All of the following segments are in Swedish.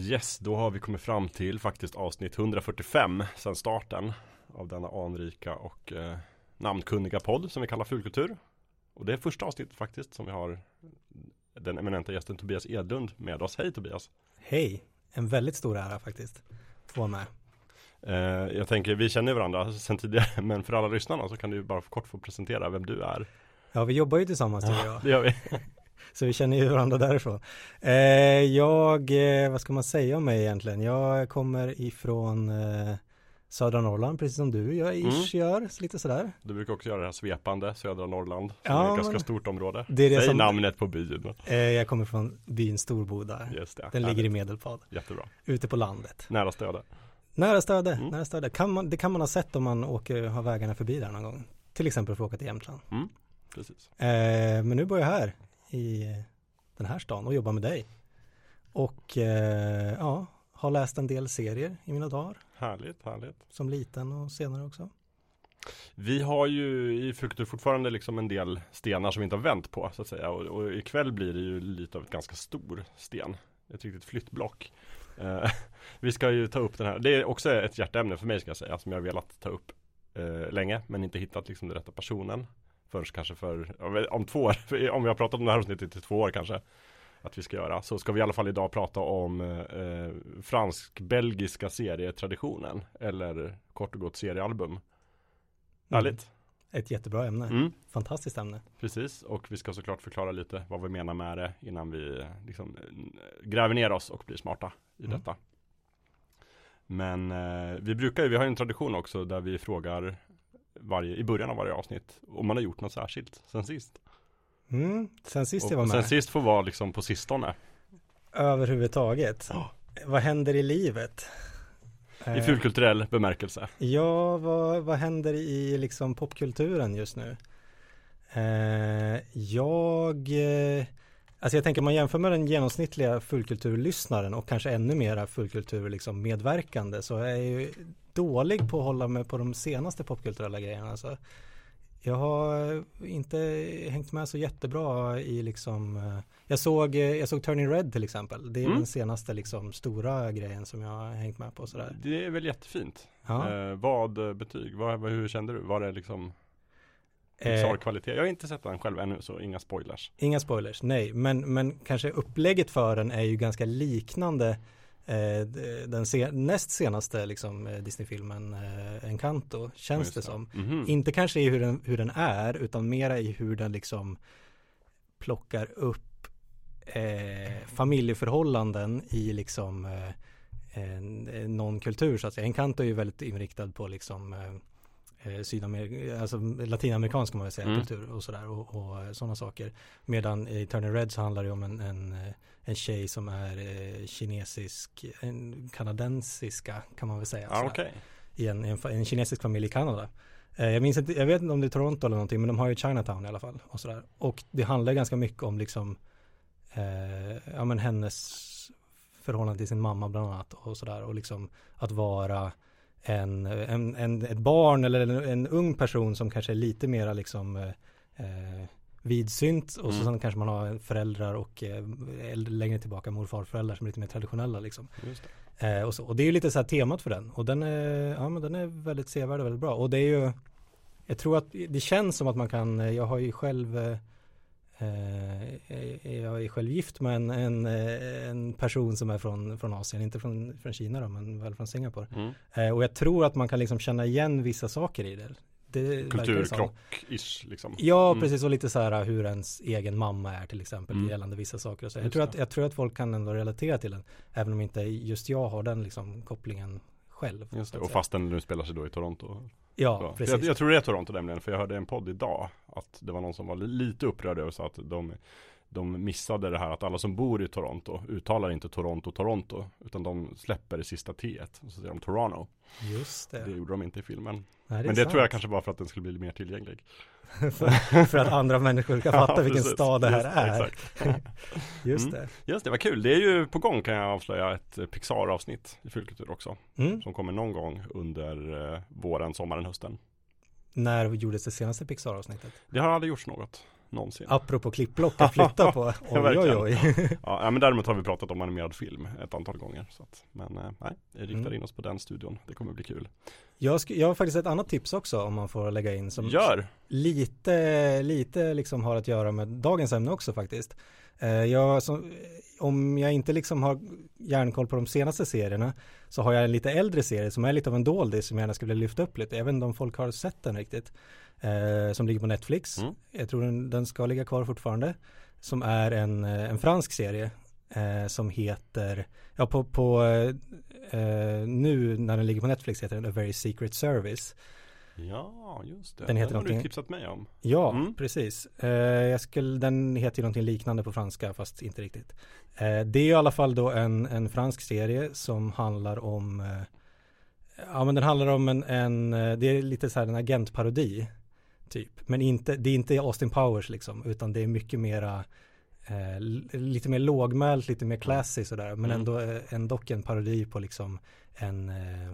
Yes, då har vi kommit fram till faktiskt avsnitt 145 sedan starten av denna anrika och eh, namnkunniga podd som vi kallar Fulkultur. Och det är första avsnittet faktiskt som vi har den eminenta gästen Tobias Edlund med oss. Hej Tobias! Hej! En väldigt stor ära faktiskt att vara med. Eh, jag tänker, vi känner varandra sedan tidigare, men för alla lyssnarna så kan du bara kort få presentera vem du är. Ja, vi jobbar ju tillsammans du och Ja, jag. det gör vi. Så vi känner ju varandra därifrån. Eh, jag, eh, vad ska man säga om mig egentligen? Jag kommer ifrån eh, södra Norrland, precis som du gör, ish gör, så lite sådär. Du brukar också göra det här svepande, södra Norrland. Som Ja, är ett ganska stort område. Det är det Säg som- namnet på byn. Eh, jag kommer från byn Storboda. Just det. Den ligger i. Medelpad, Jättebra. ute på landet. Nära Stöde. Nära Stöde, Mm. nära Stöde. Kan man, det kan man ha sett om man åker, har vägarna förbi där någon gång. Till exempel för att åka till Jämtland. Precis. Eh, men nu bor jag här i den här stan och jobbar med dig. Och eh, ja, har läst en del serier i mina dagar. Härligt, härligt. Som liten och senare också. Vi har ju i Fruktur fortfarande liksom en del stenar som vi inte har vänt på så att säga. Och, och ikväll blir det ju lite av ett ganska stor sten. Ett riktigt flyttblock. Eh, vi ska ju ta upp den här. Det är också ett hjärteämne för mig ska jag säga. Som jag har velat ta upp eh, länge. Men inte hittat liksom den rätta personen. Förrän kanske för, om två år. Om vi har pratat om det här avsnittet i två år kanske. Att vi ska göra. Så ska vi i alla fall idag prata om eh, fransk-belgiska serietraditionen. Eller kort och gott seriealbum. Härligt. Ett jättebra ämne. Mm, Fantastiskt ämne. precis, och vi ska såklart förklara lite vad vi menar med det innan vi liksom eh, gräver ner oss och blir smarta i Mm. detta. Men eh, vi brukar ju, vi har ju en tradition också där vi frågar varje, i början av varje avsnitt om man har gjort något särskilt sen sist. Mm. Sen sist och jag var sen med. sist får vara liksom på sistone. Överhuvudtaget. Ja. Vad händer i livet? I Eh, fulkulturell bemärkelse. Ja, vad, vad händer i liksom popkulturen just nu? Eh, jag, eh, alltså jag tänker om man jämför med den genomsnittliga fullkulturlyssnaren och kanske ännu mera fullkultur liksom medverkande så är ju dålig på att hålla mig på de senaste popkulturella grejerna. Alltså, jag har inte hängt med så jättebra i liksom, eh, jag såg, eh, jag såg Turning Red till exempel. Det är Mm. den senaste liksom stora grejen som jag har hängt med på sådär. Det är väl jättefint. Ja. Eh, vad eh, betyg, vad, hur kände du? Var det liksom Eh, Pixar-kvalitet? Jag har inte sett den själv ännu så inga spoilers. Inga spoilers, nej, men, men kanske upplägget för den är ju ganska liknande den se- näst senaste liksom, eh, Disney-filmen eh, Encanto, känns Just det som. Mhm. Inte kanske i hur den, hur den är, utan mera i hur den liksom plockar upp eh, familjeförhållanden i liksom eh, en någon kultur så att säga. Encanto är ju väldigt inriktad på liksom eh, eh, Sydamerika, alltså latinamerikansk kan man väl säga, Mm. kultur och sådär och, och sådana saker. Medan i Turner Red så handlar det om en, en, eh, en tjej som är eh, kinesisk, en kanadensiska kan man väl säga. Sådär okej. i en, en, en kinesisk familj i Kanada. Eh, jag minns inte, jag vet inte om det är Toronto eller någonting, men de har ju Chinatown i alla fall. Och, sådär. och det handlar ganska mycket om liksom, eh, ja men hennes förhållande till sin mamma bland annat och sådär. Och liksom att vara en, en, en, ett barn eller en, en ung person som kanske är lite mera liksom eh, eh, vidsynt och så Mm. sen kanske man har föräldrar och eh, längre tillbaka mor och farföräldrar som är lite mer traditionella liksom. Eh, och, så. och det är ju lite så här temat för den. Och den är, ja, men den är väldigt sevärd och väldigt bra. Och det är ju, jag tror att det känns som att man kan, eh, jag har ju själv, eh, jag är själv gift med en, en, eh, en person som är från, från Asien, inte från, från Kina då, men väl från Singapore. Mm. Eh, och jag tror att man kan liksom känna igen vissa saker i det. det. Kulturkrock-ish liksom. Ja, Mm. precis. Och lite så här hur ens egen mamma är till exempel Mm. gällande vissa saker. Och så. Jag, Just tror att, jag tror att folk kan ändå relatera till den. Även om inte just jag har den liksom kopplingen själv. Just det. Och säga. fast den nu spelar sig då i Toronto. Ja, Så. Precis. Jag, jag tror det är Toronto nämligen, för jag hörde en podd idag att det var någon som var li- lite upprörd över så att de, de missade det här att alla som bor i Toronto uttalar inte Toronto, Toronto, utan de släpper det sista T och så säger de Toronto. Just det. Det gjorde de inte i filmen. Nej, Men det sant. tror jag kanske var för att den skulle bli mer tillgänglig. för, för att andra människor ska fatta Ja, vilken stad det här Just är. Exakt. Just Mm. det. Just det, vad kul. Det är ju på gång kan jag avslöja ett Pixar-avsnitt i Fulkultur också. Mm. Som kommer någon gång under eh, våren, sommaren, hösten. När gjordes det senaste Pixar-avsnittet? Det har aldrig gjorts något. Någonsin. Apropå klippblock att flytta på. Oj oj oj. ja, men däremot har vi pratat om animerad film ett antal gånger. Så att, men eh, nej, vi riktar mm. in oss på den studion. Det kommer bli kul. Jag, jag har faktiskt ett annat tips också om man får lägga in som Gör! Lite, lite liksom har att göra med dagens ämne också faktiskt. Eh, jag, som, om jag inte liksom har järnkoll på de senaste serierna så har jag en lite äldre serie som är lite av en doldis som jag gärna skulle lyfta upp lite. Jag vet inte om folk har sett den riktigt. Eh, som ligger på Netflix. Mm. Jag tror den, den, ska ligga kvar fortfarande. Som är en, eh, en fransk serie eh, som heter, ja på, på eh, nu när den ligger på Netflix heter den A Very Secret Service. Ja, just det. Den, heter den har du tipsat mig om. Ja, mm. precis. Eh, jag skulle, den heter ju någonting liknande på franska, fast inte riktigt. Eh, det är i alla fall då en, en fransk serie som handlar om eh, Ja men den handlar om en, en det är lite så här en agentparodi Typ, men inte, det är inte Austin Powers liksom, utan det är mycket mera eh, lite mer lågmält, lite mer classy sådär, men mm. ändå, eh, ändå en parodi på liksom en eh,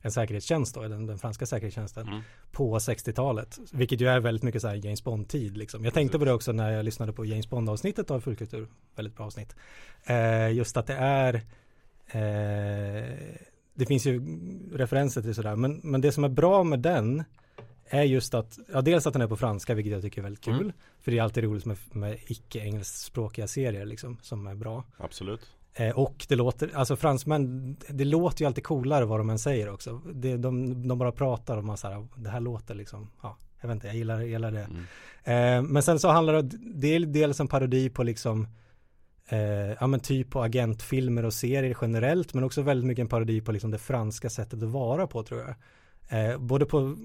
en säkerhetstjänst då, den, den franska säkerhetstjänsten mm. på 60-talet. Vilket ju är väldigt mycket så här James Bond-tid liksom. Jag tänkte på det också när jag lyssnade på James Bond-avsnittet av Fullkultur. Väldigt bra avsnitt. Eh, just att det är eh, det finns ju referenser till sådär, men, men det som är bra med den är just att, ja dels att den är på franska vilket jag tycker är väldigt kul. Mm. För det är alltid roligt med, med icke engelskspråkiga serier liksom som är bra. Absolut. Eh, och det låter, alltså fransmän, det låter ju alltid coolare vad de än säger också. Det, de, de bara pratar och man säger det här låter liksom, ja, jag vet inte, jag gillar, gillar det. Mm. Eh, men sen så handlar det, det är dels en parodi på liksom, eh, ja men typ på agentfilmer och serier generellt, men också väldigt mycket en parodi på liksom det franska sättet att vara på tror jag. Eh, både på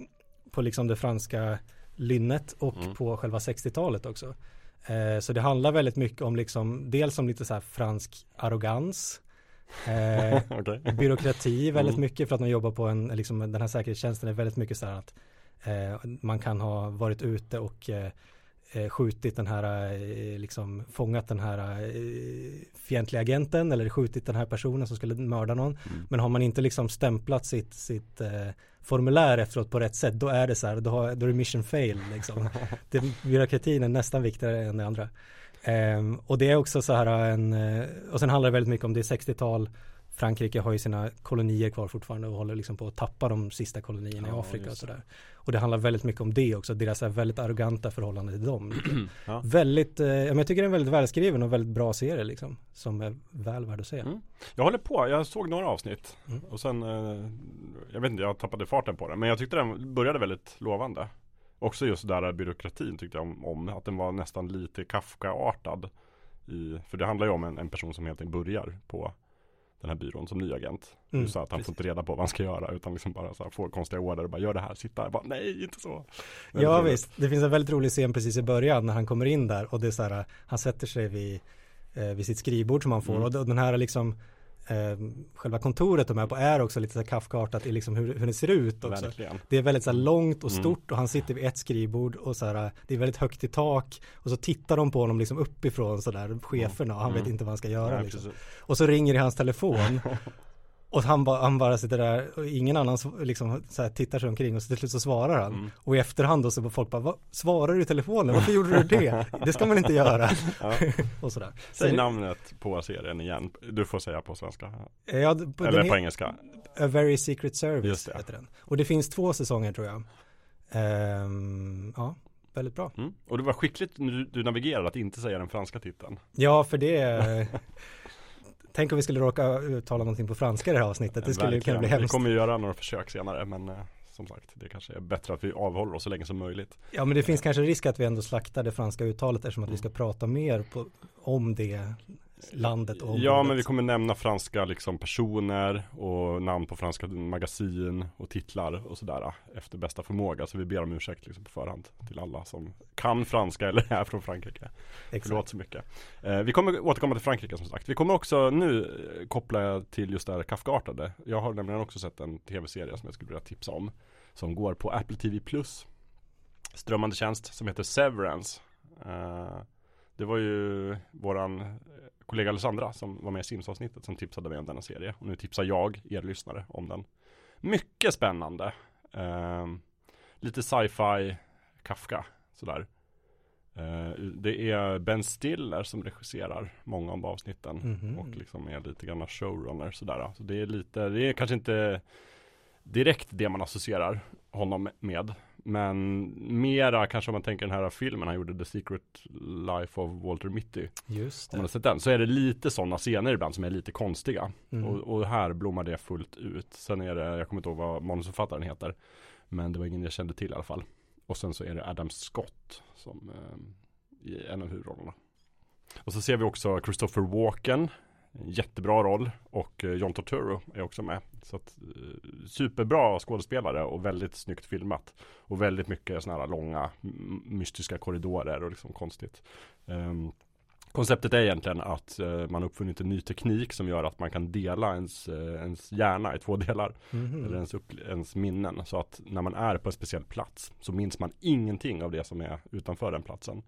på liksom det franska lynnet och mm. på själva 60-talet också. Eh, så det handlar väldigt mycket om liksom, dels om lite så här fransk arrogans, eh, okay. byråkrati väldigt mm. mycket för att man jobbar på en, liksom den här säkerhetstjänsten är väldigt mycket så här att eh, man kan ha varit ute och eh, eh, skjutit den här, liksom fångat den här fientliga agenten eller skjutit den här personen som skulle mörda någon. Mm. Men har man inte liksom stämplat sitt, sitt formulär efteråt på rätt sätt, då är det så här, då, har, då är det mission fail liksom. det, byråkratin är nästan viktigare än det andra. Um, och det är också så här en, eh, och sen handlar det väldigt mycket om det är 60-tal, Frankrike har ju sina kolonier kvar fortfarande och håller liksom på att tappa de sista kolonierna ja, i Afrika och sådär. Och det handlar väldigt mycket om det också, deras väldigt arroganta förhållande till dem. ja. Väldigt, eh, jag tycker det är en väldigt välskriven och väldigt bra serie liksom. Som är väl värd att se. Mm. Jag håller på, jag såg några avsnitt. Mm. Och sen, eh, jag vet inte, jag tappade farten på den. Men jag tyckte den började väldigt lovande. Också just där byråkratin tyckte jag om, om att den var nästan lite Kafka-artad. I, för det handlar ju om en, en person som helt enkelt börjar på den här byrån som ny agent. Mm, så att han precis. får inte reda på vad han ska göra utan liksom bara så här, får konstiga order och bara gör det här, sitta här, bara nej inte så. Ja roligt. visst, det finns en väldigt rolig scen precis i början när han kommer in där och det är så här, han sätter sig vid, eh, vid sitt skrivbord som han får mm. och den här liksom eh, själva kontoret de är på är också lite så Kafkaartat i liksom hur, hur det ser ut också. Verkligen. Det är väldigt så här långt och mm. stort mm. och han sitter vid ett skrivbord och så här, det är väldigt högt i tak och så tittar de på honom liksom uppifrån så där cheferna och han mm. vet inte vad han ska göra. Ja, liksom. Och så ringer det hans telefon Och han, ba, han bara sitter där och ingen annan liksom så här, tittar sig omkring och så till slut så svarar han. Mm. Och i efterhand då så folk bara, svarar du i telefonen? Varför gjorde du det? Det ska man inte göra. och sådär. Säg så, namnet på serien igen. Du får säga på svenska. Ja, på, Eller på engelska. A Very Secret Service heter den. Och det finns två säsonger tror jag. Um, ja, väldigt bra. Mm. Och det var skickligt du, du navigerade att inte säga den franska titeln. Ja, för det Tänk om vi skulle råka uttala någonting på franska i det här avsnittet. Det skulle Verkligen. kunna bli hemskt. Vi kommer göra några försök senare men eh, som sagt det kanske är bättre att vi avhåller oss så länge som möjligt. Ja men det finns kanske risk att vi ändå slaktar det franska uttalet eftersom att mm. vi ska prata mer på, om det landet och Ja men vi kommer nämna franska liksom personer och namn på franska magasin och titlar och sådär efter bästa förmåga. Så vi ber om ursäkt liksom på förhand till alla som kan franska eller är från Frankrike. Exakt. Förlåt så mycket. Eh, vi kommer återkomma till Frankrike som sagt. Vi kommer också nu eh, koppla till just det här Kafkaartade. Jag har nämligen också sett en tv-serie som jag skulle vilja tipsa om. Som går på Apple TV Plus. Strömmande tjänst som heter Severance. Eh, det var ju våran kollega Alessandra som var med i Sims-avsnittet som tipsade mig om denna serie. Och nu tipsar jag, er lyssnare, om den. Mycket spännande. Eh, lite sci-fi, Kafka, sådär. Eh, det är Ben Stiller som regisserar många av avsnitten Mhm. och liksom är lite grann showrunner sådär. Så det är lite, det är kanske inte direkt det man associerar honom med. Men mera kanske om man tänker den här filmen han gjorde The Secret Life of Walter Mitty. Just Om man har det. sett den så är det lite sådana scener ibland som är lite konstiga. Mm. Och, och här blommar det fullt ut. Sen är det, jag kommer inte ihåg vad manusförfattaren heter. Men det var ingen jag kände till i alla fall. Och sen så är det Adam Scott som eh, i en av huvudrollerna. Och så ser vi också Christopher Walken. En jättebra roll. Och eh, John Turturro är också med. Så att, eh, superbra skådespelare och väldigt snyggt filmat. Och väldigt mycket sådana här långa mystiska korridorer och liksom konstigt. Ehm, Konceptet är egentligen att eh, man uppfunnit en ny teknik som gör att man kan dela ens, eh, ens hjärna i två delar. Mhm. Eller ens, upp, ens minnen. Så att när man är på en speciell plats så minns man ingenting av det som är utanför den platsen.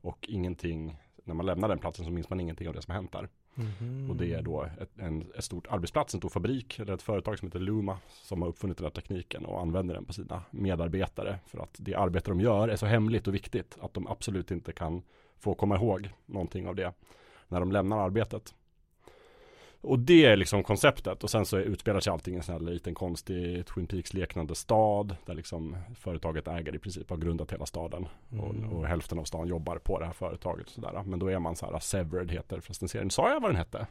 Och ingenting, när man lämnar den platsen så minns man ingenting av det som hänt där. Mhm. Och det är då ett, en, ett stort arbetsplats, en stor fabrik eller ett företag som heter Luma som har uppfunnit den här tekniken och använder den på sina medarbetare. För att det arbete de gör är så hemligt och viktigt att de absolut inte kan få komma ihåg någonting av det när de lämnar arbetet. Och det är liksom konceptet och sen så utspelar sig allting i en sån här liten konstig Twin Peaks liknande stad där liksom företaget äger i princip har grundat hela staden Mm. och, och hälften av stan jobbar på det här företaget och sådär. Men då är man så här, Severed heter förresten serien. Sa jag vad den hette?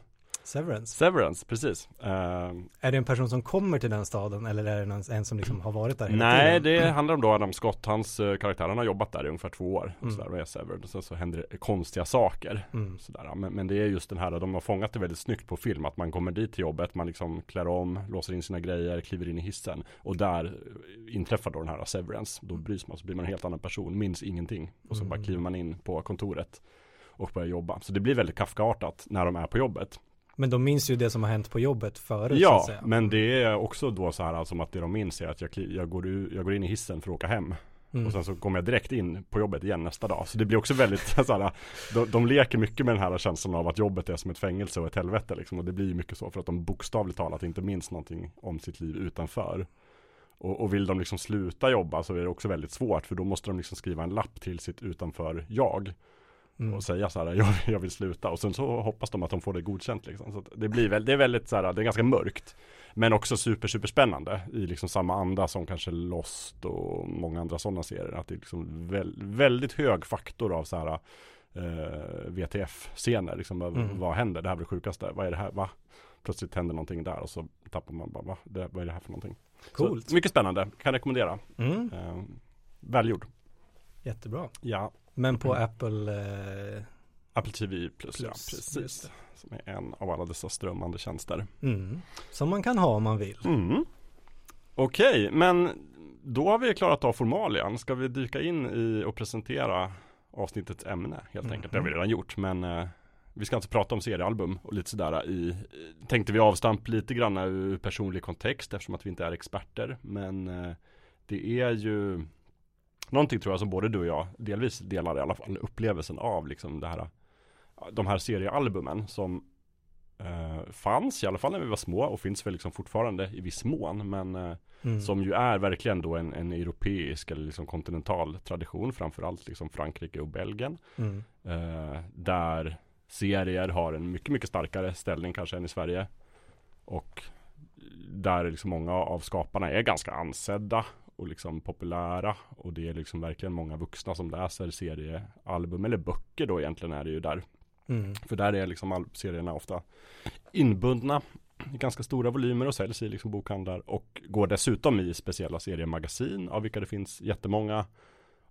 Severance. Severance, precis. Eh, Är det en person som kommer till den staden eller är det någon, en som liksom har varit där hela nej, tiden? det handlar om då Adam Scott. Hans uh, karaktär, han har jobbat där i ungefär två år. Mm. sådär, och är Severed. Och sen så händer det konstiga saker. Mm. Sådär. Men, men det är just den här, de har fångat det väldigt snyggt på film. Att man kommer dit till jobbet, man liksom klär om, låser in sina grejer, kliver in i hissen. Och där eh, inträffar då den här Severance. Då bryts man, så blir man en helt annan person, minns ingenting. Och så bara Mm. kliver man in på kontoret och börjar jobba. Så det blir väldigt Kafkaartat när de är på jobbet. Men de minns ju det som har hänt på jobbet förut så Ja, att säga. men det är också då så här alltså att det de minns är att jag, jag, går, jag går in i hissen för att åka hem. Mm. Och sen så kommer jag direkt in på jobbet igen nästa dag. Så det blir också väldigt så här, de, de leker mycket med den här känslan av att jobbet är som ett fängelse och ett helvete liksom. Och det blir mycket så för att de bokstavligt talat inte minns någonting om sitt liv utanför. Och, och vill de liksom sluta jobba så är det också väldigt svårt för då måste de liksom skriva en lapp till sitt utanför jag. Mm. Och säga så här, jag, jag vill sluta. Och sen så hoppas de att de får det godkänt liksom. Så det blir väl, det är väldigt så här, det är ganska mörkt. Men också super, super spännande i liksom samma anda som kanske Lost och många andra sådana serier. Att det är liksom väl, väldigt hög faktor av så här eh, VTF-scener. Liksom, Mm. Vad händer? Det här är det sjukaste. Vad är det här? Va? Plötsligt händer någonting där och så tappar man bara, va? Det, vad är det här för någonting? Coolt. Så, mycket spännande, kan rekommendera. Mm. Eh, välgjord. Jättebra. Ja, Men på Mm. Apple eh, Apple TV plus, ja, Plus, precis. just det. Som är en av alla dessa strömmande tjänster. mm. Som man kan ha om man vill. Mm. Okej, men då har vi klarat av formalien. Ska vi dyka in i och presentera avsnittets ämne helt Mhm. enkelt? Det har vi redan gjort, men eh, vi ska inte prata om seriealbum och lite sådär i, tänkte vi avstamp lite grann ur personlig kontext eftersom att vi inte är experter. Men eh, det är ju någonting tror jag som både du och jag delvis delar i alla fall upplevelsen av liksom det här de här seriealbumen som eh, fanns i alla fall när vi var små och finns väl liksom fortfarande i viss mån men eh, Mm. som ju är verkligen då en, en europeisk eller liksom kontinental tradition framförallt liksom Frankrike och Belgien Mm. eh, där serier har en mycket mycket starkare ställning kanske än i Sverige och där liksom många av skaparna är ganska ansedda och liksom populära och det är liksom verkligen många vuxna som läser seriealbum eller böcker då egentligen är det ju där Mm. för där är liksom serierna ofta inbundna i ganska stora volymer och säljs i liksom bokhandlar och går dessutom i speciella seriemagasin av vilka det finns jättemånga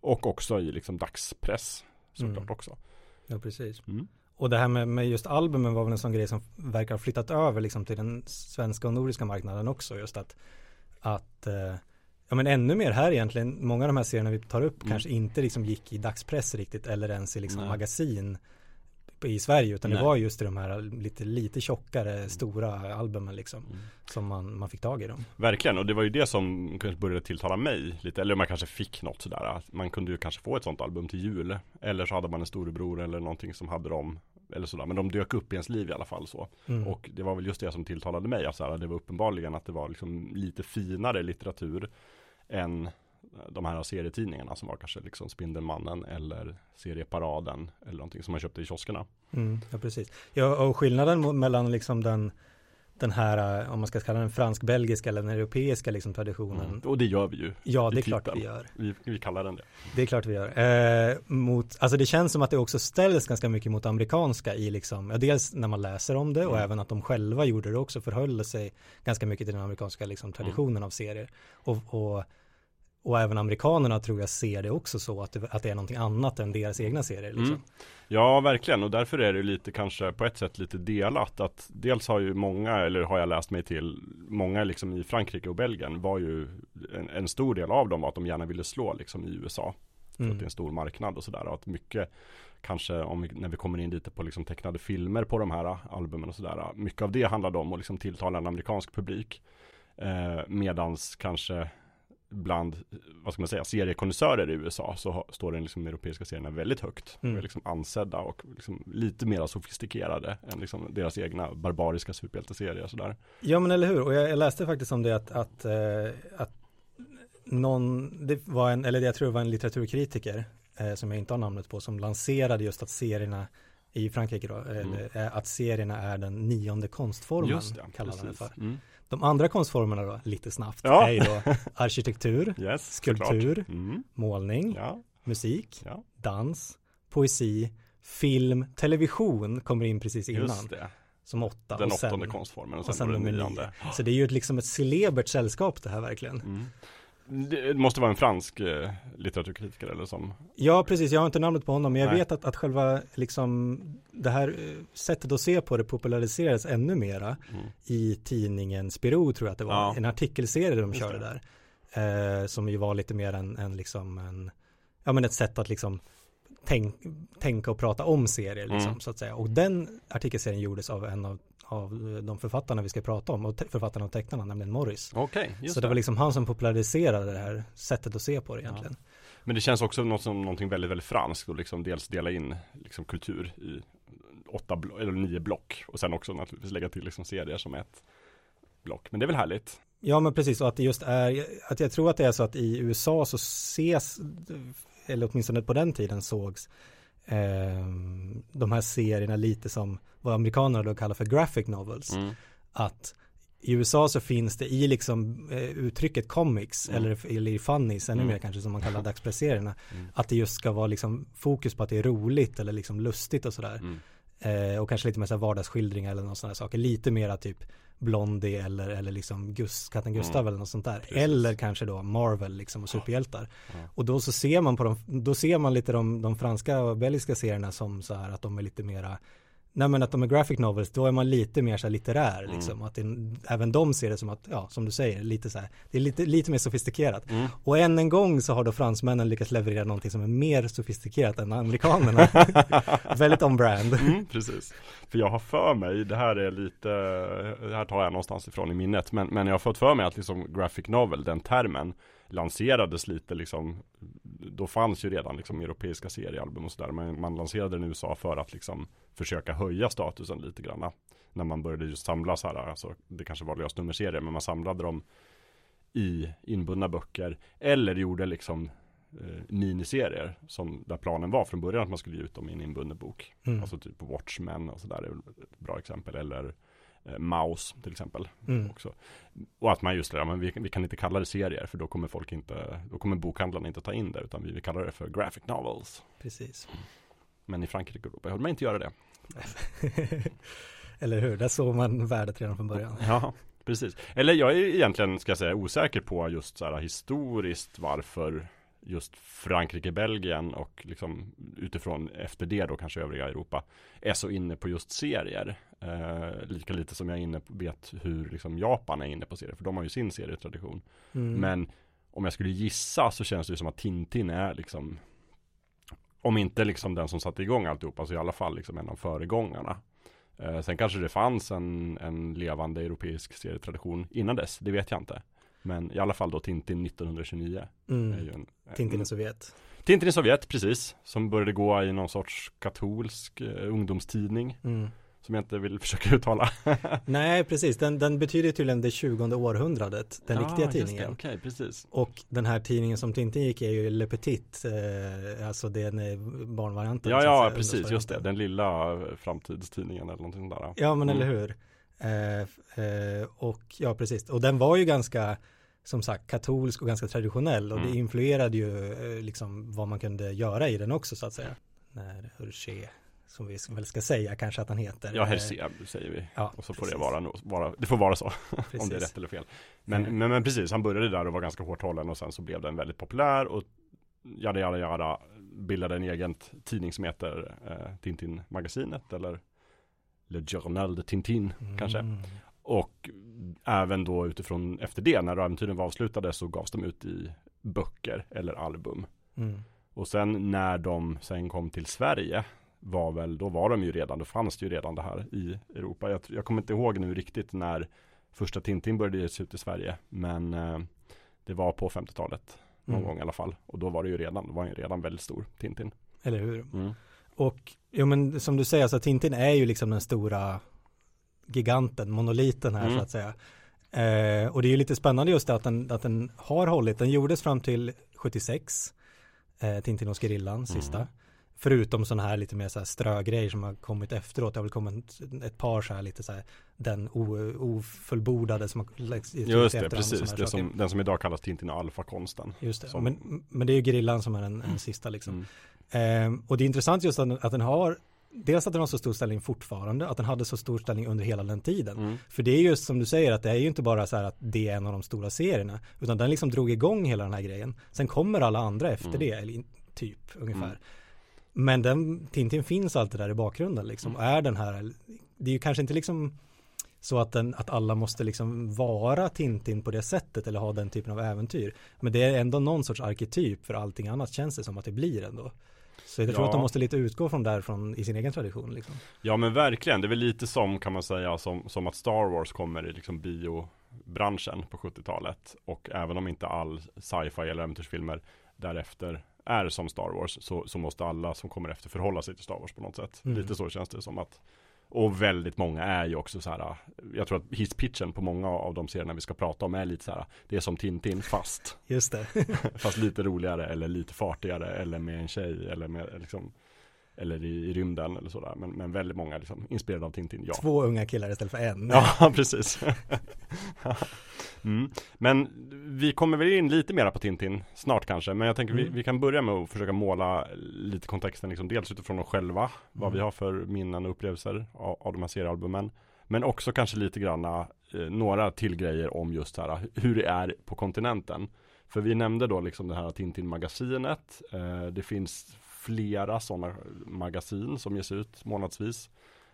och också i liksom dagspress såklart Mm. också. Ja, precis. Mm. Och det här med, med just albumen var väl en sån grej som verkar ha flyttat över liksom till den svenska och nordiska marknaden också. Just att, att eh, ja men ännu mer här egentligen, många av de här serierna vi tar upp Mm. kanske inte liksom gick i dagspress riktigt eller ens i liksom Nej. magasin i Sverige utan Nej. det var just i de här lite, lite tjockare stora albumen liksom Mm. som man, man fick tag i dem. Verkligen, och det var ju det som kanske började tilltala mig lite, eller man kanske fick något sådär. Man kunde ju kanske få ett sånt album till jul. Eller så hade man en storebror eller någonting som hade dem. Eller sådär, men de dök upp i ens liv i alla fall så. Mm. Och det var väl just det som tilltalade mig. Alltså, det var uppenbarligen att det var liksom lite finare litteratur än de här serietidningarna som var kanske liksom Spindelmannen eller Serieparaden eller någonting som man köpte i kioskerna. Mm, ja, precis. Ja, och skillnaden mellan liksom den den här, eh, om man ska kalla den fransk-belgiska eller den europeiska liksom traditionen. Mm. Och det gör vi ju. Ja, det är klart vi gör. Vi, vi, kallar den det. Det är klart vi gör. Eh, mot, alltså det känns som att det också ställs ganska mycket mot amerikanska i liksom, ja, dels när man läser om det och mm. även att de själva gjorde det också, förhöll sig ganska mycket till den amerikanska liksom, traditionen mm. av serier. Och, och och även amerikanerna tror jag ser det också så att det, att det är någonting annat än deras egna serier. Liksom. Mm. Ja, verkligen. Och därför är det lite kanske på ett sätt lite delat. Att dels har ju många, eller har jag läst mig till, många liksom i Frankrike och Belgien var ju en, en stor del av dem var att de gärna ville slå liksom i USA. För mm. att det är en stor marknad och sådär. Och att mycket kanske om vi, när vi kommer in lite på liksom tecknade filmer på de här albumen och sådär. Mycket av det handlade om att liksom tilltala en amerikansk publik. Eh, medans kanske bland, vad ska man säga, seriekonnässörer i USA så står den liksom europeiska serierna väldigt högt. Mm. Och är liksom ansedda och liksom lite mer sofistikerade än liksom deras egna barbariska superhjälteserier sådär. Ja men eller hur, och jag, jag läste faktiskt om det att, att, äh, att någon, det var en, eller jag tror det var en litteraturkritiker eh, som jag inte har namnet på, som lanserade just att serierna i Frankrike då, mm. eller, att serierna är den nionde konstformen, kallar man det för. Mm. De andra konstformerna då, lite snabbt, ja. är ju då arkitektur, yes, skulptur, mm. målning, ja. musik, ja. dans, poesi, film, television kommer in precis innan. Som åtta. Den och sen, åttonde konstformen och sen, och sen nummer nionde. Så det är ju ett, liksom ett celebert sällskap det här verkligen. Mm. Det måste vara en fransk eh, litteraturkritiker eller som Ja precis, jag har inte namnet på honom men jag Nej. vet att, att själva liksom det här eh, sättet att se på det populariserades ännu mera mm. i tidningen Spiro tror jag att det var, ja. en artikelserie de Just körde det. där eh, som ju var lite mer en, en liksom en, ja men ett sätt att liksom tänk, tänka och prata om serier liksom mm. så att säga och den artikelserien gjordes av en av av de författarna vi ska prata om och författarna och tecknarna, nämligen Morris. Okay, Så det var liksom han som populariserade det här sättet att se på det egentligen. Ja. Men det känns också något som någonting väldigt, väldigt franskt och liksom dels dela in liksom kultur i åtta eller nio block och sen också naturligtvis lägga till liksom serier som ett block. Men det är väl härligt. Ja men precis och att det just är, att jag tror att det är så att i USA så ses, eller åtminstone på den tiden sågs eh, de här serierna lite som vad amerikanerna då kallar för graphic novels. Mm. Att i USA så finns det i liksom eh, uttrycket comics mm. eller, eller i funnies ännu mm. mer kanske som man kallar dagspresserierna. Mm. Att det just ska vara liksom fokus på att det är roligt eller liksom lustigt och sådär. Mm. Eh, och kanske lite mer så här vardagsskildringar eller några sådana saker. Lite mera typ Blondie eller, eller liksom Gus, katten Gustav mm. eller något sånt där. Precis. Eller kanske då Marvel liksom och superhjältar. Ja. Och då så ser man på dem, då ser man lite de, de franska och belgiska serierna som så här att de är lite mera Nej men att de är graphic novels, då är man lite mer så här litterär mm. liksom. Att det, även de ser det som att, ja som du säger, lite så här, det är lite, lite mer sofistikerat. Mm. Och än en gång så har då fransmännen lyckats leverera någonting som är mer sofistikerat än amerikanerna. Väldigt on-brand. Mm, precis. För jag har för mig, det här är lite, det här tar jag någonstans ifrån i minnet, men, men jag har fått för mig att liksom graphic novel, den termen, lanserades lite liksom Då fanns ju redan liksom europeiska seriealbum och sådär. Men man lanserade den i USA för att liksom Försöka höja statusen lite grann. När man började just samla så här Alltså det kanske var lösnummerserier men man samlade dem I inbundna böcker Eller gjorde liksom eh, Miniserier som där planen var från början att man skulle ge ut dem i en inbunden bok. Mm. Alltså typ Watchmen och sådär är ett bra exempel Eller eh, Maus till exempel. Mm. Också. Och att man just det, men vi, vi, kan inte kalla det serier för då kommer folk inte, då kommer bokhandlarna inte ta in det utan vi, vi kallar det för graphic novels. Precis. Men i Frankrike och Europa höll man inte göra det. Eller hur, där såg man värdet redan från början. Ja, precis. Eller jag är egentligen, ska jag säga, osäker på just så här historiskt varför just Frankrike, Belgien och liksom utifrån efter det då kanske övriga Europa är så inne på just serier. Eh, lika lite som jag inne på, vet hur liksom Japan är inne på serier, för de har ju sin serietradition. Mm. Men om jag skulle gissa så känns det som att Tintin är liksom om inte liksom den som satte igång alltihopa så i alla fall liksom en av föregångarna. Eh, sen kanske det fanns en, en levande europeisk serietradition innan dess, det vet jag inte. Men i alla fall då Tintin 1929. Mm. Är ju en, Tintin i Sovjet. Tintin i Sovjet, precis. Som började gå i någon sorts katolsk eh, ungdomstidning. Mm. Som jag inte vill försöka uttala. Nej, precis. Den, den betyder tydligen det 20 århundradet, den ja, riktiga tidningen. Okej, okay, precis. Och den här tidningen som Tintin gick är ju Le Petit, eh, alltså den barnvarianten. Ja, ja, precis, just det. Den lilla framtidstidningen eller någonting där. Ja, men mm. eller hur. Eh, eh, och ja, precis. Och den var ju ganska som sagt katolsk och ganska traditionell och mm. det influerade ju eh, liksom vad man kunde göra i den också så att säga. När Hergé som vi väl ska säga kanske att han heter. Ja, Hergé säger vi. Ja, och så precis. får det vara, vara, det får vara så. om det är rätt eller fel. Men, mm. men, men, precis, han började där och var ganska hårt hållen och sen så blev den väldigt populär och jada jada jada bildade en egen tidning som heter eh, Tintin-magasinet eller Le Journal de Tintin mm. kanske. Och även då utifrån efter det när äventyren var avslutade så gavs de ut i böcker eller album. Mm. Och sen när de sen kom till Sverige var väl, då var de ju redan, då fanns det ju redan det här i Europa. Jag, jag kommer inte ihåg nu riktigt när första Tintin började ges ut i Sverige. Men eh, det var på 50-talet någon mm. gång i alla fall. Och då var det ju redan, det var ju redan väldigt stor Tintin. Eller hur? Mm. Och jo men som du säger, alltså Tintin är ju liksom den stora giganten, monoliten här mm. så att säga. Eh, och det är ju lite spännande just det att den, att den har hållit, den gjordes fram till 76, eh, Tintin och Gerillan, sista. Mm. Förutom sådana här lite mer så här strögrejer som har kommit efteråt. Det har väl kommit ett par så här lite så här den ofullbordade som har lagts Just det, precis. Det som, den som idag kallas Tintin Alfa-konsten. Just det, som... men, men det är ju Gerillan som är den, den sista liksom. Mm. Eh, och det är intressant just att, att den har dels att den har så stor ställning fortfarande, att den hade så stor ställning under hela den tiden. Mm. För det är just som du säger att det är ju inte bara så här att det är en av de stora serierna, utan den liksom drog igång hela den här grejen. Sen kommer alla andra efter mm. det, eller typ ungefär. Mm. Men den, Tintin finns alltid där i bakgrunden liksom, och är den här, det är ju kanske inte liksom så att, den, att alla måste liksom vara Tintin på det sättet eller ha den typen av äventyr. Men det är ändå någon sorts arketyp för allting annat känns det som att det blir ändå. Så jag tror att de måste lite utgå från därifrån i sin egen tradition. Liksom. Ja men verkligen, det är väl lite som kan man säga som, som att Star Wars kommer i liksom biobranschen på 70-talet. Och även om inte all sci-fi eller äventyrsfilmer därefter är som Star Wars så, så måste alla som kommer efter förhålla sig till Star Wars på något sätt. Mm. Lite så känns det som att och väldigt många är ju också så här, jag tror att hisspitchen på många av de serierna vi ska prata om är lite så här, det är som Tintin fast. Just det. fast lite roligare eller lite fartigare eller med en tjej eller med liksom eller i, i rymden eller sådär. Men, men väldigt många liksom inspirerade av Tintin, ja. Två unga killar istället för en. Ja, precis. mm. Men vi kommer väl in lite mera på Tintin snart kanske. Men jag tänker mm. vi, vi kan börja med att försöka måla lite kontexten, liksom, dels utifrån oss själva, mm. vad vi har för minnen och upplevelser av, av de här seriealbumen. Men också kanske lite granna eh, några till grejer om just här hur det är på kontinenten. För vi nämnde då liksom det här Tintin-magasinet. Eh, det finns flera sådana magasin som ges ut månadsvis.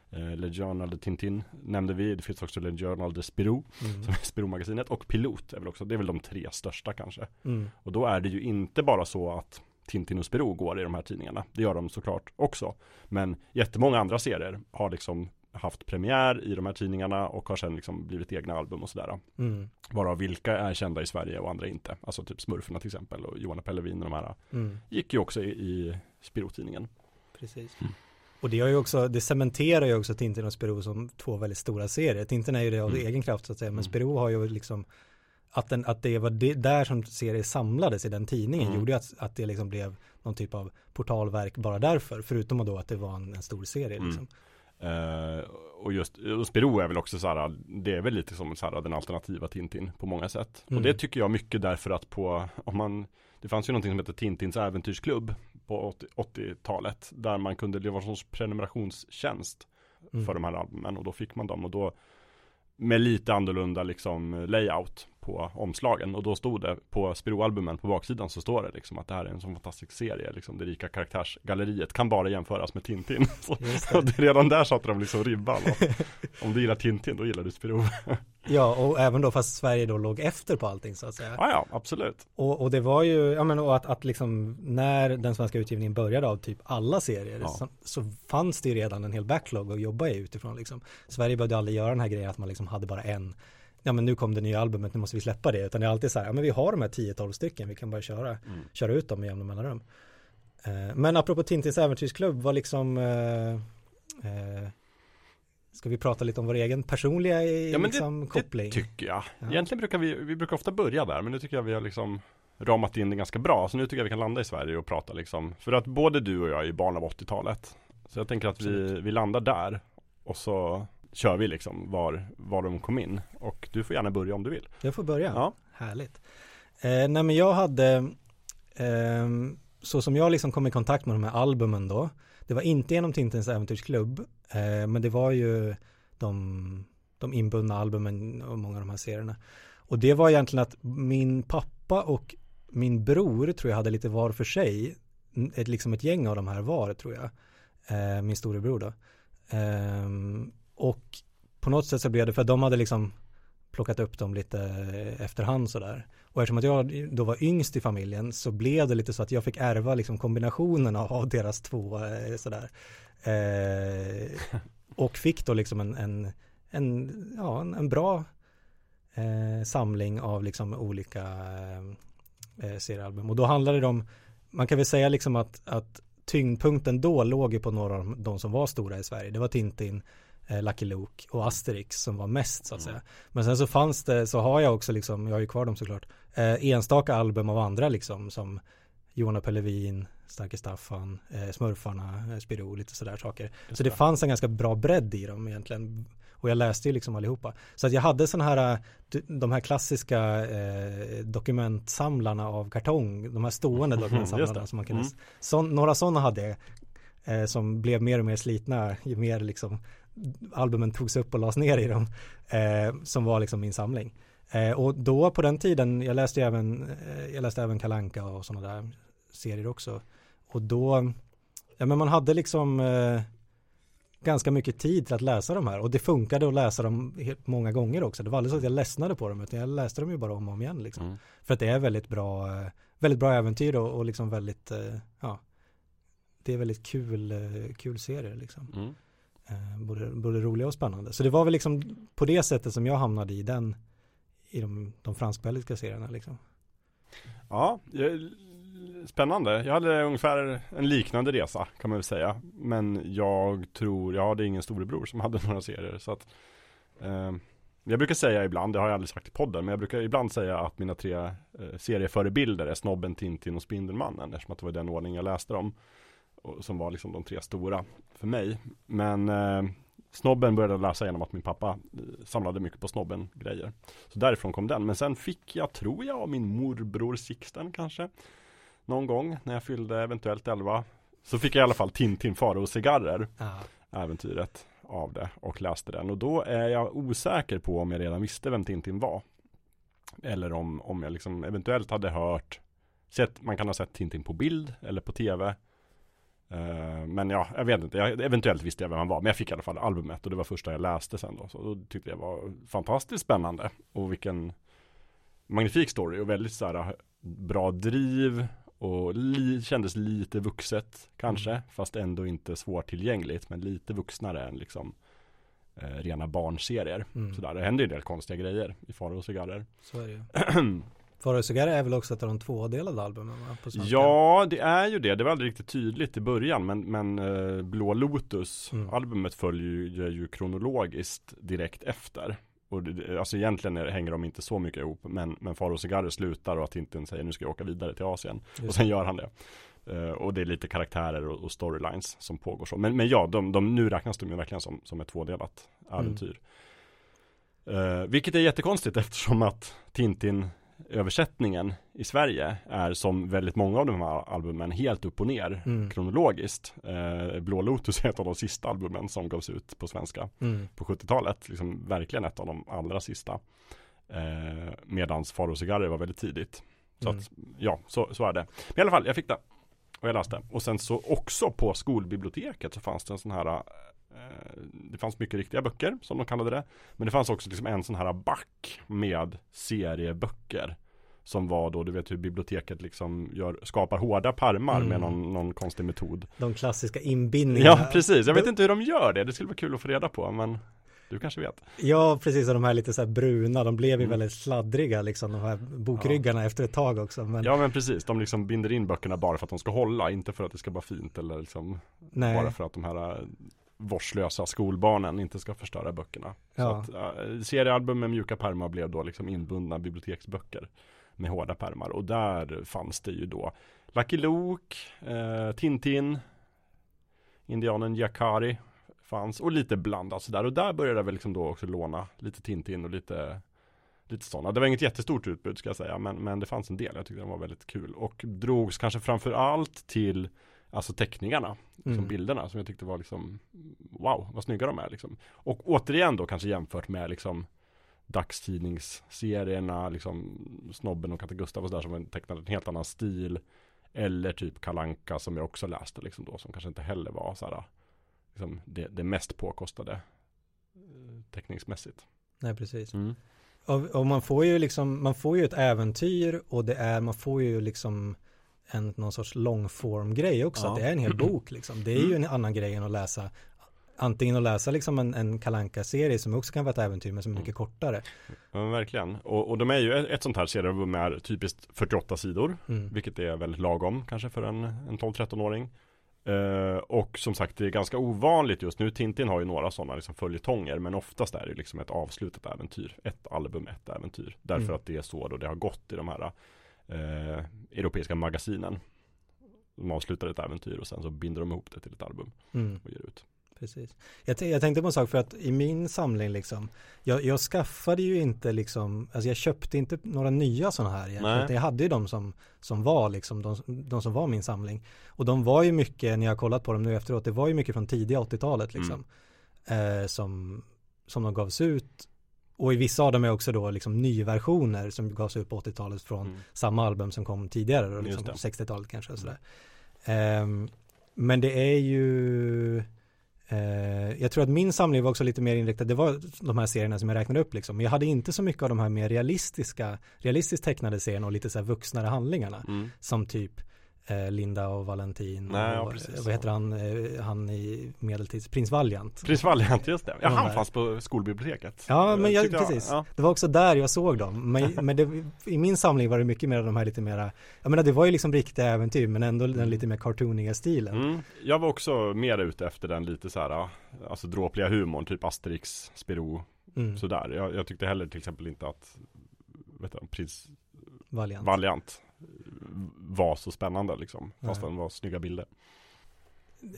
Eh, Le Journal de Tintin nämnde vi. Det finns också Le Journal de Spirou, mm. som är Spirou-magasinet. Och Pilot är väl också, det är väl de tre största kanske. Mm. Och då är det ju inte bara så att Tintin och Spirou går i de här tidningarna. Det gör de såklart också. Men jättemånga andra serier har liksom haft premiär i de här tidningarna och har sen liksom blivit egna album och sådär. Mm. Varav vilka är kända i Sverige och andra inte. Alltså typ Smurfarna till exempel och Johanna Pellevin och de här. Mm. Gick ju också i, i Spirou-tidningen. Precis. Mm. Och det har ju också, det cementerar ju också Tintin och Spirou som två väldigt stora serier. Tintin är ju det av mm. egen kraft så att säga, men mm. Spirou har ju liksom att, den, att det var det, där som serier samlades i den tidningen mm. gjorde att, att det liksom blev någon typ av portalverk bara därför, förutom då att det var en, en stor serie. Mm. Liksom. Uh, och just och Spiro är väl också så här, det är väl lite som så här, den alternativa Tintin på många sätt. Mm. Och det tycker jag mycket därför att på, om man, det fanns ju någonting som heter Tintins äventyrsklubb på 80-talet. där man kunde, det var en sorts prenumerationstjänst mm. för de här albumen och då fick man dem och då med lite annorlunda liksom layout på omslagen och då stod det på Spiro-albumen på baksidan så står det liksom att det här är en sån fantastisk serie liksom det rika karaktärsgalleriet kan bara jämföras med Tintin det. och redan där satte de liksom ribban om du gillar Tintin då gillar du Spiro Ja och även då fast Sverige då låg efter på allting så att säga Ja ja absolut Och, och det var ju, ja men och att, att liksom när den svenska utgivningen började av typ alla serier ja. så, så, fanns det ju redan en hel backlog att jobba i utifrån liksom Sverige behövde aldrig göra den här grejen att man liksom hade bara en ja men nu kom det nya albumet, nu måste vi släppa det. Utan det är alltid så här, ja men vi har de här 10-12 stycken, vi kan bara köra, mm. köra ut dem med jämna mellanrum. Eh, men apropå Tintins äventyrsklubb var liksom eh, eh, Ska vi prata lite om vår egen personliga Ja men liksom, det, koppling? det tycker jag. Ja. Egentligen brukar vi, vi brukar ofta börja där men nu tycker jag vi har liksom ramat in det ganska bra. Så nu tycker jag vi kan landa i Sverige och prata liksom. För att både du och jag är barn av 80-talet. Så jag tänker att vi, vi landar där. Och så kör vi liksom var, var de kom in. Och du får gärna börja om du vill. Jag får börja. Ja. Härligt. Eh, nej men jag hade, ehm, så som jag liksom kom i kontakt med de här albumen då, det var inte genom Tintins äventyrsklubb, eh, men det var ju de, de inbundna albumen och många av de här serierna. Och det var egentligen att min pappa och min bror tror jag hade lite var för sig, ett, liksom ett gäng av de här var tror jag, eh, min storebror då. Eh, och på något sätt så blev det, för att de hade liksom plockat upp dem lite efterhand sådär. Och eftersom att jag då var yngst i familjen så blev det lite så att jag fick ärva liksom kombinationen av deras två eh, sådär. Eh, och fick då liksom en, en, en, ja, en, en bra eh, samling av liksom olika eh, eh, seriealbum. Och då handlade det om, man kan väl säga liksom att, att tyngdpunkten då låg ju på några av de som var stora i Sverige. Det var Tintin, eh, Lucky Luke och Asterix som var mest så att Mm. säga. Men sen så fanns det, så har jag också liksom, jag har ju kvar dem såklart, eh, enstaka album av andra liksom som Johan Pellevin, Starke Staffan, eh, Smurfarna, eh, Spirou, lite sådär saker. Just Så det fanns en ganska bra bredd i dem egentligen. Och jag läste ju liksom allihopa. Så att jag hade sådana här, eh, de här klassiska eh, dokumentsamlarna av kartong, de här stående dokumentsamlarna som man kunde, Mm. sån, några sådana hade jag. Eh, som blev mer och mer slitna ju mer liksom albumen togs upp och lades ner i dem. Eh, som var liksom min samling. Eh, och då på den tiden, jag läste ju även, eh, jag läste även Kalanka och sådana där serier också. Och då, ja men man hade liksom eh, ganska mycket tid till att läsa de här och det funkade att läsa dem helt många gånger också. Det var aldrig så att jag ledsnade på dem utan jag läste dem ju bara om och om igen liksom. Mm. För att det är väldigt bra, eh, väldigt bra äventyr och, och liksom väldigt, eh, ja, det är väldigt kul, eh, kul serier liksom. Mm. Eh, både, både roliga och spännande. Så det var väl liksom på det sättet som jag hamnade i den, i de, de franskbelgiska serierna liksom. Ja, eh, spännande. Jag hade ungefär en liknande resa kan man väl säga. Men jag tror, jag hade ingen storebror som hade några serier. Så att, eh, jag brukar säga ibland, det har jag aldrig sagt i podden, men jag brukar ibland säga att mina tre eh, serieförebilder är Snobben, Tintin och Spindelmannen. Eftersom att det var den ordning jag läste dem. Som var liksom de tre stora för mig. Men eh, Snobben började läsa genom att min pappa eh, samlade mycket på Snobben-grejer. Så därifrån kom den. Men sen fick jag, tror jag, av min morbror Sixten kanske. Någon gång när jag fyllde eventuellt 11. Så fick jag i alla fall Tintin, Faro och cigarrer. Ja, Äventyret av det och läste den. Och då är jag osäker på om jag redan visste vem Tintin var. Eller om, om jag liksom eventuellt hade hört sett, Man kan ha sett Tintin på bild eller på tv. Eh, men ja, jag vet inte. Jag, eventuellt visste jag vem han var. Men jag fick i alla fall albumet och det var första jag läste sen då. Så då tyckte jag var fantastiskt spännande. Och vilken magnifik story och väldigt så här bra driv. Och li, kändes lite vuxet kanske. Mm. Fast ändå inte svårtillgängligt. Men lite vuxnare än liksom eh, rena barnserier. mm, Sådär. Det händer ju en del konstiga grejer i Faro och cigarrer. så är det Cigarr är väl också ett av de tvådelade albumen va? På svenska. Ja, det är ju det. Det var aldrig riktigt tydligt i början. Men, men eh, Blå Lotus, Mm. albumet följer ju, ju kronologiskt direkt efter. Och det- alltså egentligen är, hänger de inte så mycket ihop. Men, men Faro och Cigarrer slutar och att Tintin säger nu ska jag åka vidare till Asien. Just Och sen gör han det. Eh, och det är lite karaktärer och, och storylines som pågår så. Men, men ja, de, de, nu räknas de ju verkligen som, som ett tvådelat äventyr. Eh, vilket är jättekonstigt eftersom att Tintin översättningen i Sverige är som väldigt många av de här albumen helt upp och ner Mm. kronologiskt. Eh, Blå Lotus är ett av de sista albumen som gavs ut på svenska Mm. på 70-talet. Liksom verkligen ett av de allra sista. Eh, medans Faro och Cigarrer var väldigt tidigt. Så Mm. att, ja, så, så är det. Men i alla fall, jag fick det. Och jag läste. Och sen så också på skolbiblioteket så fanns det en sån här Det fanns mycket riktiga böcker som de kallade det. Men det fanns också liksom en sån här back med serieböcker. Som var då, du vet hur biblioteket liksom gör, skapar hårda pärmar Mm. med någon, någon konstig metod. De klassiska inbindningarna. Ja, precis. Jag vet inte hur de gör det. Det skulle vara kul att få reda på, men du kanske vet. Ja, precis. Och de här lite så här bruna, de blev ju Mm. väldigt sladdriga liksom, de här bokryggarna efter ett tag också. Men Ja men precis, de liksom binder in böckerna bara för att de ska hålla, inte för att det ska vara fint eller liksom nej, bara för att de här vårdslösa skolbarnen inte ska förstöra böckerna. Ja. Så att, uh, seriealbum med mjuka pärmar blev då liksom inbundna biblioteksböcker med hårda pärmar och där fanns det ju då Lucky Luke, eh, Tintin, Indianen Yakari fanns och lite blandat sådär och där började jag väl liksom då också låna lite Tintin och lite Lite sådana. Det var inget jättestort utbud ska jag säga men, men det fanns en del. Jag tyckte den var väldigt kul och drogs kanske framför allt till Alltså teckningarna, liksom Mm. bilderna som jag tyckte var liksom Wow, vad snygga de är liksom. Och återigen då kanske jämfört med liksom Dagstidningsserierna, liksom Snobben och Katte Gustav och sådär som tecknade en helt annan stil Eller typ Kalanka som jag också läste liksom då som kanske inte heller var så här, liksom det, det mest påkostade eh, teckningsmässigt. Nej, precis. Mm. Och, och man får ju liksom, man får ju ett äventyr och det är, man får ju liksom en, någon sorts långform grej också. Ja. Det är en hel bok liksom. Det är ju en annan grej än att läsa Antingen att läsa liksom en, en kalanka serie som också kan vara ett äventyr men som är mycket kortare. Ja, verkligen. Och, och de är ju ett, ett sånt här seriealbum är typiskt 48 sidor, Mm. vilket är väldigt lagom kanske för en, en 12-13-åring. Eh, och som sagt, det är ganska ovanligt just nu. Tintin har ju några sådana liksom följetonger, men oftast är det liksom ett avslutat äventyr. Ett album, ett äventyr. Därför Mm. att det är så då det har gått i de här eh, europeiska magasinen. De avslutar ett äventyr och sen så binder de ihop det till ett album Mm. och ger ut. Precis. Jag, jag tänkte på en sak för att i min samling liksom, jag, jag skaffade ju inte liksom, alltså jag köpte inte några nya sådana här egentligen. Jag hade ju de som, som var liksom, de, de som var min samling. Och de var ju mycket, när jag har kollat på dem nu efteråt, det var ju mycket från tidiga 80-talet liksom. Eh, som, som de gavs ut. Och i vissa av dem är också då liksom nyversioner som gavs ut på 80-talet från Mm. samma album som kom tidigare då, liksom Just på 60-talet kanske och sådär. Ehm, men det är ju eh, jag tror att min samling var också lite mer inriktad, det var de här serierna som jag räknade upp liksom. Men jag hade inte så mycket av de här mer realistiska, realistiskt tecknade serierna och lite så här vuxnare handlingarna. Mm. Som typ Linda och Valentin Nej, ja, och precis. vad heter han, eh, han i medeltids, Prins Valiant. Prins Valiant, just det. Ja, han där. fanns på skolbiblioteket. Ja, men jag, precis. ja. Det var också där jag såg dem. Men, men det, i min samling var det mycket mer av de här lite mera, jag menar det var ju liksom riktiga äventyr men ändå den lite mer cartooniga stilen. Mm. Jag var också mer ute efter den lite så här, alltså dråpliga humorn, typ Asterix, Spirou, Mm. sådär. Jag, jag tyckte heller till exempel inte att, vet du, Prins Valiant. Valiant var så spännande liksom, fast den var snygga bilder.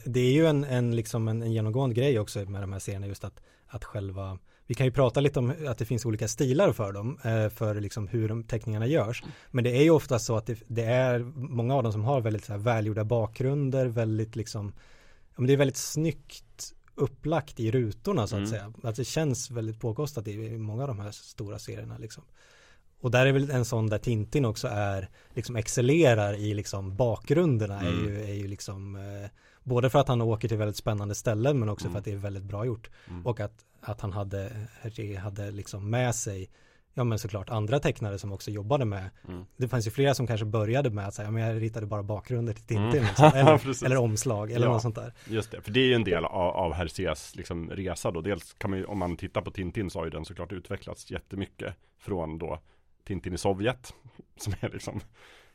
det är ju en, en, liksom en, en genomgående grej också med de här serierna just att, att själva vi kan ju prata lite om att det finns olika stilar för dem, eh, för liksom hur de teckningarna görs. Men det är ju ofta så att det, det är många av dem som har väldigt så här välgjorda bakgrunder, väldigt liksom, ja, men det är väldigt snyggt upplagt i rutorna så att Mm. säga. Att det känns väldigt påkostat i, i många av de här stora serierna liksom. Och där är väl en sån där Tintin också är, liksom excellerar i liksom bakgrunderna är Mm. ju, är ju liksom eh, Både för att han åker till väldigt spännande ställen men också Mm. för att det är väldigt bra gjort. Mm. Och att, att han hade, Hergé hade liksom med sig Ja men såklart andra tecknare som också jobbade med Mm. Det fanns ju flera som kanske började med att säga, ja, men jag ritade bara bakgrunder till Tintin Mm. liksom, eller, eller omslag eller Ja. något sånt där. Just det, för det är ju en del av, av Hergés liksom resa då. Dels kan man ju, om man tittar på Tintin så har ju den såklart utvecklats jättemycket från då Tintin i Sovjet, som är liksom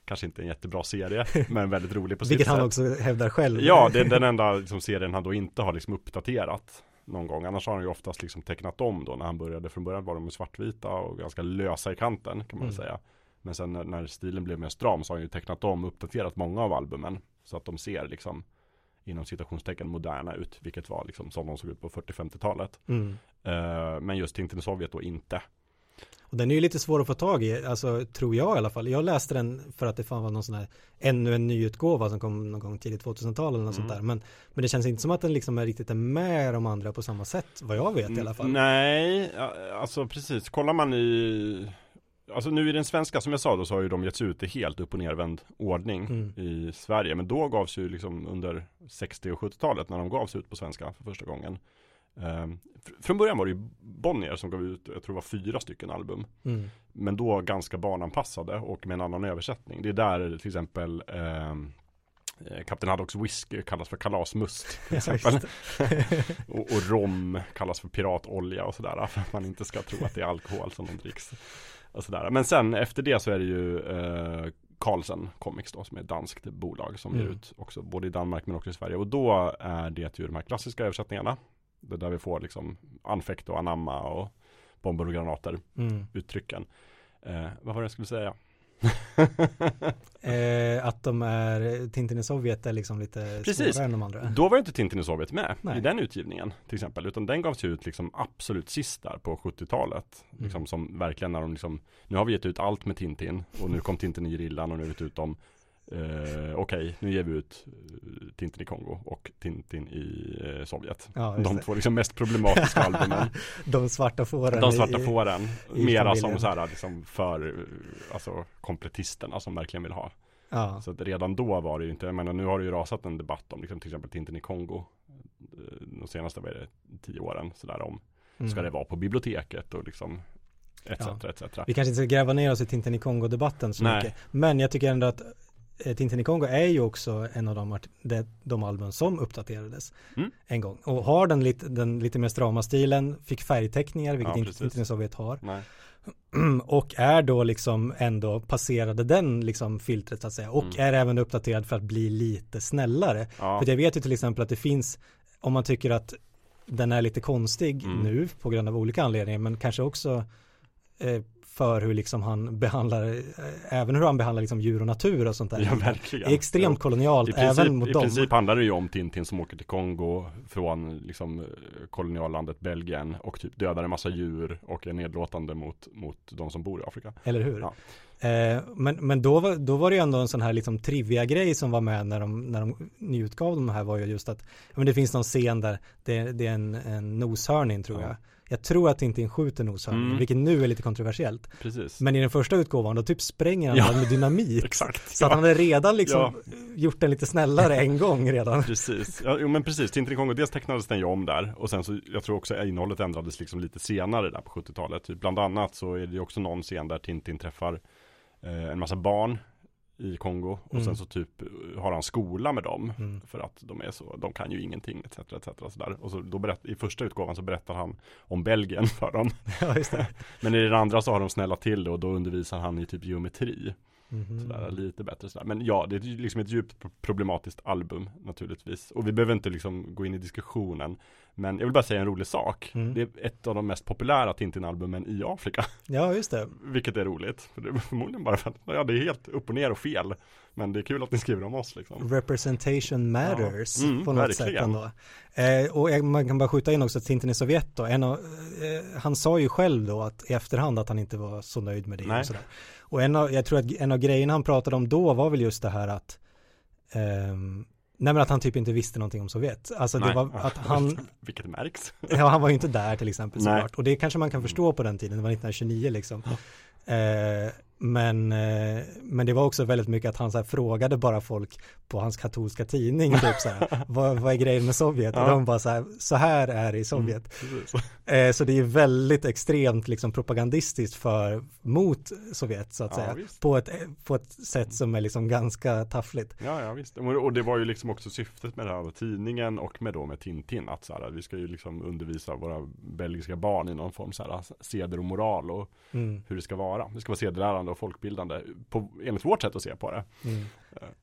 kanske inte en jättebra serie, men väldigt rolig på sitt Vilket han sätt. också hävdar själv. Ja, det är den enda liksom, serien han då inte har liksom uppdaterat någon gång. Annars har han ju oftast liksom tecknat om då när han började. Från början var de svartvita och ganska lösa i kanten kan man Mm. säga. Men sen när, stilen blev mer stram så har han ju tecknat om och uppdaterat många av albumen. Så att de ser liksom inom citationstecken moderna ut. Vilket var liksom som de såg ut på 40-50-talet. Mm. Eh, men just Tintin i Sovjet då inte. Och den är ju lite svår att få tag i, alltså tror jag i alla fall. Jag läste den för att det fan var någon sån här, ännu en nyutgåva som kom någon gång tidigt 2000-tal eller något Mm. sånt där. Men, men det känns inte som att den liksom är riktigt är med de andra på samma sätt, vad jag vet i alla fall. Nej, ja, alltså precis. Kollar man i Alltså nu i den svenska som jag sa då så har ju de getts ut i helt upp och nervänd ordning Mm. i Sverige. Men då gavs ju liksom under 60 och 70-talet när de gavs ut på svenska för första gången. Ehm, fr- från början var det ju Bonnier som gav ut, jag tror det var fyra stycken album. Mm. Men då ganska barnanpassade och med en annan översättning. Det är där till exempel ehm, eh, Kapten Haddocks whisky kallas för kalasmust Ja, och, och rom kallas för piratolja och sådär för att man inte ska tro att det är alkohol som de dricks. Och sådär. Men sen efter det så är det ju eh, Carlsen Comics då som är ett danskt bolag som Mm. ger ut också både i Danmark men också i Sverige och då är det ju de här klassiska översättningarna. Det där vi får liksom anfäkt och anamma och bomber och granater Mm. uttrycken. Eh, vad var det jag skulle säga? Eh, att de är, Tintin i Sovjet är liksom lite Precis. än de andra. Då var inte Tintin i Sovjet med Nej. i den utgivningen till exempel. Utan den gavs ut liksom absolut sist där på 70-talet. Liksom Mm. som verkligen när de liksom, nu har vi gett ut allt med Tintin och nu kom Tintin i gerillan och nu har vi gett ut dem. Eh, Okej, nu ger vi ut eh, Tintin i Kongo och Tintin i eh, Sovjet. Ja, De två liksom mest problematiska albumen. De svarta fåren. De svarta i- fåren. i Mera familjen. som så här, liksom för eh, alltså, kompletisterna som verkligen vill ha. Ja, Så att redan då var det ju inte, jag menar nu har det ju rasat en debatt om liksom, till exempel Tintin i Kongo. Eh, De senaste, vad är det, tio åren sådär om, mm. ska det vara på biblioteket och liksom etc. Ja. etc. Vi kanske inte ska gräva ner oss i Tintin i Kongo-debatten så Nej. mycket. Men jag tycker ändå att Tintin i Kongo är ju också en av de, de, de album som uppdaterades Mm. en gång. Och har den lite, den lite mer strama stilen, fick färgteckningar, vilket Ja, inte. Tintin i Sovjet har. Nej. och är då liksom ändå passerade den liksom filtret så att säga. Och Mm. är även uppdaterad för att bli lite snällare. Ja, För jag vet ju till exempel att det finns, om man tycker att den är lite konstig Mm. nu på grund av olika anledningar, men kanske också eh, för hur liksom han behandlar, eh, även hur han behandlar liksom djur och natur och sånt där. ja Det verkligen. är extremt kolonialt I princip, även mot I dem. princip handlar det ju om Tintin som åker till Kongo från liksom koloniallandet Belgien och typ dödar en massa djur och är nedlåtande mot, mot de som bor i Afrika. Eller hur? Ja. Eh, men men då, var, då var det ju ändå en sån här liksom trivia-grej som var med när de, när de nyutgav de här var ju just att men det finns någon scen där det, det är en, en noshörning tror Ja. jag. Jag tror att Tintin skjuter noshörningen, Mm. vilket nu är lite kontroversiellt. Precis. Men i den första utgåvan då typ spränger han Ja. med dynamit. Exakt. Så att ja. han hade redan liksom Ja. gjort den lite snällare en gång redan. Precis, ja, jo, men precis, Tintin Kongo, dels tecknades den ju om där och sen så, jag tror också innehållet ändrades liksom lite senare där på 70-talet. Typ, bland annat så är det ju också någon scen där Tintin träffar eh, en massa barn i Kongo och Mm. sen så typ har han skola med dem Mm. för att de är så, de kan ju ingenting etc. etc. Sådär. Och så då berätt, i första utgåvan så berättar han om Belgien för dem. Ja. Men i den andra så har de snällat till det och då undervisar han i typ geometri. Mhm. Sådär, lite bättre sådär. Men ja, det är liksom ett djupt problematiskt album naturligtvis. Och vi behöver inte liksom gå in i diskussionen. Men jag vill bara säga en rolig sak. Mm. Det är ett av de mest populära Tintin-albumen i Afrika. Ja, just det. Vilket är roligt. För det är förmodligen bara för att, ja det är helt upp och ner och fel. Men det är kul att ni skriver om oss liksom. Representation matters Ja, mm, på något verkligen. sätt ändå. Eh, och man kan bara skjuta in också att Tintin i Sovjet då, en av, eh, han sa ju själv då att i efterhand att han inte var så nöjd med det Nej. och sådär. Och en av, jag tror att en av grejerna han pratade om då var väl just det här att ehm, Nej men att han typ inte visste någonting om Sovjet. Alltså det Nej. var att han, Vilket märks. ja han var ju inte där till exempel såklart. Och det kanske man kan förstå på den tiden, det var 1929 liksom. Eh, men, eh, men det var också väldigt mycket att han så frågade bara folk på hans katolska tidning typ så här, vad, vad är grejen med Sovjet? Och Ja. de bara så här, så här är det i Sovjet. Precis. Eh, så det är väldigt extremt liksom propagandistiskt för, mot Sovjet så att Ja, säga. visst. På ett, på ett sätt som är liksom ganska taffligt. Ja, ja visst. Och och det var ju liksom också syftet med den här tidningen och med då med Tintin att så här, vi ska ju liksom undervisa våra belgiska barn i någon form så här seder och moral och Mm, hur det ska vara. Det ska vara sedelärande och folkbildande på, enligt vårt sätt att se på det. mm.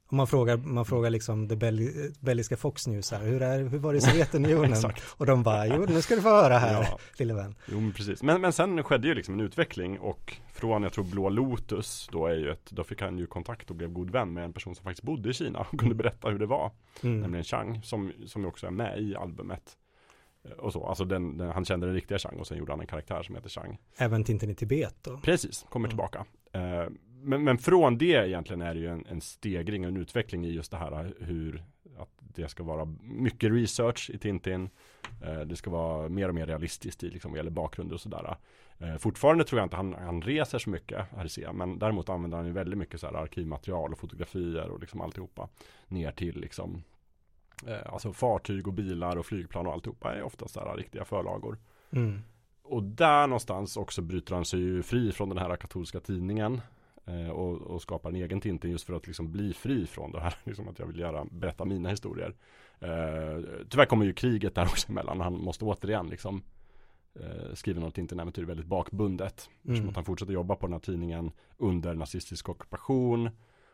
Och man frågar, man frågar liksom det belg, belgiska Fox News här, hur, är, hur var det i Sovjetunionen? Och de bara, jo nu ska du få höra här, Ja. lille vän. Jo men precis. Men, men sen skedde ju liksom en utveckling och från jag tror Blå Lotus då är ju ett, då fick han ju kontakt och blev god vän med en person som faktiskt bodde i Kina och kunde berätta hur det var. Mm. Nämligen Chang som, som också är med i albumet. Eh, Och så, alltså den, den, han kände den riktiga Chang och sen gjorde han en karaktär som heter Chang. Även Tintin i Tibet då. Precis, kommer Mm. tillbaka. Eh, men, men från det egentligen är det ju en, en stegring och en utveckling i just det här hur att det ska vara mycket research i Tintin. Eh, det ska vara mer och mer realistiskt i liksom vad gäller bakgrunder och sådär. Eh, fortfarande tror jag inte han, han reser så mycket RC, men däremot använder han ju väldigt mycket så här arkivmaterial och fotografier och liksom alltihopa ner till liksom alltså fartyg och bilar och flygplan och alltihopa är oftast så här riktiga förlagor. Mm. Och där någonstans också bryter han sig ju fri från den här katolska tidningen eh, och, och skapar en egen Tintin just för att liksom bli fri från det här, liksom att jag vill göra, berätta mina historier. Eh, tyvärr kommer ju kriget där också emellan, han måste återigen liksom eh, skriva något Tintin-äventyr väldigt bakbundet. Mm. Eftersom att han fortsätter jobba på den här tidningen under nazistisk ockupation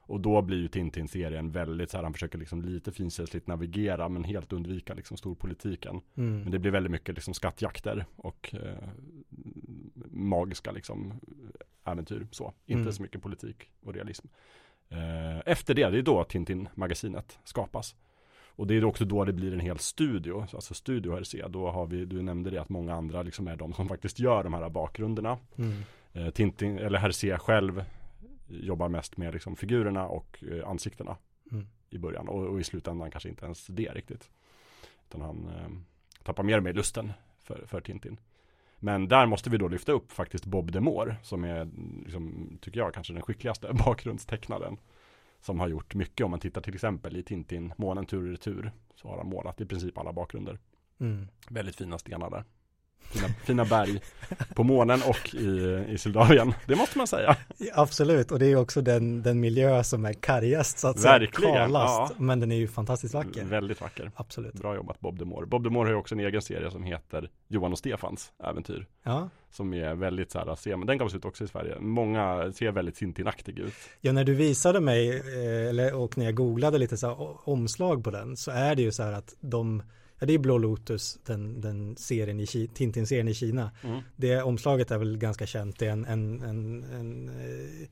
Och då blir ju Tintin-serien väldigt så här, han försöker liksom lite finkänsligt navigera men helt undvika liksom storpolitiken. Mm. Men det blir väldigt mycket liksom skattjakter och eh, magiska liksom äventyr så. Inte Mm. så mycket politik och realism. Eh, efter det, det är då Tintin-magasinet skapas. Och det är också då det blir en hel studio, alltså Studio RC. Då har vi, du nämnde det att många andra liksom är de som faktiskt gör de här bakgrunderna. Mm. Eh, Tintin, eller Hercé själv jobbar mest med liksom figurerna och eh, ansiktena Mm. i början och, och i slutändan kanske inte ens det riktigt. Utan han eh, tappar mer och mer lusten för, för Tintin. Men där måste vi då lyfta upp faktiskt Bob Demore som är, liksom, tycker jag, kanske den skickligaste bakgrundstecknaren. Som har gjort mycket om man tittar till exempel i Tintin, Månen tur och retur. Så har han målat i princip alla bakgrunder. Mm. Väldigt fina stenar där. Fina, fina berg på månen och i, i Sildavien. Det måste man säga. Absolut, och det är också den, den miljö som är kargast så att säga, Verkligen, kalast, ja. men den är ju fantastiskt vacker. Väldigt vacker. Absolut. Bra jobbat Bob Demore. Bob Demore har ju också en egen serie som heter Johan och Stefans äventyr. Ja. Som är väldigt så här, ser, den gavs ut också i Sverige. Många ser väldigt Tintin-aktig ut. ja, när du visade mig, eh, eller, och när jag googlade lite så här, omslag på den, så är det ju så här att de, ja det är Blå Lotus, den, den serien i Ki- Tintin-serien i Kina. Mm. Det omslaget är väl ganska känt, det är en, en, en, en eh,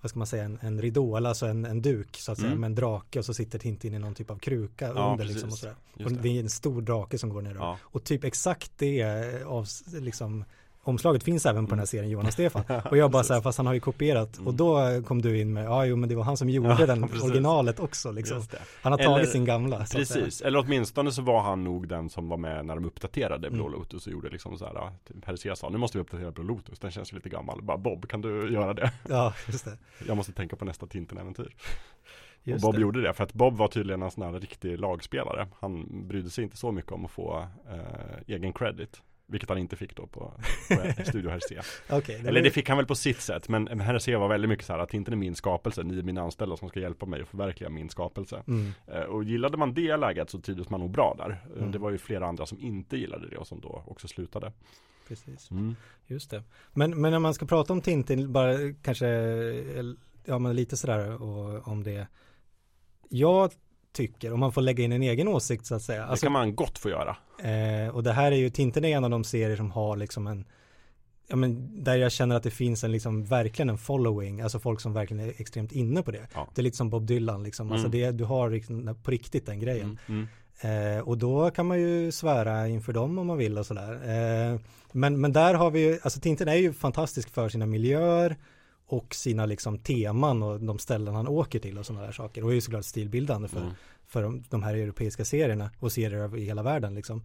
vad ska man säga, en, en ridå, alltså en, en duk så att säga, Mm. med en drake och så sitter Tintin i någon typ av kruka Ja, under precis. liksom och sådär. Och det. det är en stor drake som går ner. Ja. Och typ exakt det eh, av, liksom, omslaget finns även på den här serien Johan och Stefan. Och jag bara så här, fast han har ju kopierat. Mm. Och då kom du in med, ja jo men det var han som gjorde Ja, den precis. originalet också liksom. Han har Eller- tagit sin gamla. Precis, eller åtminstone så var han nog den som var med när de uppdaterade Blå Mm. Lotus och gjorde liksom så här, typ Hercé sa, nu måste vi uppdatera Blå Lotus, den känns ju lite gammal. Bara Bob, kan du göra det? Ja, just det. Jag måste tänka på nästa Tintin-äventyr. Och Just Bob det. gjorde det, för att Bob var tydligen en sån här riktig lagspelare. Han brydde sig inte så mycket om att få eh, egen credit. Vilket han inte fick då på, på Studio Hercé. Okej, Eller det fick han väl på sitt sätt, men Hercé var väldigt mycket så här att inte är min skapelse, ni är mina anställda som ska hjälpa mig att förverkliga min skapelse. Mm. Eh, Och gillade man det läget så trivdes man nog bra där. Eh, Mm. Det var ju flera andra som inte gillade det och som då också slutade. Precis. Mm. Just det. Men, men när man ska prata om Tintin, bara kanske, el- ja men lite sådär och, om det. Jag tycker, om man får lägga in en egen åsikt så att säga. Det Alltså, kan man gott få göra. eh, och det här är ju, Tintin är en av de serier som har liksom en, ja men där jag känner att det finns en liksom verkligen en following, alltså folk som verkligen är extremt inne på det. Ja. Det är lite som Bob Dylan liksom, alltså Mm. det, du har liksom på riktigt den grejen. Mm. Mm. Eh, och då kan man ju svära inför dem om man vill och sådär. Eh, men, men där har vi ju, alltså Tintin är ju fantastisk för sina miljöer och sina liksom teman och de ställen han åker till och sådana där saker. Och är ju såklart stilbildande för, Mm. för de, de här europeiska serierna och serier över hela världen liksom.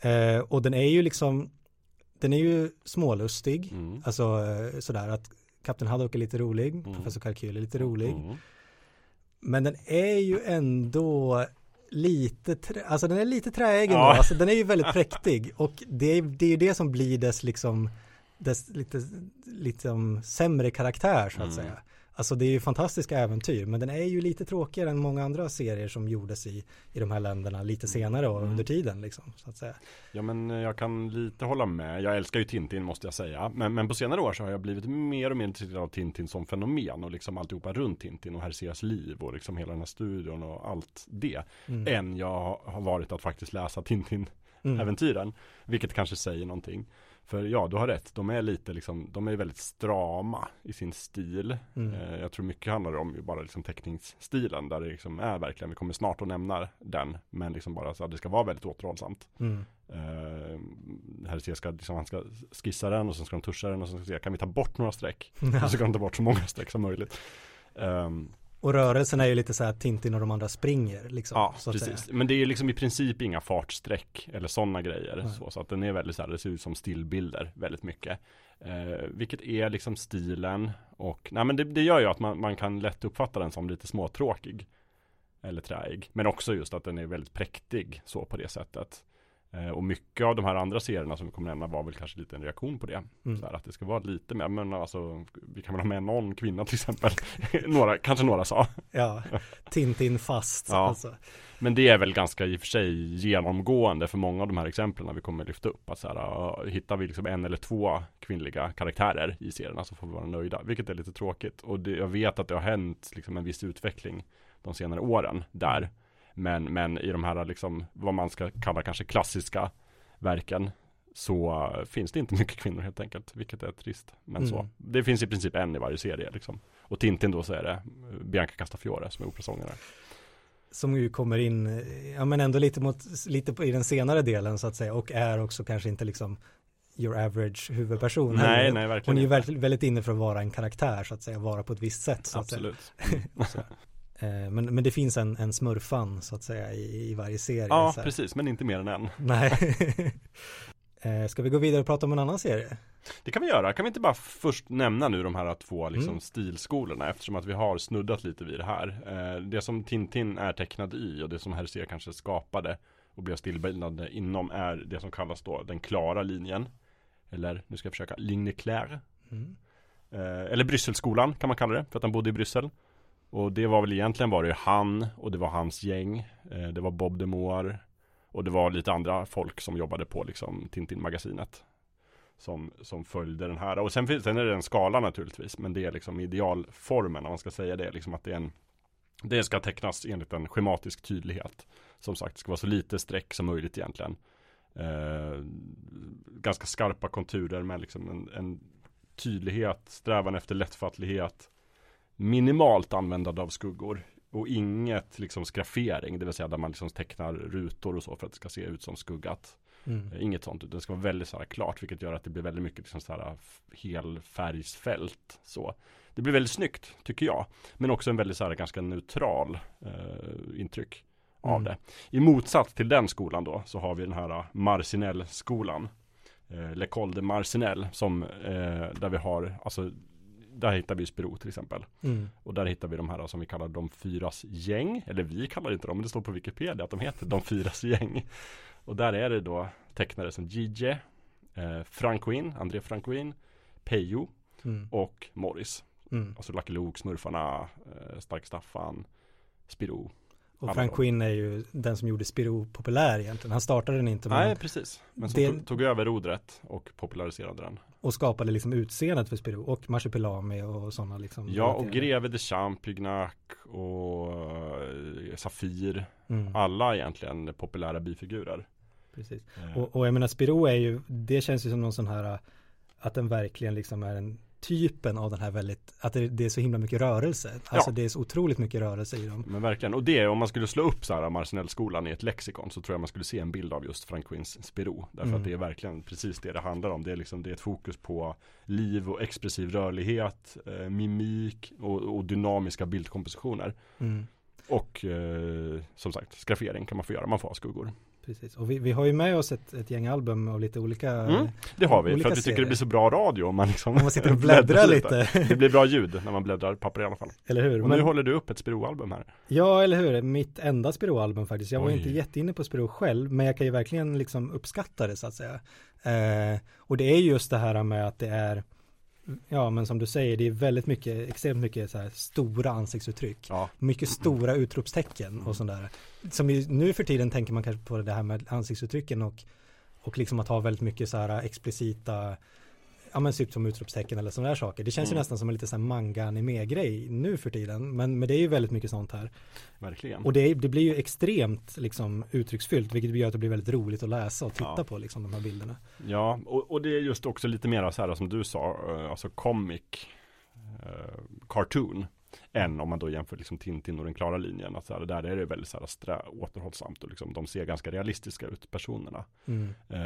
Eh, och den är ju liksom, den är ju smålustig, Mm. alltså eh, sådär att Kapten Haddock är lite rolig, Mm. Professor Kalkyl är lite rolig. Mm. Men den är ju ändå lite, trä, alltså den är lite träig ändå, Ja. alltså den är ju väldigt präktig och det är, det är ju det som blir dess liksom, dess lite, liksom sämre karaktär så att Mm. säga. Alltså det är ju fantastiska äventyr, men den är ju lite tråkigare än många andra serier som gjordes i, i de här länderna lite senare och Mm. under tiden liksom, så att säga. Ja men eh, jag kan lite hålla med. Jag älskar ju Tintin måste jag säga. Men, men på senare år så har jag blivit mer och mer intresserad av Tintin som fenomen och liksom alltihopa runt Tintin och Hercés liv och liksom hela den här studion och allt det. Mm. Än jag har varit att faktiskt läsa Tintin Mm. Vilket kanske säger någonting. För ja, du har rätt. De är lite liksom, de är väldigt strama i sin stil. Mm. Eh, jag tror mycket handlar om ju bara liksom teckningsstilen. Där det liksom är verkligen, vi kommer snart att nämna den. Men liksom bara så att det ska vara väldigt återhållsamt. Mm. Eh, ska, liksom, han ska skissa den och sen ska de tuscha den och sen ska se, kan vi ta bort några streck? Och så ska de ta bort så många streck som möjligt. Ehm, Och rörelsen är ju lite så här Tintin och de andra springer liksom. Ja, precis. säga. Men det är liksom i princip inga fartsträck eller sådana grejer. Nej. Så, så att den är väldigt så här, det ser ut som stillbilder väldigt mycket. Eh, vilket är liksom stilen och nej men det, det gör ju att man, man kan lätt uppfatta den som lite småtråkig. Eller träig. Men också just att den är väldigt präktig så på det sättet. Eh, och mycket av de här andra serierna som vi kommer nämna var väl kanske lite en reaktion på det. Mm. Så här, att det ska vara lite mer, men alltså vi kan väl ha med någon kvinna till exempel. några, kanske några sa. Ja, Tintin fast. Ja. Alltså. Men det är väl ganska i och för sig genomgående för många av de här exemplen vi kommer lyfta upp. Att så här, hittar vi liksom en eller två kvinnliga karaktärer i serierna så får vi vara nöjda. Vilket är lite tråkigt. Och det, jag vet att det har hänt liksom en viss utveckling de senare åren där. Men, men i de här liksom, vad man ska kalla kanske klassiska verken så finns det inte mycket kvinnor helt enkelt, vilket är trist. Men Mm. så, det finns i princip en i varje serie liksom. Och Tintin då så är det Bianca Castafiore som är operasångare. Som ju kommer in, ja men ändå lite mot, lite på, i den senare delen så att säga och är också kanske inte liksom your average huvudperson. Nej, nej verkligen Hon är ju väldigt, inne för att vara en karaktär så att säga, vara på ett visst sätt. Så att säga. Absolut. Eh, Men, men det finns en, en smurfan så att säga i, i varje serie. Ja, precis, men inte mer än en. Nej. Eh, Ska vi gå vidare och prata om en annan serie? Det kan vi göra. Kan vi inte bara först nämna nu de här två liksom, Mm. stilskolorna eftersom att vi har snuddat lite vid det här. Eh, det som Tintin är tecknad i och det som Hergé kanske skapade och blev stillbildande inom är det som kallas då den klara linjen. Eller, nu ska jag försöka, Ligne Claire. Mm. Eller Brysselskolan kan man kalla det, för att han bodde i Bryssel. Och det var väl egentligen var det han och det var hans gäng. Eh, det var Bob DeMoar Och det var lite andra folk som jobbade på liksom Tintin-magasinet. Som, som följde den här. Och sen, finns- sen är det en skala naturligtvis. Men det är liksom idealformen om man ska säga det. Liksom att det är en det ska tecknas enligt en schematisk tydlighet. Som sagt, det ska vara så lite streck som möjligt egentligen. Eh, ganska skarpa konturer med liksom en, en tydlighet, strävan efter lättfattlighet. Minimalt användande av skuggor. Och inget liksom skraffering, det vill säga där man liksom tecknar rutor och så för att det ska se ut som skuggat. Mm. Eh, Inget sånt, utan det ska vara väldigt så här klart, vilket gör att det blir väldigt mycket liksom så här f- helfärgsfält. Så. Det blir väldigt snyggt, tycker jag. Men också en väldigt så här ganska neutral eh, intryck av Mm. det. I motsats till den skolan då, så har vi den här Marcinelle-skolan. Eh, L'École de Marcinelle, som, eh, där vi har, alltså, där hittar vi Spiro till exempel. Mm. Och där hittar vi de här som vi kallar de fyras gäng. Eller vi kallar inte dem, men det står på Wikipedia att de heter de fyras gäng. Och där är det då tecknare som Gigi, eh, Franquin, André Franquin, Peyo Mm. och Morris. Mm. Alltså Lucky Luke, Smurfarna, eh, Stark Staffan, Spiro. Och Frank. Quinn är ju den som gjorde Spiro populär egentligen. Han startade den inte Nej, precis. Men som Det- tog, över rodret och populariserade den. och skapade liksom utseendet för Spiro och Marsupilami och sådana liksom. Ja, och. Greve de Champ, Pygnac och eh, Safir. Mm. Alla egentligen populära bifigurer. Precis. Eh, Och, och jag menar Spiro är ju, det känns ju som någon sån här att den verkligen liksom är en typen av den här väldigt, att det, det är så himla mycket rörelse. Alltså Ja. det är så otroligt mycket rörelse i dem. Men verkligen, och det om man skulle slå upp så här Marcinellskolan i ett lexikon så tror jag man skulle se en bild av just Frank Quinns Spiro. Därför Mm. att det är verkligen precis det det handlar om. Det är liksom, det är ett fokus på liv och expressiv rörlighet, eh, mimik och, och dynamiska bildkompositioner. Mm. Och eh, som sagt, skraffering kan man få göra, man får ha skuggor. Precis, och vi, vi har ju med oss ett, ett gäng album av lite olika Mm. Det har vi, för att vi tycker serier. det blir så bra radio om man liksom Om man sitter och bläddrar lite, Det blir bra ljud när man bläddrar papper i alla fall. eller hur? Och Men, nu håller du upp ett Spiro-album här. Ja, eller hur? Mitt enda Spiro-album faktiskt. Jag var Oj. inte jätteinne på Spiro själv, men jag kan ju verkligen liksom uppskatta det så att säga. Eh, och det är just det här med att det är, ja men som du säger, det är väldigt mycket, extremt mycket så här stora ansiktsuttryck. Ja, Mycket stora utropstecken och sånt där. Som ju, nu för tiden tänker man kanske på det här med ansiktsuttrycken och, och liksom att ha väldigt mycket så här explicita Ja men typ som utropstecken eller sådana där saker. Det känns ju Mm. nästan som en lite så här manga-anime-grej nu för tiden. Men, men det är ju väldigt mycket sånt här. verkligen. Och det, det blir ju extremt liksom uttrycksfyllt, vilket gör att det blir väldigt roligt att läsa och titta Ja. på liksom de här bilderna. Ja, och, och det är just också lite mer så här som du sa, eh, alltså comic, eh, cartoon, än om man då jämför liksom Tintin och den klara linjen. Att så här, där är det väldigt så här strä, återhållsamt och liksom, de ser ganska realistiska ut, personerna. Mm. Eh,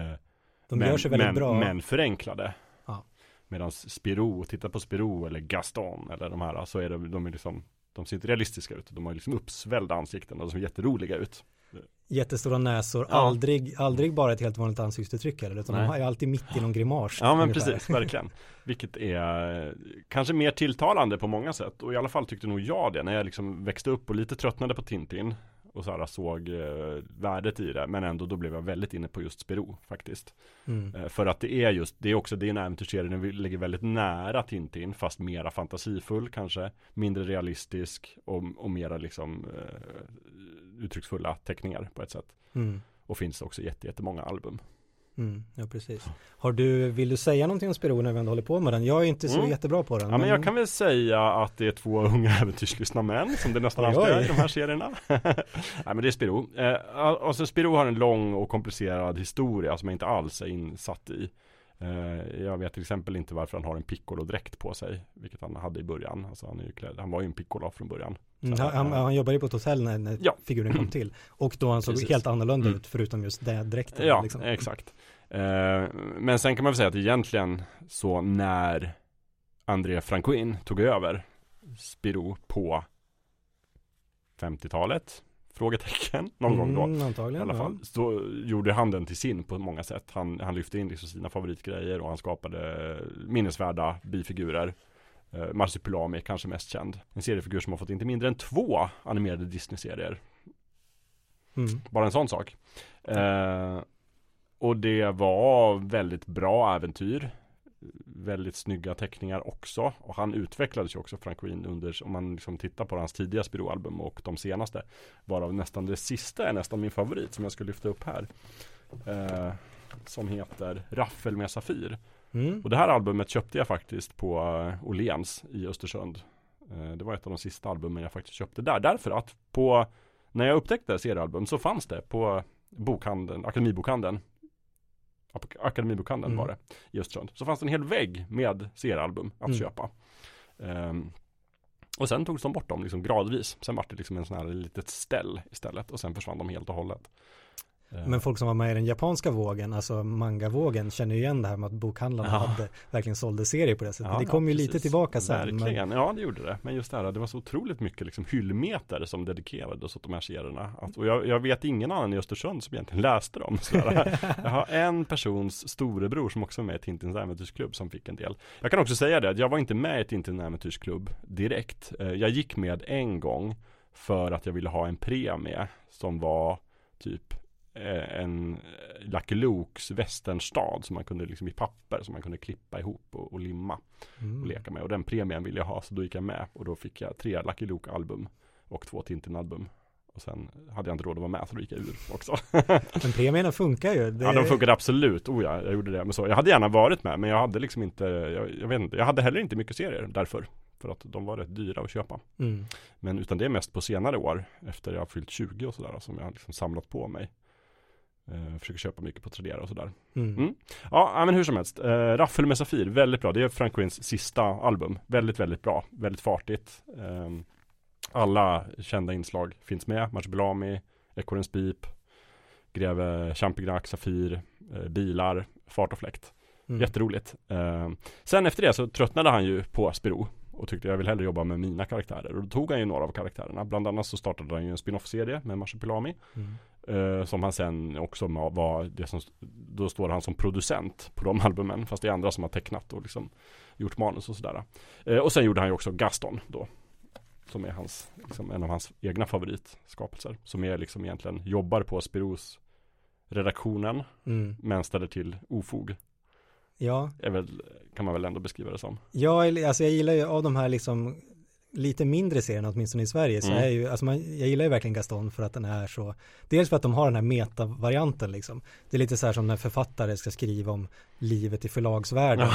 De men, gör sig väldigt men, bra. Men förenklade. Medan Spiro, titta på Spiro eller Gaston eller de här, så är de, de är liksom, de ser inte realistiska ut. De har liksom uppsvällda ansikten och de ser jätteroliga ut. Jättestora näsor, Ja. aldrig, aldrig bara ett helt vanligt ansiktsuttryck heller, utan Nej. de har ju alltid mitt i någon grimas. Ja men ungefär. precis, verkligen. Vilket är eh, kanske mer tilltalande på många sätt. Och i alla fall tyckte nog jag det när jag liksom växte upp och lite tröttnade på Tintin. Och så här, såg eh, värdet i det. Men ändå då blev jag väldigt inne på just Spiro faktiskt. Mm. Eh, för att det är just, det är också, det är en äventyrsserie den ligger väldigt nära Tintin fast mera fantasifull kanske. Mindre realistisk och, och mera liksom eh, uttrycksfulla teckningar på ett sätt. Mm. Och finns också jätte, jättemånga album. Mm, ja, precis. Har du, vill du säga någonting om Spiro när vi ändå håller på med den? Jag är inte så Mm. jättebra på den. Ja men jag kan väl säga att det är två unga äventyrslyssna män som det nästan alltid är i de här serierna. Nej men det är Spiro. Eh, alltså Spiro har en lång och komplicerad historia som jag inte alls är insatt i. Eh, jag vet till exempel inte varför han har en piccolo-dräkt på sig, vilket han hade i början. Alltså han, är ju klädd, han var ju en piccolo från början. Mm, han, han, jobbade ju på ett hotell när, när Ja. figuren kom till. Och då han såg Precis. helt annorlunda Mm. ut förutom just det dräkten. Ja, liksom. exakt. Eh, men sen kan man väl säga att egentligen så när André Franquin tog över Spiro på 50-talet? Frågetecken, någon gång då. Mm, I antagligen. alla fall. Så gjorde han den till sin på många sätt. Han, han lyfte in liksom sina favoritgrejer och han skapade minnesvärda bifigurer. Eh, Marsupilami kanske mest känd. En seriefigur som har fått inte mindre än två animerade Disney-serier. Mm. Bara en sån sak. Eh, och det var väldigt bra äventyr. Väldigt snygga teckningar också. Och han utvecklades ju också Frank Queen under, om man liksom tittar på hans tidiga Spiro-album och de senaste. Varav nästan det sista är nästan min favorit som jag ska lyfta upp här. Eh, som heter Raffel med Safir. Mm. Och det här albumet köpte jag faktiskt på uh, Åhléns i Östersund. Eh, det var ett av de sista albumen jag faktiskt köpte där. Därför att på, när jag upptäckte seriealbum så fanns det på bokhandeln, Akademibokhandeln. Akademibokhandeln Mm. var det i Östersund. Så fanns det en hel vägg med seriealbum att Mm. köpa. Ehm, och sen togs de bort dem liksom gradvis. Sen var det liksom en sån här litet ställ istället och sen försvann de helt och hållet. Men folk som var med i den japanska vågen, alltså manga-vågen, känner ju igen det här med att bokhandlarna Ja. hade verkligen sålde serier på det sättet. Ja, det kom ju precis. lite tillbaka sen. Men, ja det gjorde det. Men just det här, det var så otroligt mycket liksom hyllmeter som dedikerades åt de här serierna. Och jag, jag vet ingen annan i Östersund som egentligen läste dem. Jag har en persons storebror som också är med i Tintins äventyrsklubb som fick en del. Jag kan också säga det, att jag var inte med i Tintins äventyrsklubb direkt. Eh, Jag gick med en gång för att jag ville ha en premie som var typ en eh, Lucky Lukes västernstad som man kunde liksom i papper som man kunde klippa ihop och, och limma mm. och leka med. Och den premien ville jag ha så då gick jag med och då fick jag tre Lucky Luke-album och två Tintin-album. Och sen hade jag inte råd att vara med så då gick jag ur också. Men premierna funkar ju. Det, Ja de funkade absolut, oh ja, jag gjorde det. Men så, jag hade gärna varit med men jag hade liksom inte, jag, jag vet inte, jag hade heller inte mycket serier därför. För att de var rätt dyra att köpa. Mm. Men utan det är mest på senare år, efter jag har fyllt 20 och sådär, som jag har liksom samlat på mig. Eh, försöker köpa mycket på Tradera och sådär. Mm. Mm. Ja, men hur som helst. Eh, Raffel med Safir, väldigt bra. Det är Frank Quins sista album. Väldigt, väldigt bra. Väldigt fartigt. Ehm, alla kända inslag finns med. Marsupilami, Ekorrens pip, Greve Champignac, Safir, eh, bilar, fart och fläkt. Mm. Jätteroligt. Ehm, sen efter det så tröttnade han ju på Spiro och tyckte jag vill hellre jobba med mina karaktärer. Och då tog han ju några av karaktärerna. Bland annat så startade han ju en spin-off-serie med Marsupilami. Mm. Eh, som han sen också var det som, då står han som producent på de albumen. Fast det är andra som har tecknat och liksom gjort manus och sådär. Eh, och sen gjorde han ju också Gaston då. Som är hans, liksom en av hans egna favoritskapelser. Som är liksom egentligen, jobbar på Spiros redaktionen. Mm. Men ställer till ofog. Ja, Är väl, kan man väl ändå beskriva det som. jag, alltså jag gillar ju av de här liksom lite mindre serierna, åtminstone i Sverige, så Mm. är ju, alltså man, jag gillar ju verkligen Gaston för att den är så, dels för att de har den här meta-varianten liksom. Det är lite så här som när författare ska skriva om livet i förlagsvärlden.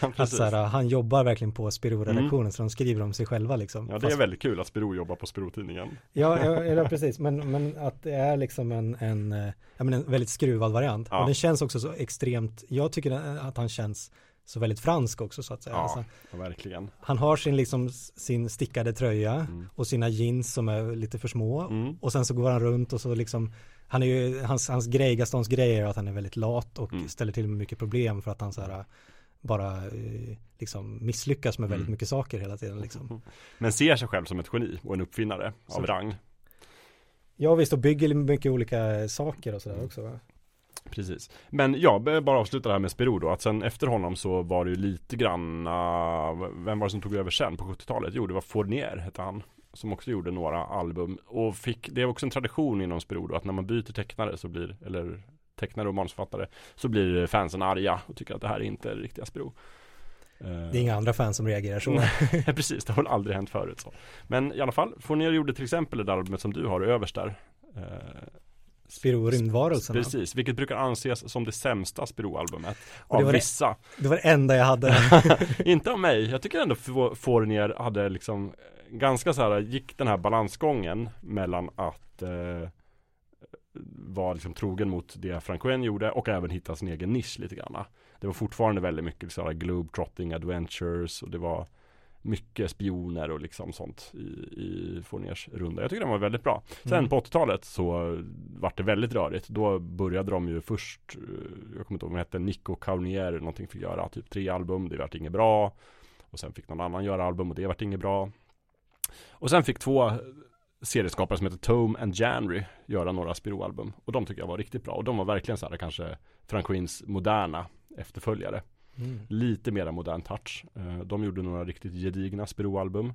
typ. Att så här, han jobbar verkligen på Spiro-redaktionen, Mm. så de skriver om sig själva liksom. Ja det Fast- är väldigt kul att Spiro jobbar på Spiro-tidningen. Ja, ja, ja precis, men, men att det är liksom en, en, eh, ja, men en väldigt skruvad variant. Ja. Och den känns också så extremt, jag tycker att han känns så väldigt fransk också så att säga. Ja. Alltså, verkligen. han har sin, liksom, sin stickade tröja Mm. och sina jeans som är lite för små. Mm. Och sen så går han runt och så liksom, han är ju, hans, hans grej, Gastons grej är att han är väldigt lat och Mm. ställer till med mycket problem för att han så här bara eh, liksom misslyckas med väldigt Mm. mycket saker hela tiden liksom. Men ser sig själv som ett geni och en uppfinnare Så- av rang. Ja visst och bygger mycket olika saker och sådär Mm. också va? Precis. Men ja, bara avsluta det här med Spiro då. Att sen efter honom så var det ju lite grann, vem var det som tog över sen på 70-talet? Jo, det var Fournier hette han. Som också gjorde några album. Och fick, det är också en tradition inom Spiro då, att när man byter tecknare så blir, eller tecknare och manusförfattare, så blir fansen arga och tycker att det här är inte riktiga Spiro. Det är inga andra fans som reagerar så. Nej, precis, det har väl aldrig hänt förut så. Men i alla fall, Fournier gjorde till exempel det där albumet som du har överst där. Eh, Spiro rymdvarelserna. Precis, vilket brukar anses som det sämsta Spiro-albumet. Det Av det- vissa. Det var det enda jag hade. Inte av mig. Jag tycker ändå Fo- Fournier hade liksom ganska så här, gick den här balansgången mellan att eh, vara liksom trogen mot det Francoen gjorde och även hitta sin egen nisch lite grann. Det var fortfarande väldigt mycket så här globetrotting adventures och det var mycket spioner och liksom sånt i, i Fourniers runda. Jag tycker den var väldigt bra. Sen Mm. på 80-talet så vart det väldigt rörigt. Då började de ju först, eh, jag kommer inte ihåg vad hette, Nico Kaunier någonting fick göra typ tre album, det vart inget bra. Och sen fick någon annan göra album och det vart inget bra. Och sen fick två serieskapare som heter Tome and Janry göra några Spiro-album. Och de tycker jag var riktigt bra. Och de var verkligen så här kanske Franquins moderna efterföljare. Mm. Lite mera modern touch. Eh, De gjorde några riktigt gedigna Spiro-album.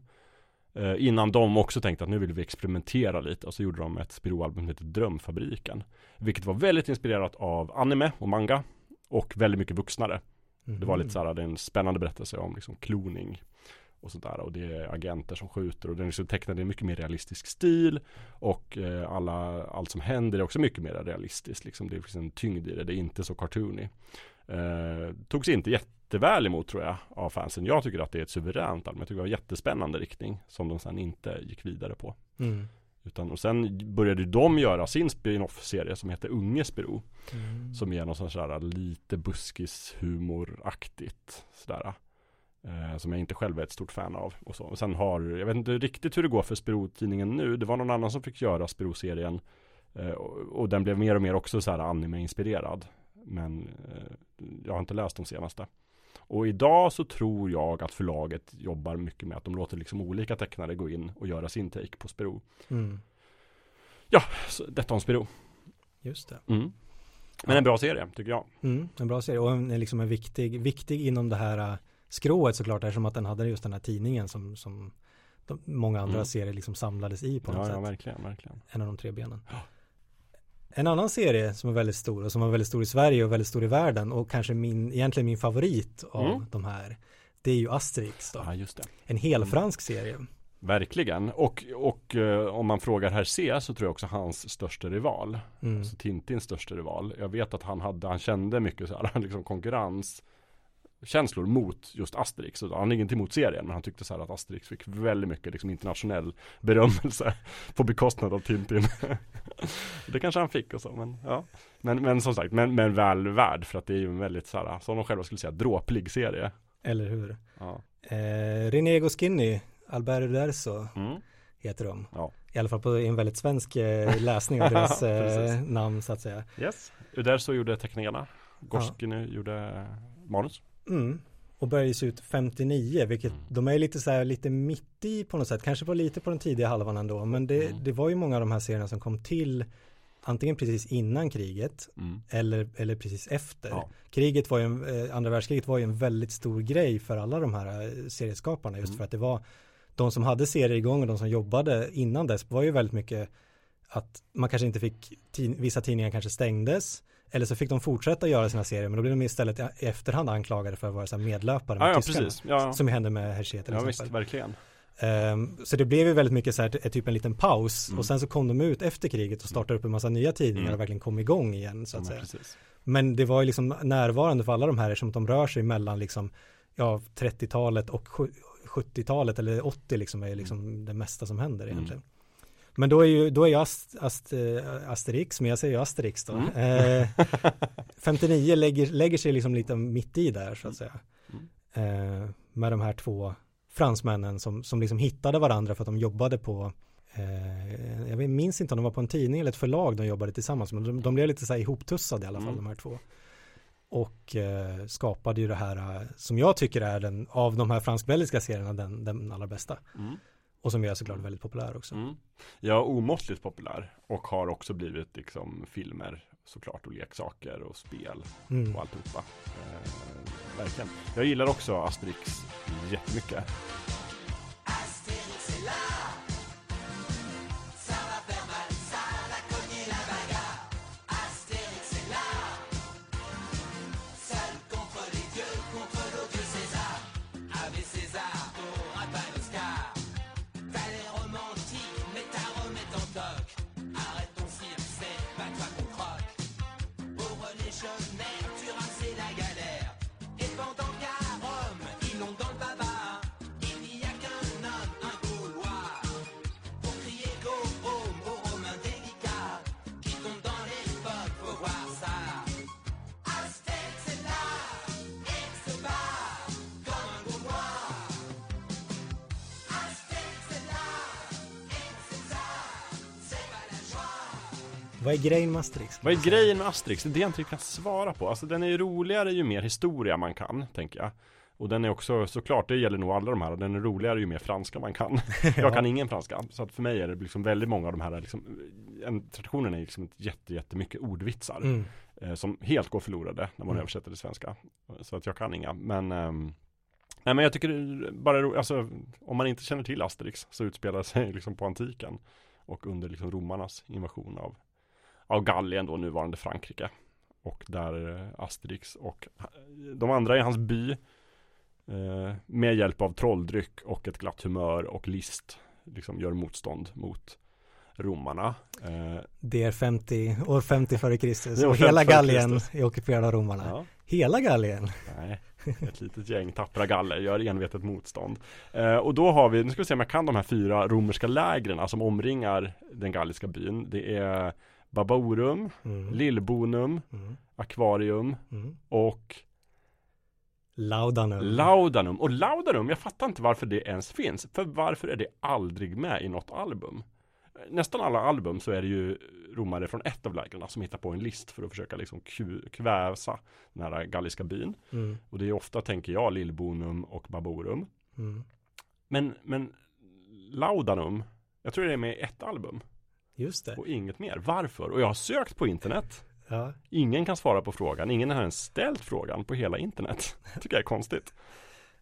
Eh, Innan de också tänkte att nu vill vi experimentera lite och så gjorde de ett Spiro-album som heter Drömfabriken. Vilket var väldigt inspirerat av anime och manga. Och väldigt mycket vuxnare. Det var lite så här, det är en spännande berättelse om liksom kloning och sånt där och det är agenter som skjuter och den är liksom tecknad i en mycket mer realistisk stil och eh, alla, allt som händer är också mycket mer realistiskt liksom det finns en tyngd i det, det är inte så cartoony eh, togs inte jätteväl emot tror jag av fansen jag tycker att det är ett suveränt album, jag tycker det var en jättespännande riktning som de sen inte gick vidare på Mm. utan, och sen började de göra sin spin-off-serie som heter Unge Spiro Mm. som är någon sån här lite buskis-humoraktigt sådär. Eh, som jag inte själv är ett stort fan av. Och, så. och sen har, jag vet inte riktigt hur det går för Spiro-tidningen nu. Det var någon annan som fick göra Spiro-serien. Eh, och, och den blev mer och mer också så här anime-inspirerad. Men eh, jag har inte läst de senaste. Och idag så tror jag att förlaget jobbar mycket med att de låter liksom olika tecknare gå in och göra sin take på Spiro. Mm. Så detta om Spiro. Just det. Mm. Men en bra serie tycker jag. Mm, en bra serie och en, liksom en viktig, viktig inom det här äh, skrået såklart eftersom att den hade just den här tidningen som, som de, många andra Mm. serier liksom samlades i på något Ja, sätt. ja, verkligen, verkligen. En av de tre benen. Ja. En annan serie som är väldigt stor och som var väldigt stor i Sverige och väldigt stor i världen och kanske min, egentligen min favorit av Mm. de här det är ju Asterix då. Ja, just det. En hel fransk serie. Verkligen. Och, och eh, om man frågar Hergé så tror jag också hans största rival. Mm. Alltså Tintins största rival. Jag vet att han hade, han kände mycket så här, liksom konkurrens känslor mot just Asterix. Han hade ingenting emot serien men han tyckte så här att Asterix fick väldigt mycket liksom internationell berömmelse på bekostnad av Tintin. det kanske han fick och så men ja. Men, men som sagt, men, men väl värd för att det är ju en väldigt så här, som de själva skulle säga, dråplig serie. Eller hur? Ja. Eh, René Goscinny, Albert Uderzo Mm. heter de. Ja. I alla fall på en väldigt svensk eh, läsning av deras eh, namn så att säga. Yes. Uderzo gjorde teckningarna. Goskiny gjorde manus. Mm. Och började ges ut 59, vilket Mm. de är lite så här lite mitt i på något sätt, kanske på lite på den tidiga halvan ändå, men det, Mm. det var ju många av de här serierna som kom till antingen precis innan kriget Mm. eller, eller precis efter. Ja. Kriget var ju, en, eh, andra världskriget var ju en väldigt stor grej för alla de här eh, serieskaparna just Mm. för att det var de som hade serier igång och de som jobbade innan dess var ju väldigt mycket att man kanske inte fick, tid, vissa tidningar kanske stängdes eller så fick de fortsätta göra sina serier men då blev de istället i efterhand anklagade för att vara så medlöpare med Ja, ja tyskarna. precis. Ja, Som hände med Hergé till ja exempel. visst, verkligen. Ehm, så det blev ju väldigt mycket så här, typ en liten paus Mm. och sen så kom de ut efter kriget och startade upp en massa nya tidningar Mm. och verkligen kom igång igen så att säga. precis. Men det var ju liksom närvarande för alla de här eftersom de rör sig mellan liksom ja, 30-talet och sju- 70-talet eller 80 liksom är liksom det mesta som händer Mm. Men då är ju, då är ju Ast, Ast, eh, Asterix, men jag säger ju Asterix då. Mm. Eh, 59 lägger, lägger sig liksom lite mitt i där så att säga. Mm. Eh, med de här två fransmännen som, som liksom hittade varandra för att de jobbade på eh, jag minns inte om de var på en tidning eller ett förlag de jobbade tillsammans men de, de blev lite så här ihoptussade i alla fall Mm. de här två och eh, skapade ju det här eh, som jag tycker är den av de här fransk-belgiska serierna den, den allra bästa Mm. Och som är såklart väldigt populär också. Mm. Ja, omåttligt populär och har också blivit liksom filmer såklart och leksaker och spel Mm. och alltihopa. Eh, verkligen. Jag gillar också Asterix jättemycket. Vad är grejen med Asterix? Vad är grejen med Asterix? Det är det jag inte kan svara på. Alltså den är ju roligare ju mer historia man kan, tänker jag. Och den är också, såklart, det gäller nog alla de här, den är roligare ju mer franska man kan. Jag kan ingen franska, så att för mig är det liksom väldigt många av de här, liksom, en, traditionen är liksom jätte, jättemycket ordvitsar. Mm. eh, som helt går förlorade när man Mm. översätter till svenska. Så att jag kan inga, men ehm, Nej men jag tycker det bara alltså om man inte känner till Asterix så utspelar det sig liksom på antiken och under liksom romarnas invasion av, av Gallien då, nuvarande Frankrike. Och där eh, Asterix och eh, de andra i hans by eh, med hjälp av trolldryck och ett glatt humör och list liksom gör motstånd mot romarna. Eh, Det är 50, år 50 före Kristus och hela 50 före Gallien Kristus. är ockuperad av romarna. ja. Hela Gallien? Nej, ett litet gäng tappra galler gör envetet motstånd. Eh, och då har vi, nu ska vi se om jag kan de här fyra romerska lägren som omringar den galliska byn. Det är Babaorum, Mm. Lillbonum, Mm. Aquarium Mm. och Laudanum. Laudanum. Och Laudanum, jag fattar inte varför det ens finns. För varför är det aldrig med i något album? Nästan alla album så är det ju romare från ett av lägren som hittar på en list för att försöka liksom kväsa den här galliska byn. Mm. Och det är ofta, tänker jag, Lillbonum och Baborum. Mm. Men, men Laudanum, jag tror det är med i ett album Just det. och inget mer. Varför? Och jag har sökt på internet. Ja. Ingen kan svara på frågan. Ingen har ens ställt frågan på hela internet. tycker jag är konstigt.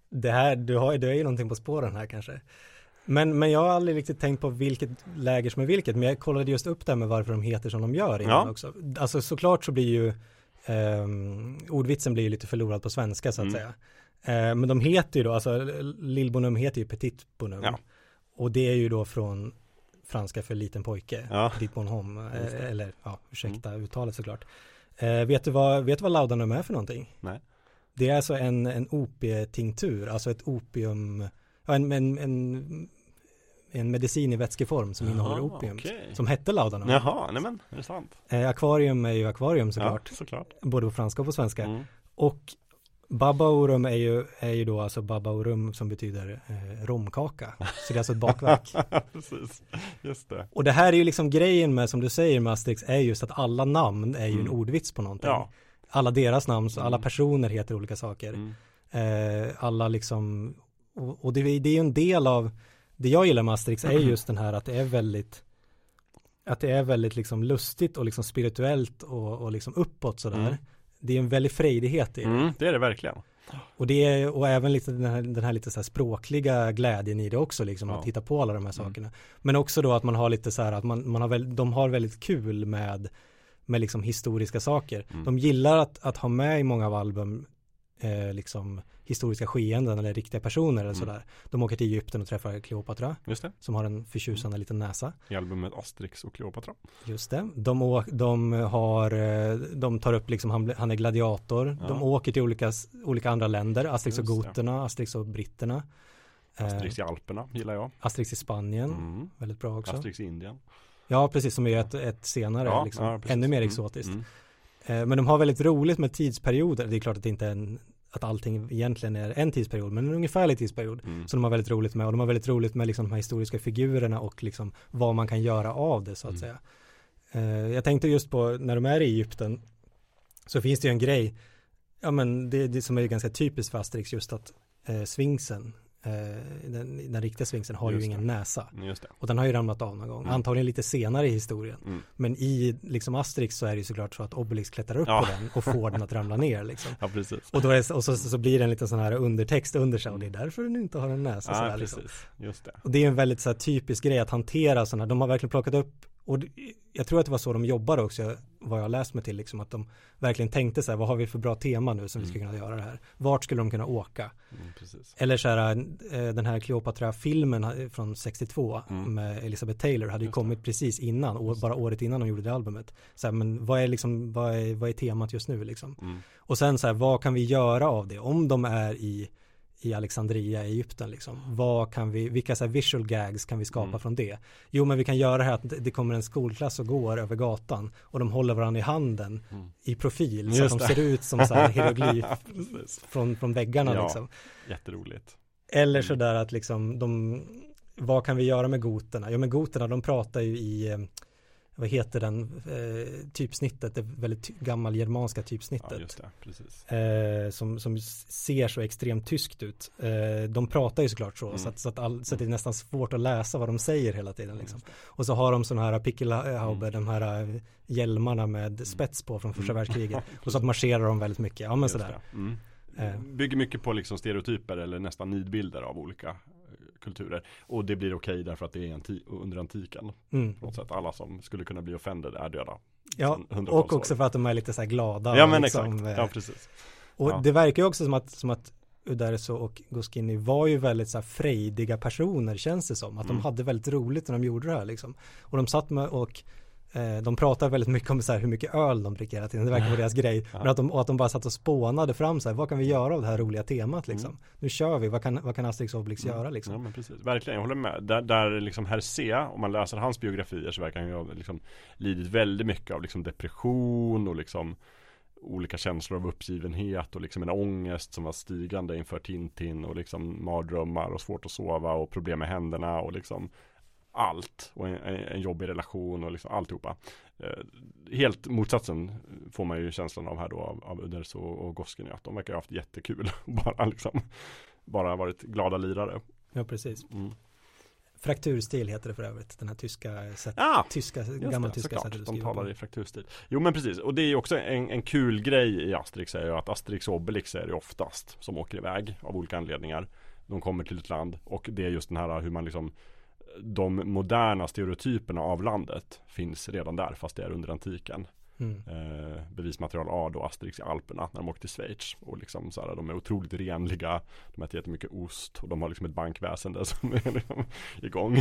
Det här, du har, du är ju någonting på spåren här kanske. Men, men jag har aldrig riktigt tänkt på vilket läger som är vilket, men jag kollade just upp det här med varför de heter som de gör Ja. också. Alltså såklart så blir ju ehm, ordvitsen blir ju lite förlorad på svenska så att Mm. säga. Eh, men de heter ju då, alltså Lillbonum heter ju Petit Bonum. Ja. Och det är ju då från franska för liten pojke, Ja. Petit Bonhomme. Mm. eh, eller ja, ursäkta uttalet såklart. Eh, vet, du vad, vet du vad Laudanum är för någonting? Nej. Det är alltså en, en opietinktur, alltså ett opium, ja, en, en, en, en medicin i vätskeform som innehåller Jaha, opium. okej. Som hette Laudanum. Jaha, nej men, är det sant? Eh, akvarium är ju akvarium såklart, Ja, såklart. både på franska och på svenska. Mm. Och Babaurum är ju, är ju då alltså Babaurum som betyder eh, romkaka. Så det är alltså ett bakverk. Precis, just det. Och det här är ju liksom grejen med, som du säger med Asterix, är just att alla namn är ju en Mm. ordvits på någonting. Ja. Alla deras namn, så alla Mm. personer heter olika saker. Mm. Eh, alla liksom, och, och det, det är ju en del av, det jag gillar med Asterix är just den här att det är väldigt, att det är väldigt liksom lustigt och liksom spirituellt och, och liksom uppåt sådär. Mm. Det är en väldig frejdighet i det. Mm, det är det verkligen. Och det är, och även lite den här, den här lite så här språkliga glädjen i det också, liksom Ja. att hitta på alla de här Mm. sakerna. Men också då att man har lite så här att man, man har väl, de har väldigt kul med, med liksom historiska saker. Mm. De gillar att, att ha med i många av album eh, liksom historiska skeenden eller riktiga personer eller Mm. sådär. De åker till Egypten och träffar Kleopatra Just det, som har en förtjusande liten näsa. i albumet Asterix och Kleopatra. Just det. De, å, de har, eh, de tar upp liksom, han, han är gladiator. Ja. De åker till olika, olika andra länder. Asterix och Just det. goterna, Asterix och britterna. Eh, Asterix i Alperna gillar jag. Asterix i Spanien, Mm. väldigt bra också. Asterix i Indien. Ja, precis, som är ett, ett senare, Ja, liksom, ja, ännu mer Mm, exotiskt. mm. Eh, men de har väldigt roligt med tidsperioder. Det är klart att det inte är en, att allting egentligen är en tidsperiod, men en ungefärlig tidsperiod. Mm. Så de har väldigt roligt med, och de har väldigt roligt med liksom de här historiska figurerna och liksom vad man kan göra av det så att Mm. säga. Eh, jag tänkte just på, när de är i Egypten, så finns det ju en grej, ja men det, det som är ganska typiskt för Asterix just att eh, Sphinxen eh, den, den riktiga sfinxen har Just ju ingen det. näsa. Det. Och den har ju ramlat av någon gång, Mm. antagligen lite senare i historien. Mm. Men i liksom Asterix så är det ju såklart så att Obelix klättrar upp Ja. på den och får den att ramla ner liksom. Ja, precis. Och, då är, och så, så blir det en liten sån här undertext under sig och det är därför den inte har en näsa. Ja, sådär, precis. liksom. Just det. Och det är en väldigt så här, typisk grej att hantera sådana de har verkligen plockat upp och jag tror att det var så de jobbade också, vad jag läst mig till, liksom att de verkligen tänkte så här, vad har vi för bra tema nu som vi ska Mm. kunna göra det här? Vart skulle de kunna åka? Mm. Eller så här, eh, den här Cleopatra-filmen ha- från 62 Mm. med Elizabeth Taylor hade ju kommit precis innan, och bara året innan de gjorde det albumet. Så här, men vad är liksom, vad är, vad är temat just nu liksom? Mm. Och sen så här, vad kan vi göra av det? Om de är i, i Alexandria, i Egypten liksom. Vad kan vi, vilka så visual gags kan vi skapa Mm. från det? Jo, men vi kan göra det här att det kommer en skolklass och går över gatan och de håller varandra i handen Mm. i profil så Just att de det. ser ut som så här hieroglyf från, från väggarna Ja. liksom. Jätteroligt. Eller Mm. sådär att liksom de, vad kan vi göra med goterna? Ja men goterna de pratar ju i, eh, vad heter den, eh, typsnittet, det väldigt ty- gammal germanska Ja, typsnittet. just det. Eh, som, som ser så extremt tyskt ut. Eh, de pratar ju såklart så, Mm. så, att, så, att all, så att det är nästan svårt att läsa vad de säger hela tiden. Liksom. Och så har de sådana här Pickelhauber, Mm. de här eh, hjälmarna med spets på från första Mm. världskriget. Och så att marscherar de väldigt mycket, ja men Just sådär. Mm. Eh. Bygger mycket på liksom stereotyper eller nästan nidbilder av olika kulturer. Och det blir okej därför att det är anti- under antiken. Mm. På något sätt. Alla som skulle kunna bli offended är döda. Ja, och också år. för att de är lite så här glada. Ja men liksom, exakt. eh, Ja precis. Och Ja. det verkar ju också som att, som att Uderzo och Goscinny var ju väldigt så här frejdiga personer känns det som. Att Mm. de hade väldigt roligt när de gjorde det här liksom. Och de satt med och de pratade väldigt mycket om så hur mycket öl de dricker hela tiden. Det verkar vara deras grej. Men att de, och att de bara satt och spånade fram så här, vad kan vi göra av det här roliga temat liksom. Mm. Nu kör vi, vad kan, vad kan Asterix Obelix Mm. göra liksom. Ja men precis, verkligen, jag håller med. Där, där liksom Hercé, om man läser hans biografier så verkar han ju ha liksom lidit väldigt mycket av liksom depression och liksom olika känslor av uppgivenhet och liksom en ångest som var stigande inför Tintin och liksom mardrömmar och svårt att sova och problem med händerna och liksom allt och en, en, jobbig relation och liksom alltihopa. Eh, helt motsatsen får man ju känslan av här då av, av Uderzo och, och Goscinny att de verkar ha haft jättekul bara liksom bara varit glada lirare. Ja, precis. Mm. Frakturstil heter det för övrigt, den här tyska, sätt, Ja, tyska gamla det, tyska sättet De talar på. i frakturstil. Jo men precis, och det är ju också en, en kul grej i Asterix är ju att Asterix och Obelix är det oftast som åker iväg av olika anledningar. De kommer till ett land och det är just den här hur man liksom de moderna stereotyperna av landet finns redan där fast det är under antiken. Mm. Eh, bevismaterial A då Asterix i Alperna när de åker till Schweiz och liksom så här, de är otroligt renliga De äter jättemycket ost och de har liksom ett bankväsende som är liksom igång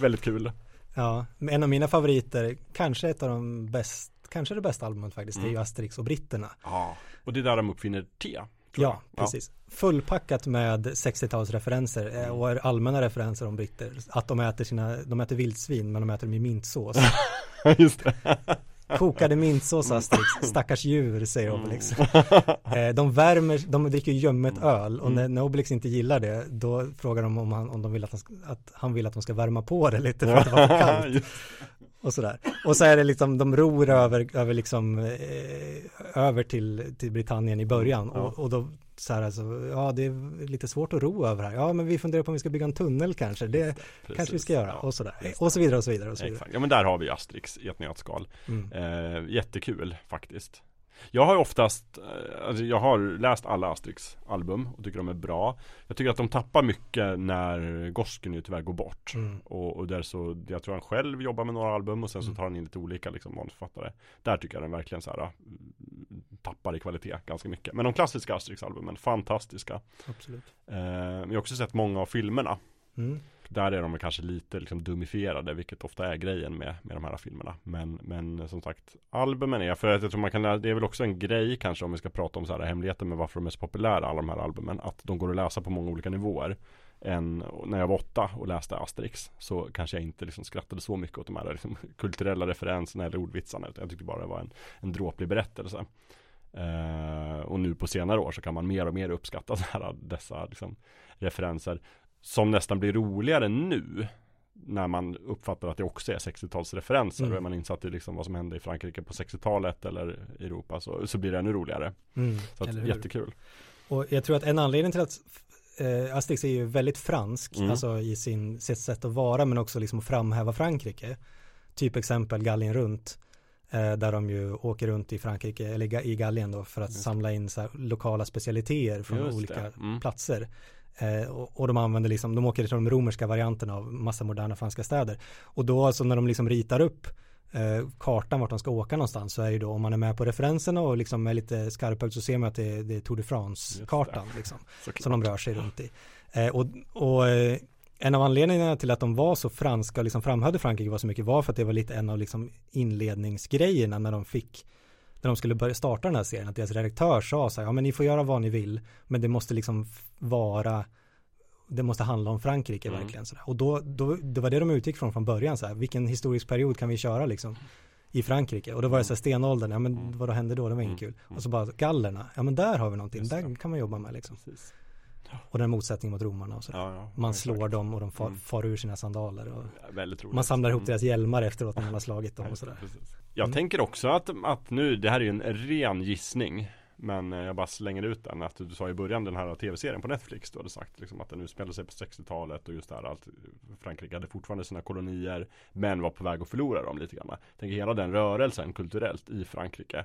Väldigt kul Ja, en av mina favoriter, kanske ett av de bäst, kanske det bästa albumet faktiskt, det är ju Mm. Asterix och britterna. Ja, och det är där de uppfinner te Ja, precis. Fullpackat med 60-talsreferenser eh, Mm. och allmänna referenser om britter. Att de äter sina, de äter vildsvin men de äter dem i mintsås. Ja, just det Kokade mintsås Asterix, stackars djur säger Mm. Obelix. Eh, De värmer, de dricker Mm. öl och Mm. när, när Obelix inte gillar det då frågar de om han, om de vill att han, att han vill att de ska värma på det lite för att det var för kallt. Och sådär. Och så är det liksom, de ror över, över liksom, eh, över till, till Britannien i början. Ja. Och, och då så här alltså, ja det är lite svårt att ro över här. Ja men vi funderar på om vi ska bygga en tunnel kanske. Det Precis. kanske vi ska göra. Ja, och sådär. Och så vidare och så vidare och så vidare. Exakt, ja men där har vi Asterix i ett nötskal Mm. eh, Jättekul faktiskt Jag har ju oftast, eh, alltså jag har läst alla Asterix album och tycker de är bra Jag tycker att de tappar mycket när Goscinny tyvärr går bort Mm. och, och där så, jag tror han själv jobbar med några album och sen så Mm. tar han in lite olika liksom manusförfattare Där tycker jag den verkligen så här mm, tappar i kvalitet ganska mycket Men de klassiska Asterix-albumen, fantastiska Absolut. eh, Jag har också sett många av filmerna Mm där är de kanske lite liksom dumifierade, vilket ofta är grejen med, med de här filmerna. Men, men som sagt, albumen är, för att jag tror man kan lära, det är väl också en grej kanske om vi ska prata om så här hemligheter med varför de är så populära, alla de här albumen, att de går att läsa på många olika nivåer. Än när jag var åtta och läste Asterix så kanske jag inte liksom skrattade så mycket åt de här liksom kulturella referenserna eller ordvitsarna, utan jag tyckte bara det var en, en dråplig berättelse. Uh, och nu på senare år så kan man mer och mer uppskatta så här, dessa liksom, referenser som nästan blir roligare nu när man uppfattar att det också är 60-talsreferenser Mm. och är man insatt i liksom vad som hände i Frankrike på 60-talet eller Europa så, så blir det ännu roligare. Mm. Så att, jättekul. Och jag tror att en anledning till att eh, Asterix är ju väldigt fransk, Mm. alltså i sin, sitt sätt att vara men också liksom att framhäva Frankrike. Typ exempel Gallien runt, eh, där de ju åker runt i Frankrike, eller i Gallien då, för att samla in här, lokala specialiteter från Just olika. Mm. platser. Eh, och, och de använder liksom, de åker till de romerska varianterna av massa moderna franska städer. Och då alltså när de liksom ritar upp eh, kartan vart de ska åka någonstans så är ju då om man är med på referenserna och liksom är lite skarp så ser man att det är, det är Tour de France-kartan liksom som de rör sig runt i. Eh, och och en av anledningarna till att de var så franska och liksom framhöll Frankrike var så mycket var för att det var lite en av liksom inledningsgrejerna när de fick när de skulle börja starta den här serien att deras redaktör sa så här, ja men ni får göra vad ni vill men det måste liksom vara det måste handla om Frankrike Mm. verkligen sådär. Och då, då, det var det de utgick från från början så här, vilken historisk period kan vi köra liksom i Frankrike och då var det så här stenåldern, ja men Mm. vad då hände då, det var Mm. inget kul. Och så bara gallerna, ja men där har vi någonting, Just där det. kan man jobba med liksom. Precis. Och den motsättningen mot romarna och sådär. Ja, ja, Man exakt. slår dem och de far, Mm. far ur sina sandaler och Ja, man samlar ihop Mm. deras hjälmar efteråt när man har slagit dem och sådär. precis. Jag Mm. tänker också att, att nu, det här är ju en ren gissning Men eh, jag bara slänger ut den. Att du sa i början den här tv-serien på Netflix Du hade sagt liksom att den utspelar sig på 60-talet och just det här att Frankrike hade fortfarande sina kolonier Men var på väg att förlora dem lite grann. Tänker hela den rörelsen kulturellt i Frankrike.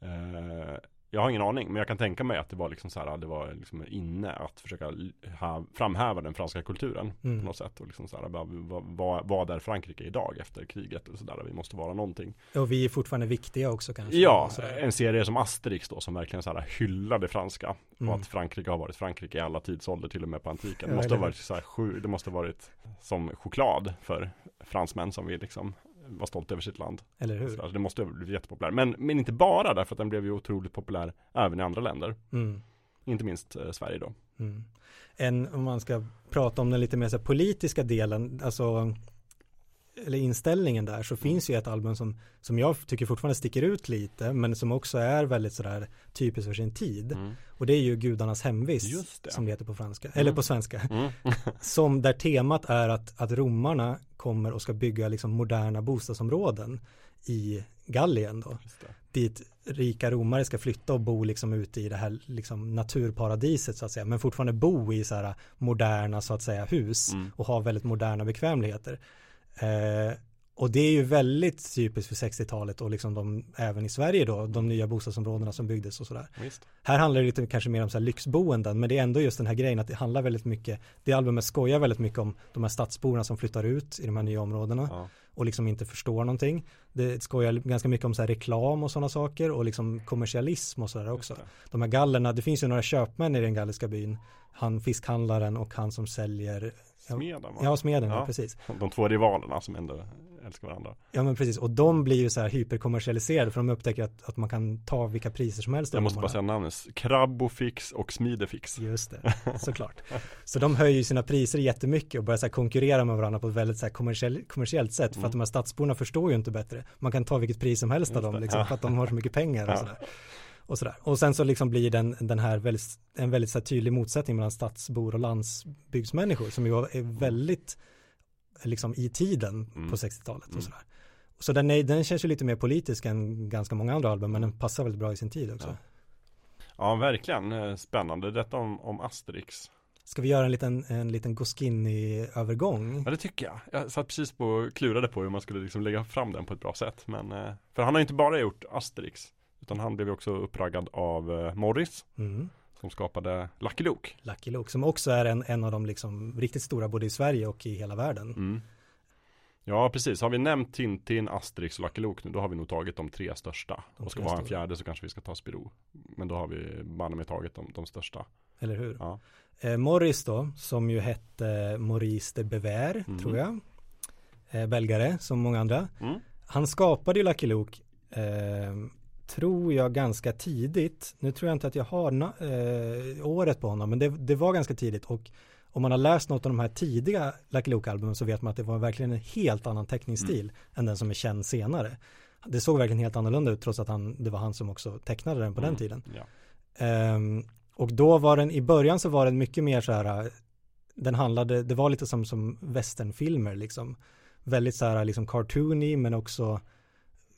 Eh, Jag har ingen aning men jag kan tänka mig att det var liksom så här Det var liksom inne att försöka ha, framhäva den franska kulturen Mm. på något sätt och liksom så här, vad, vad, vad, är Frankrike idag efter kriget och sådär Vi måste vara någonting Och vi är fortfarande viktiga också kanske. Ja, en serie som Asterix då som verkligen så här hyllar det franska Mm. och att Frankrike har varit Frankrike i alla tidsålder till och med på antiken. Det måste ha varit så här det måste ha varit som choklad för fransmän som vill liksom vara stolta över sitt land. Eller hur? Så det måste ha blivit jättepopulär. Men, men inte bara därför att den blev ju otroligt populär även i andra länder. Mm. Inte minst eh, Sverige då. Mm. En, om man ska prata om den lite mer så här politiska delen, alltså eller inställningen där så finns ju ett album som, som jag tycker fortfarande sticker ut lite men som också är väldigt sådär typiskt för sin tid Mm. och det är ju Gudarnas hemvist det. som det heter på franska, eller på svenska Mm. som där temat är att, att romarna kommer och ska bygga liksom moderna bostadsområden i Gallien då dit rika romare ska flytta och bo liksom ute i det här liksom naturparadiset så att säga men fortfarande bo i så här moderna så att säga hus Mm. och ha väldigt moderna bekvämligheter eh, och det är ju väldigt typiskt för 60-talet och liksom de även i Sverige då de nya bostadsområdena som byggdes och sådär Visst. här handlar det lite kanske mer om så här lyxboenden men det är ändå just den här grejen att det handlar väldigt mycket det albumet skojar väldigt mycket om de här stadsborna som flyttar ut i de här nya områdena Ja. och liksom inte förstår någonting. Det skojar ganska mycket om så här reklam och sådana saker och liksom kommersialism och sådär också. De här gallerna, det finns ju några köpmän i den galliska byn. Han fiskhandlaren och han som säljer, Smeden va? ja smeden, ja. Ja. precis. De två rivalerna som ändå älskar varandra. Ja men precis, och de blir ju så här hyperkommersialiserade för de upptäcker att, att man kan ta vilka priser som helst. av Jag måste bara säga namnet. Krabbofix och Smidefix. Just det, såklart. Så de höjer ju sina priser jättemycket och börjar så här konkurrera med varandra på ett väldigt så här kommersiell, kommersiellt sätt. För Mm. att de här stadsborna förstår ju inte bättre. Man kan ta vilket pris som helst av Just dem det, liksom, för att de har så mycket pengar och sådär. Och, sådär. och sen så liksom blir den, den här väldigt, en väldigt så tydlig motsättning mellan stadsbor och landsbygdsmänniskor som ju är väldigt liksom i tiden Mm. på 60-talet och Mm. sådär. Så den, är, den känns ju lite mer politisk än ganska många andra album men den passar väldigt bra i sin tid också. Ja. Ja, verkligen eh, spännande. Detta om, om Asterix. Ska vi göra en liten, en liten Goscinny-övergång? Ja, det tycker jag. Jag satt precis på klurade på hur man skulle liksom lägga fram den på ett bra sätt. Men, eh, för han har ju inte bara gjort Asterix. Utan han blev också uppraggad av eh, Morris. Mm. Som skapade Lucky Luke. Lucky Luke som också är en, en av de liksom riktigt stora både i Sverige och i hela världen. Mm. Ja, precis. Har vi nämnt Tintin, Asterix och Lucky Luke nu, då har vi nog tagit de tre största. De och ska vi ha en fjärde så kanske vi ska ta Spirou. Men då har vi banne med tagit de, de största. Eller hur? Ja. Eh, Morris då, som ju hette Maurice de Bever, Mm. tror jag. Eh, belgare, som många andra. Mm. Han skapade ju Lucky Luke, eh, tror jag ganska tidigt. Nu tror jag inte att jag har na- eh, året på honom, men det, det var ganska tidigt. Och om man har läst något av de här tidiga Lucky Luke-albumen så vet man att det var verkligen en helt annan teckningsstil Mm. än den som är känd senare. Det såg verkligen helt annorlunda ut trots att han, det var han som också tecknade den på den Mm. tiden. Ja. Ehm, och då var den, i början så var den mycket mer så här, den handlade, det var lite som, som westernfilmer liksom. Väldigt så här liksom cartoony men också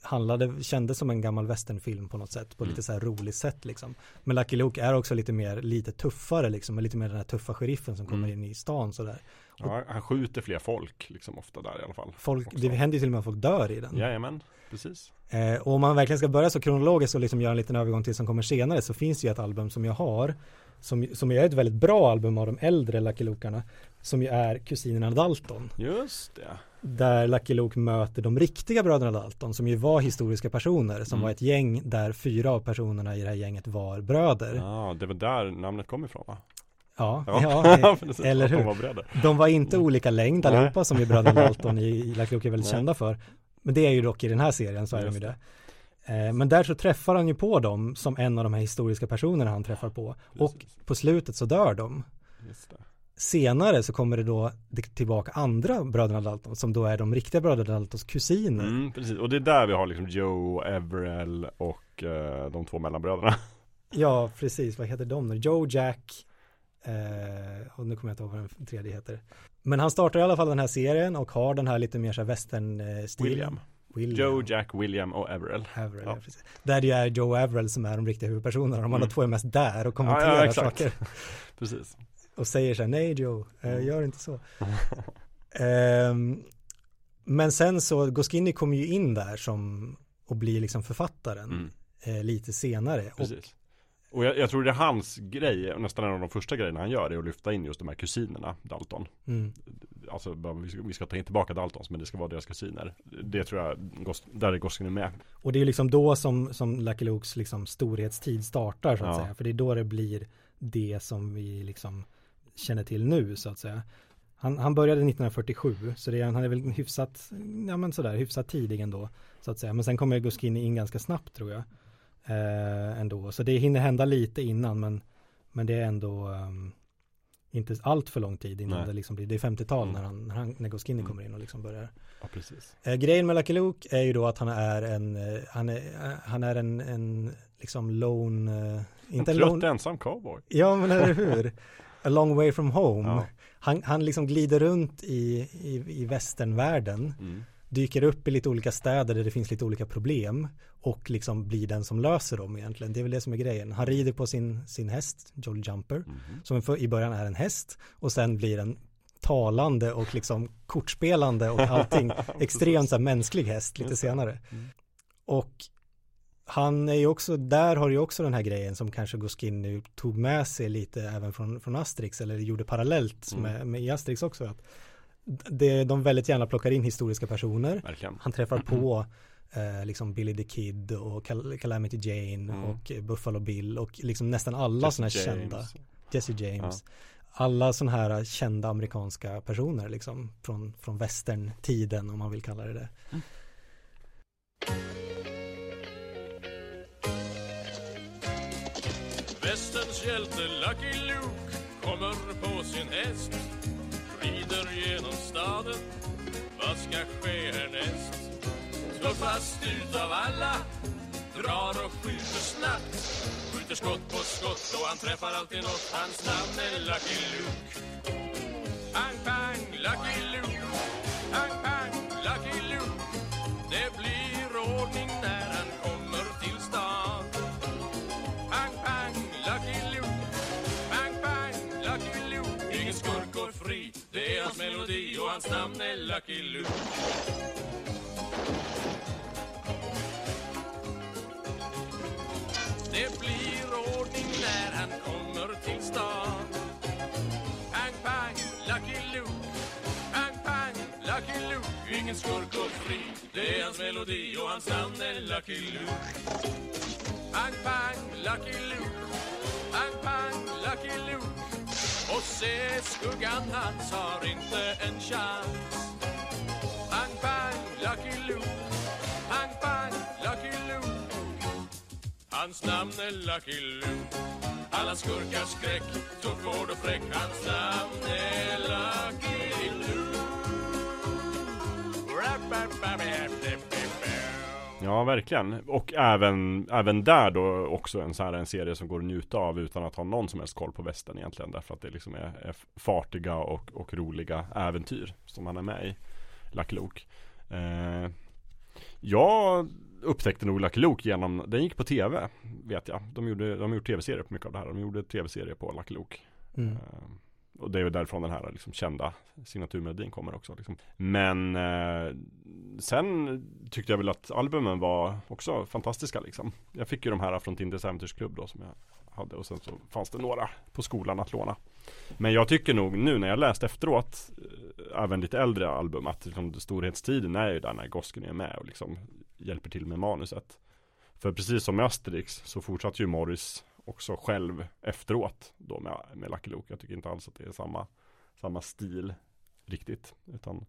handlade, kändes som en gammal westernfilm på något sätt, på Mm. lite så här roligt sätt liksom. Men Lucky Luke är också lite mer, lite tuffare liksom, lite mer den här tuffa sheriffen som kommer Mm. in i stan sådär. Ja, han skjuter fler folk liksom ofta där i alla fall. Folk, Också. det händer ju till och med att folk dör i den. Jajamän, precis. Eh, och om man verkligen ska börja så kronologiskt och liksom göra en liten övergång till som kommer senare så finns det ju ett album som jag har som, som är ett väldigt bra album av de äldre Lucky Lukarna som ju är Kusinerna Dalton Just det. Där Lucky Luke möter de riktiga bröderna Dalton som ju var historiska personer som Mm. var ett gäng där fyra av personerna i det här gänget var bröder. Ja, Ja, det var där namnet kom ifrån va? ja, precis. eller Att de hur? var. De var inte olika längd Nej. allihopa som ju bröderna Dalton i, Lucky Luke är väldigt Nej. kända för. Men det är ju dock i den här serien så är de ju Just det. Eh, Men där så träffar han ju på dem som en av de här historiska personerna han träffar på. Och Precis. på slutet så dör de. Senare så kommer det då tillbaka andra bröderna Dalton som då är de riktiga bröderna Daltons kusiner. Mm, precis. Och det är där vi har liksom Joe, Everell och eh, de två mellanbröderna. Ja, precis. Vad heter de nu? Joe, Jack eh, och nu kommer jag inte ihåg vad den tredje heter. Men han startar i alla fall den här serien och har den här lite mer så här western-stilen. William. William. Joe, Jack, William och Everell. Averell, ja. Ja. Där det är Joe Averell som är de riktiga huvudpersonerna. De andra Mm. två är mest där och kommenterar ja, saker. Precis. Och säger så här, nej Joe, eh, Mm. gör inte så. Ehm, men sen så, Goscinny kommer ju in där som, och blir liksom författaren Mm, eh, lite senare. Och, precis. Och jag, jag tror det är hans grej, nästan en av de första grejerna han gör är att lyfta in just de här kusinerna Dalton. mm, Alltså vi ska, vi ska ta in tillbaka Daltons men det ska vara deras kusiner. Det tror jag, där är Goscinny med. och det är liksom då som, som Lucky Lukes liksom storhetstid startar så att Ja. säga. För det är då det blir det som vi liksom känner till nu så att säga. Han, han började 1947 så det är, han är väl hyfsat, ja men sådär, hyfsat tidig ändå. Så att säga. Men sen kommer Goscinny in ganska snabbt tror jag. Eh, ändå. Så det hinner hända lite innan men, men det är ändå um, inte allt för lång tid innan Nej. det liksom blir, det är 50-tal Mm. när, han, när, han, när Goscinny Mm. kommer in och liksom börjar. Ja, precis. Eh, grejen med Lucky Luke är ju då att han är en, eh, han är, eh, han är en, en liksom lone, eh, En inte en trött lone, ensam cowboy. ja men eller hur, a long way from home. Ja. Han, han liksom glider runt i, i, i västernvärlden, Mm. dyker upp i lite olika städer där det finns lite olika problem och liksom blir den som löser dem egentligen. Det är väl det som är grejen. Han rider på sin, sin häst, Jolly Jumper, Mhm. som för, i början är en häst och sen blir en talande och liksom kortspelande och allting extremt så här, mänsklig häst lite senare. Mm. Och han är ju också, där har ju också den här grejen som kanske Goscinny tog med sig lite även från, från Asterix eller gjorde parallellt Mm. med, med i Asterix också. Att det, de väldigt gärna plockar in historiska personer. Verkligen. Han träffar på eh, liksom Billy the Kid och Cal- Calamity Jane Mm. och Buffalo Bill och liksom nästan alla sådana här kända. Jesse James. Alla sådana här kända amerikanska personer liksom från, från västerntiden om man vill kalla det det. Västerns hjälte Lucky Luke kommer på sin häst Rider genom staden. Vad ska ske härnäst? Tuffast utav alla Drar och skjuter snabbt. Skjuter skott på skott och han träffar alltid nåt Hans namn är Lucky Luke. Pang, pang, Lucky Luke. Pang, pang, Lucky Luke. Det blir ordning när hans namn är Lucky Luke. Det blir ordning när han kommer till stan. Pang, pang, Lucky Luke. Pang, pang, Lucky Luke. Ingen skurk och fri. Det är hans melodi och hans namn är Lucky Luke. Pang, pang, Lucky Luke. Pang, pang, Lucky Luke. Och se skuggan hans har inte en chans. Pang, pang, Lucky Luke Pang, pang, Lucky Luke Hans namn är Lucky Luke Alla skurkars skräck tuffvård och fräck. Hans namn är Lucky Luke Ja, verkligen. Och även, även där då också en så här en serie som går att njuta av utan att ha någon som helst koll på västern egentligen. Därför att det liksom är, är fartiga och, och roliga äventyr som han är med i. Lucky Luke. Eh, jag upptäckte nog Lucky Luke genom, den gick på tv vet jag. De gjorde, de har gjort tv-serier på mycket av det här. De gjorde tv-serier på Lucky Luke. Mm. Eh, och det är väl därifrån den här liksom kända signaturmelodin kommer också. Liksom. Men eh, sen tyckte jag väl att albumen var också fantastiska liksom. Jag fick ju de här från Tinders äventyrsklubb då som jag hade och sen så fanns det några på skolan att låna. Men jag tycker nog nu när jag läst efteråt, eh, även lite äldre album, att liksom, storhetstiden är ju där när Gosken är med och liksom hjälper till med manuset. För precis som med Asterix så fortsatte ju Morris också själv efteråt då med, med Lucky Luke. Jag tycker inte alls att det är samma, samma stil riktigt. Utan,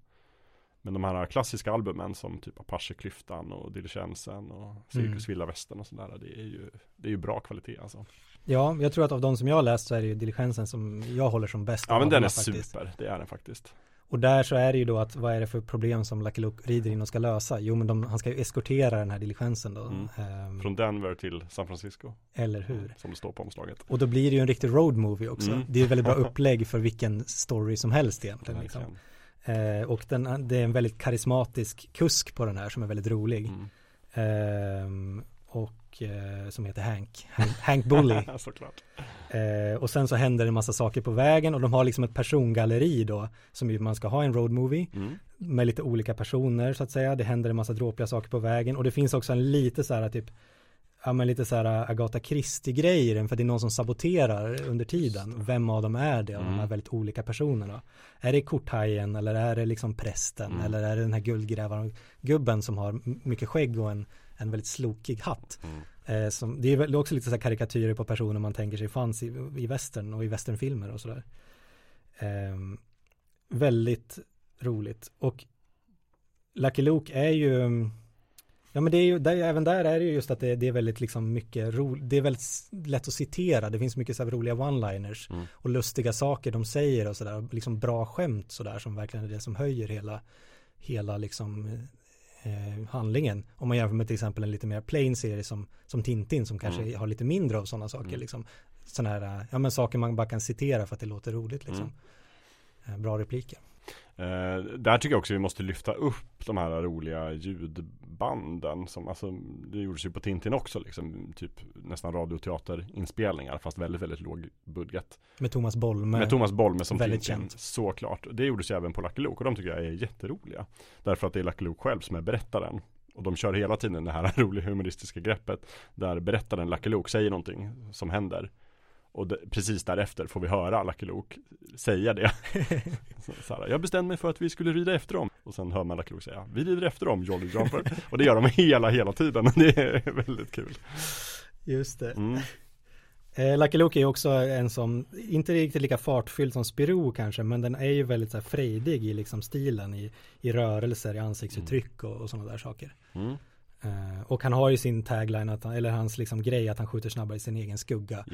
men de här klassiska albumen som typ Apache-klyftan och Diligensen och Cirkus Mm. Västern och sådär. Det är ju, det är ju bra kvalitet alltså. Ja, jag tror att av de som jag har läst så är det ju Diligensen som jag håller som bäst. Ja men den är faktiskt. super, det är den faktiskt. Och där så är det ju då att vad är det för problem som Lucky Luke rider in och ska lösa? Jo men de, han ska ju eskortera den här diligensen då. Mm. Ehm, Från Denver till San Francisco. eller hur? Som det står på omslaget. Och då blir det ju en riktig road movie också. Mm. Det är ett väldigt bra upplägg för vilken story som helst egentligen. Liksom. Eh, och den, det är en väldigt karismatisk kusk på den här som är väldigt rolig. Mm. Ehm, och eh, som heter Hank. Hank, Hank Bully. Såklart. Eh, och sen så händer det en massa saker på vägen och de har liksom ett persongalleri då som ju man ska ha en road movie Mm. med lite olika personer så att säga. Det händer en massa dråpliga saker på vägen och det finns också en lite så här typ Ja men lite så här Agatha Christie grej i den för det är någon som saboterar under tiden. Vem av dem är det av de här Mm. väldigt olika personerna? Är det korthajen eller är det liksom prästen Mm. eller är det den här guldgrävaren gubben som har mycket skägg och en, en väldigt slokig hatt? Mm. Eh, som, det är väl också lite så här karikatyrer på personer man tänker sig fanns i, i västern och i västernfilmer och sådär. Eh, väldigt roligt. Och Lucky Luke är ju Ja men det är ju, där, även där är det ju just att det, det är väldigt liksom mycket ro, det är väldigt lätt att citera, det finns mycket så här roliga one-liners Mm. och lustiga saker de säger och sådär, liksom bra skämt sådär som verkligen är det som höjer hela, hela liksom eh, handlingen. Om man jämför med till exempel en lite mer plain serie som, som Tintin som kanske Mm. har lite mindre av sådana saker Mm. liksom. Sådana här, eh, ja men saker man bara kan citera för att det låter roligt liksom. Mm. Eh, Bra repliker. Eh, där tycker jag också vi måste lyfta upp de här roliga ljudbanden som alltså det gjordes ju på Tintin också liksom typ nästan radioteaterinspelningar fast väldigt väldigt låg budget. Med Thomas Bolme. Med Thomas Bolme som väldigt Tintin, känt. såklart. Det gjordes ju även på Lucky Luke och de tycker jag är jätteroliga. Därför att det är Lucky Luke själv som är berättaren. Och de kör hela tiden det här roliga humoristiska greppet där berättaren Lucky Luke säger någonting som händer. Och det, precis därefter får vi höra Lucky Luke säga det. så, så här, jag bestämde mig för att vi skulle rida efter dem. Och sen hör man Luke säga, vi rider efter dem Jolly Jumper. och det gör de hela, hela tiden. Det är väldigt kul. Just det. Mm. Eh, Lucky Luke är också en som, inte riktigt lika fartfylld som Spirou kanske, men den är ju väldigt så här frejdig i liksom stilen, i, i rörelser, i ansiktsuttryck och, och sådana där saker. Mm. Eh, och han har ju sin tagline, att han, eller hans liksom grej att han skjuter snabbare i sin egen skugga.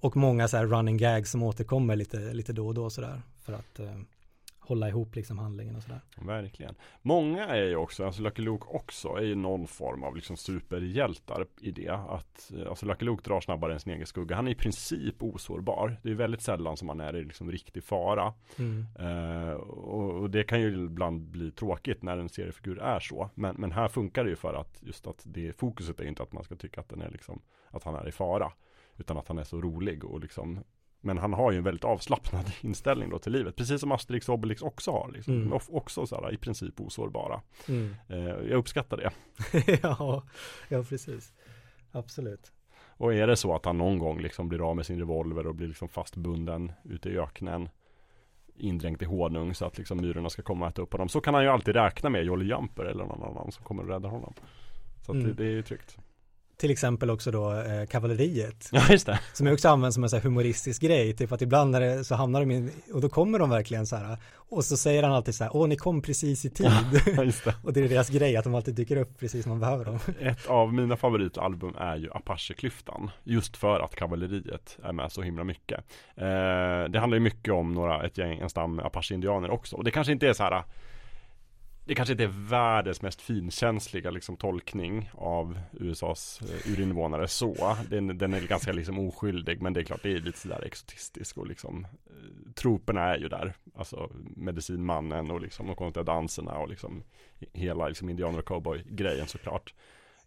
Och många så här running gags som återkommer lite, lite då och då sådär, för att eh, hålla ihop liksom handlingen och sådär. Verkligen. Många är ju också, alltså Lucky Luke också, är ju någon form av liksom superhjältar i det. Att, eh, alltså Lucky Luke drar snabbare än sin egen skugga. Han är i princip osårbar. Det är väldigt sällan som han är i liksom riktig fara. Mm. Eh, och, och det kan ju ibland bli tråkigt när en seriefigur är så. Men, men här funkar det ju för att just att det fokuset är inte att man ska tycka att den är liksom, att han är i fara. Utan att han är så rolig och liksom men han har ju en väldigt avslappnad inställning då till livet. Precis som Asterix och Obelix också har. Liksom. Mm. Också så här, i princip osårbara. Mm. Eh, jag uppskattar det. ja, ja, precis. Absolut. Och är det så att han någon gång liksom blir av med sin revolver och blir liksom fastbunden ute i öknen indränkt i honung så att liksom myrorna ska komma och äta upp honom. Så kan han ju alltid räkna med Jolly Jumper eller någon annan som kommer och räddar honom. Så Mm. det, det är ju tryggt. Till exempel också då eh, kavalleriet. Ja just det. Som jag också använder som en så här humoristisk grej, typ att ibland när det, så hamnar de in, och då kommer de verkligen så här, och så säger han alltid så här, åh ni kom precis i tid. Ja, just det. och det är deras grej, att de alltid dyker upp precis när man behöver dem. Ett av mina favoritalbum är ju Apache-klyftan. Just för att kavalleriet är med så himla mycket. Eh, det handlar ju mycket om några, ett gäng, en stam Apache-indianer också. Och det kanske inte är så här det kanske inte är världens mest finkänsliga liksom, tolkning av USAs eh, urinvånare så. Den, den är ganska liksom oskyldig men det är klart det är lite sådär exotistisk och liksom eh, troperna är ju där. Alltså medicinmannen och liksom de konstiga danserna och liksom hela liksom indianer och cowboy grejen såklart.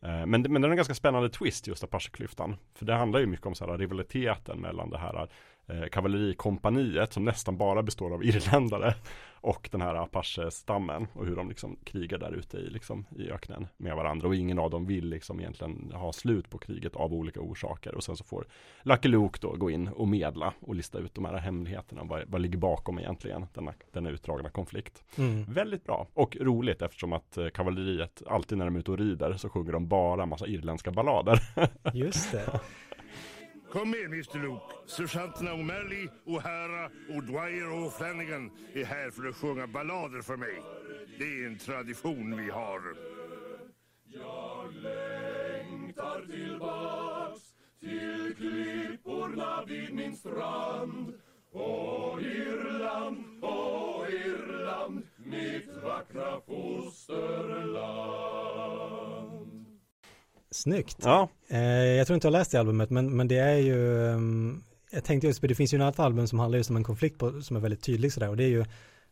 Eh, Men, men den är en ganska spännande twist just Apache-klyftan. För det handlar ju mycket om så här rivaliteten mellan det här eh, kavallerikompaniet som nästan bara består av irländare och den här Apache-stammen och hur de liksom krigar där ute i, liksom, i öknen med varandra och ingen av dem vill liksom egentligen ha slut på kriget av olika orsaker och sen så får Lucky Luke då gå in och medla och lista ut de här hemligheterna vad, vad ligger bakom egentligen denna, denna utdragna konflikt. Mm. Väldigt bra och roligt eftersom att eh, kavalleriet alltid när de är ute och rider så sjunger de bara massa irländska ballader. Just det. Kom med, Mr Luke. Sergeanterna O'Malley, O'Hara, O'Dwyer och O'Flanagan är här för att sjunga ballader för mig. Det är en tradition vi har. Jag längtar tillbaks till klipporna vid min strand och Irland, och Irland, mitt vackra fosterland Snyggt. ja, Eh, jag tror inte jag har läst det albumet men, men det är ju ehm, Jag tänkte just på det finns ju annat album som handlar just om en konflikt på, som är väldigt tydlig sådär och det är ju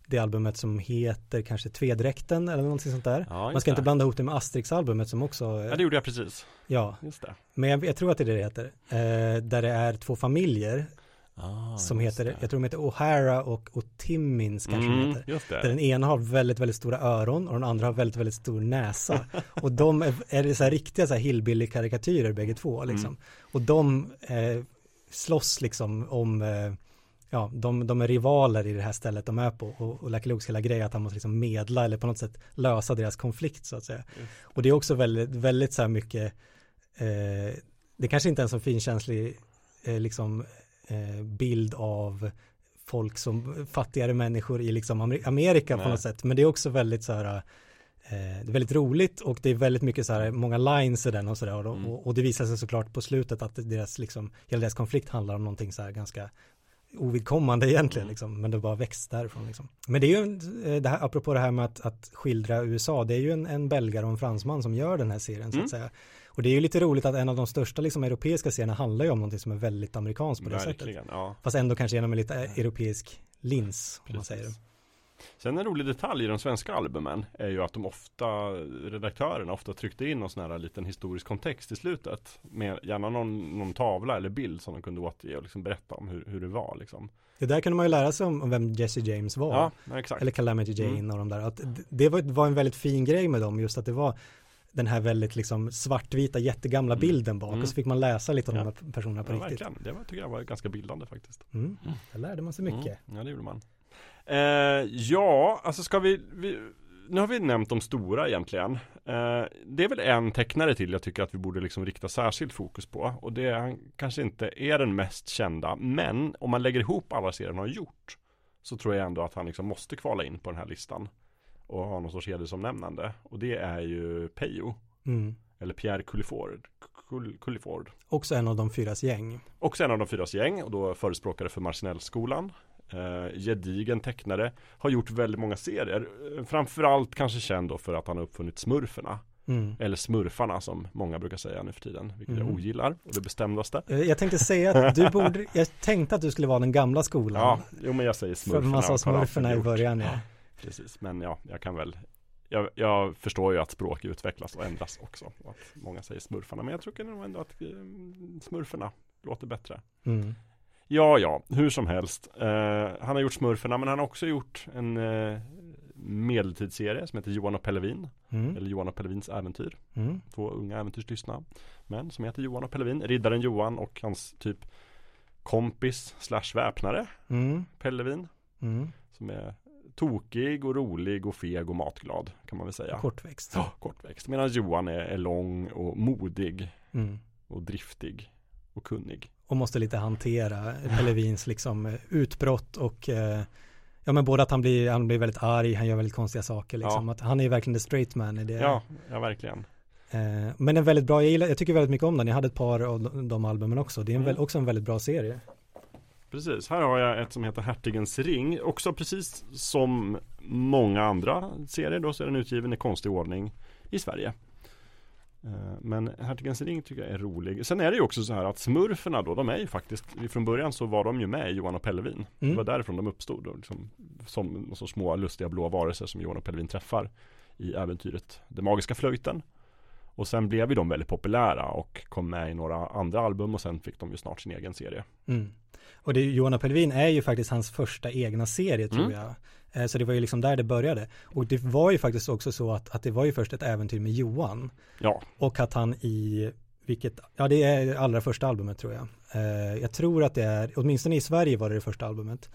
det albumet som heter kanske Tvedräkten eller någonting sånt där. Ja, Man ska inte blanda ihop det med Asterix-albumet som också, ja, det gjorde jag precis. ja, Just det. men jag, jag tror att det är det det heter. Eh, där det är två familjer Ah, som just heter, det. jag tror de heter O'Hara och O'Timmins kanske Mm, heter. just Där det. den ena har väldigt, väldigt stora öron och den andra har väldigt, väldigt stor näsa. Och de är, är så här riktiga så här hillbilly-karikatyrer bägge två liksom. Mm. Och de eh, slåss liksom om, eh, ja, de, de är rivaler i det här stället de är på. Och, och Lucky Lukes hela grej att han måste liksom medla eller på något sätt lösa deras konflikt så att säga. Och det är också väldigt, väldigt så här mycket, eh, det kanske inte är en så finkänslig eh, liksom bild av folk som fattigare människor i liksom Amer- Amerika på Nej. något sätt. Men det är också väldigt så här, eh, det är väldigt roligt och det är väldigt mycket så här, många lines i den och sådär. Och, Mm. och, och det visar sig såklart på slutet att deras liksom, hela deras konflikt handlar om någonting så här ganska ovidkommande egentligen Mm. liksom, men det bara växt därifrån liksom. Men det är ju, eh, det här, apropå det här med att, att skildra USA, det är ju en, en belgare och en fransman som gör den här serien så Mm. att säga. Och det är ju lite roligt att en av de största liksom europeiska serierna handlar ju om någonting som är väldigt amerikanskt på det sättet. Verkligen, ja. Fast ändå kanske genom en lite europeisk lins, om man säger det. Sen en rolig detalj i de svenska albumen är ju att de ofta, redaktörerna ofta tryckte in någon sån här liten historisk kontext i slutet. Med gärna någon, någon tavla eller bild som de kunde återge och liksom berätta om hur, hur det var liksom. Det där kunde man ju lära sig om, om vem Jesse James var. Ja, exakt. Eller Calamity Jane Mm. och de där. Att det var, var en väldigt fin grej med dem, just att det var den här väldigt liksom svartvita jättegamla Mm. bilden bak Mm. och så fick man läsa lite om Ja. de här personerna på ja, riktigt. verkligen. Det var, tycker jag var ganska bildande faktiskt. Mm. Där lärde man sig mycket. Mm. Ja, det gjorde man. Eh, ja, alltså ska vi, vi nu har vi nämnt de stora egentligen. Eh, det är väl en tecknare till jag tycker att vi borde liksom rikta särskilt fokus på. Och det är, kanske inte är den mest kända. Men om man lägger ihop alla serier han har gjort. Så tror jag ändå att han liksom måste kvala in på den här listan. Och ha någon sorts hedersomnämnande. Och det är ju Peyo. Mm. Eller Pierre Culliford. Cull- Culliford. Också en av de fyras gäng. Också en av de fyras gäng och då förespråkare för Marcinellskolan. Eh, gedigen tecknare. Har gjort väldigt många serier. Framförallt kanske känd då för att han har uppfunnit smurferna. Mm. Eller smurfarna som många brukar säga nu för tiden. Vilket Mm. jag ogillar. Och det bestämdaste. Eh, Jag tänkte säga att du borde, jag tänkte att du skulle vara den gamla skolan. Ja, jo men jag säger för smurfarna. man sa har smurferna i början ja. Precis, men ja, jag kan väl jag, jag förstår ju att språk utvecklas och ändras också. Och att många säger smurfarna. Men jag tycker nog ändå att eh, smurferna låter bättre. Mm. Ja, ja, hur som helst. Eh, han har gjort Smurferna, men han har också gjort en eh, medeltidsserie som heter Johan och Pellevin. Mm. Eller Johan och Pellevins äventyr. Mm. Två unga äventyrslystna män som heter Johan och Pellevin. Riddaren Johan och hans typ kompis slash väpnare Mm. Pellevin. Mm. Som är tokig och rolig och feg och matglad kan man väl säga. Kortväxt. Ja, kortväxt. Medan Johan är, är lång och modig Mm. och driftig och kunnig. och måste lite hantera Pellevins liksom utbrott och eh, ja men både att han blir, han blir väldigt arg, han gör väldigt konstiga saker liksom. Ja. Att han är ju verkligen the straight man i det. Ja, ja verkligen. Eh, men en väldigt bra, jag, gillar, jag tycker väldigt mycket om den, jag hade ett par av de, de albumen också. Det är en Mm. också en väldigt bra serie. Precis, här har jag ett som heter Hertigens ring. Också precis som många andra serier då så är den utgiven i konstig ordning i Sverige. Eh, Men Hertigens ring tycker jag är rolig. Sen är det ju också så här att smurferna då, de är ju faktiskt, från början så var de ju med i Johan och Pellevin. Mm. Det var därifrån de uppstod. Då, liksom, som sorts små lustiga blå varelser som Johan och Pellevin träffar i äventyret Den magiska flöjten. Och sen blev ju de väldigt populära och kom med i några andra album och sen fick de ju snart sin egen serie. Mm. Och det, Johanna Pellevin är ju faktiskt hans första egna serie tror Mm. jag. Eh, Så det var ju liksom där det började. Och det var ju faktiskt också så att, att det var ju först ett äventyr med Johan. Ja, Och att han i, vilket, ja det är allra första albumet tror jag. Eh, Jag tror att det är, åtminstone i Sverige var det det första albumet.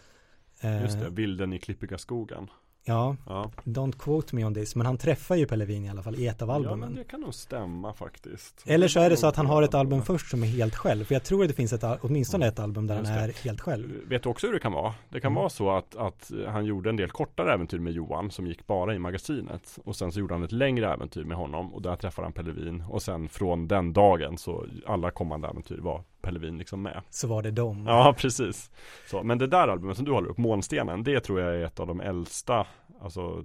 Eh, just det. Vilden i klippiga skogen. Ja, Ja, don't quote me on this, men han träffar ju Pellevin i alla fall i ett av ja albumen. men det kan nog stämma faktiskt. Eller så är det så att han har ett album först som är helt själv. För jag tror att det finns ett, åtminstone ett album där han är helt själv. Vet du också hur det kan vara? Det kan Mm. vara så att, att han gjorde en del kortare äventyr med Johan som gick bara i magasinet. Och sen så gjorde han ett längre äventyr med honom och där träffade han Pellevin. Och sen från den dagen så alla kommande äventyr var Pellevin liksom med. Så var det dem. Ja, precis. Så, men det där albumet som du håller upp, Månstenen, det tror jag är ett av de äldsta, alltså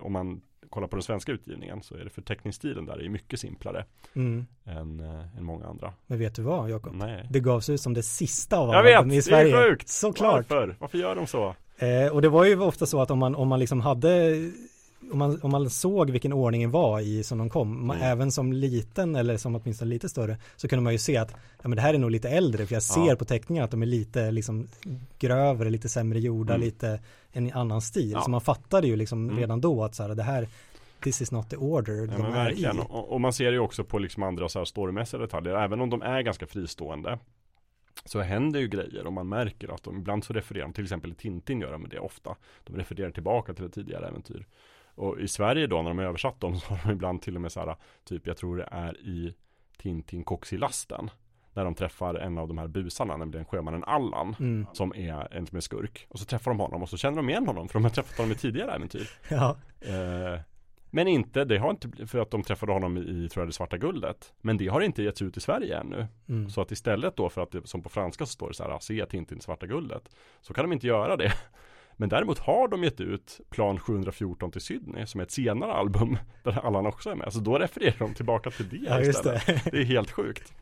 om man kollar på den svenska utgivningen så är det förteckningsstilen där är mycket simplare Mm. än, äh, än många andra. Men vet du vad Jakob? Nej. Det gavs ut som det sista av Jag alla vet, det i Sverige. är sjukt! Såklart. Varför? Varför gör de så? Eh, och det var ju ofta så att om man, om man liksom hade om man, om man såg vilken ordningen var i som de kom, man, Mm. även som liten eller som åtminstone lite större, så kunde man ju se att ja, men det här är nog lite äldre, för jag Ja. ser på teckningarna att de är lite liksom grövre, lite sämre gjorda, Mm. lite en annan stil. Ja. Så man fattade ju liksom Mm. redan då att så här, det här, this is not the order Ja, de är verkligen. i. Och, och man ser det ju också på liksom andra så här storymässiga detaljer. Även om de är ganska fristående så händer ju grejer och man märker att de ibland så refererar de, till exempel Tintin gör de det ofta. De refererar tillbaka till ett tidigare äventyr. Och i Sverige då när de översatt dem så har de ibland till och med så här, typ jag tror det är i Tintin Koxilasten. När de träffar en av de här busarna, nämligen sjömannen Allan. Mm. Som är en som är skurk. Och så träffar de honom och så känner de igen honom för de har träffat honom i tidigare äventyr. Ja, Eh, men inte, det har inte, för att de träffade honom i, i tror jag, det svarta guldet. Men det har inte getts ut i Sverige ännu. mm. Så att istället då för att det, som på franska så står det så här, se Tintin svarta guldet. Så kan de inte göra det. Men däremot har de gett ut Plan 714 till Sydney som är ett senare album där Allan också är med. Så då refererar de tillbaka till det ja istället. det. Det är helt sjukt.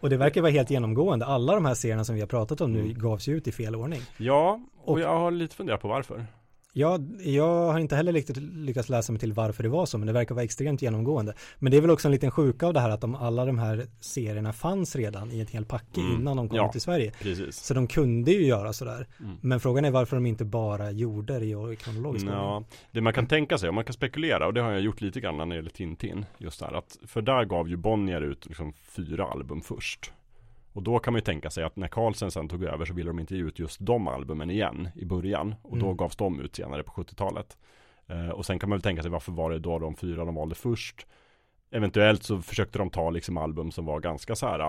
Och det verkar vara helt genomgående. Alla de här serierna som vi har pratat om nu Mm. gavs ut i fel ordning. Ja, och, Och- jag har lite funderat på varför. Jag, jag har inte heller riktigt lyckats läsa mig till varför det var så, men det verkar vara extremt genomgående. Men det är väl också en liten sjuka av det här att de, alla de här serierna fanns redan i ett helt packe Mm. innan de kom Ja. till Sverige. Precis. Så de kunde ju göra sådär. Mm. Men frågan är varför de inte bara gjorde det i kronologisk ordning. Ja, det man kan tänka sig, och man kan spekulera, och det har jag gjort lite grann när det gäller Tintin, just där att, för där gav ju Bonnier ut liksom fyra album först. Och då kan man ju tänka sig att när Carlsen sen tog över så ville de inte ge ut just de albumen igen i början. Och då Mm. gavs de ut senare på 70-talet. Eh, och sen kan man väl tänka sig varför var det då de fyra de valde först. Eventuellt så försökte de ta liksom album som var ganska så här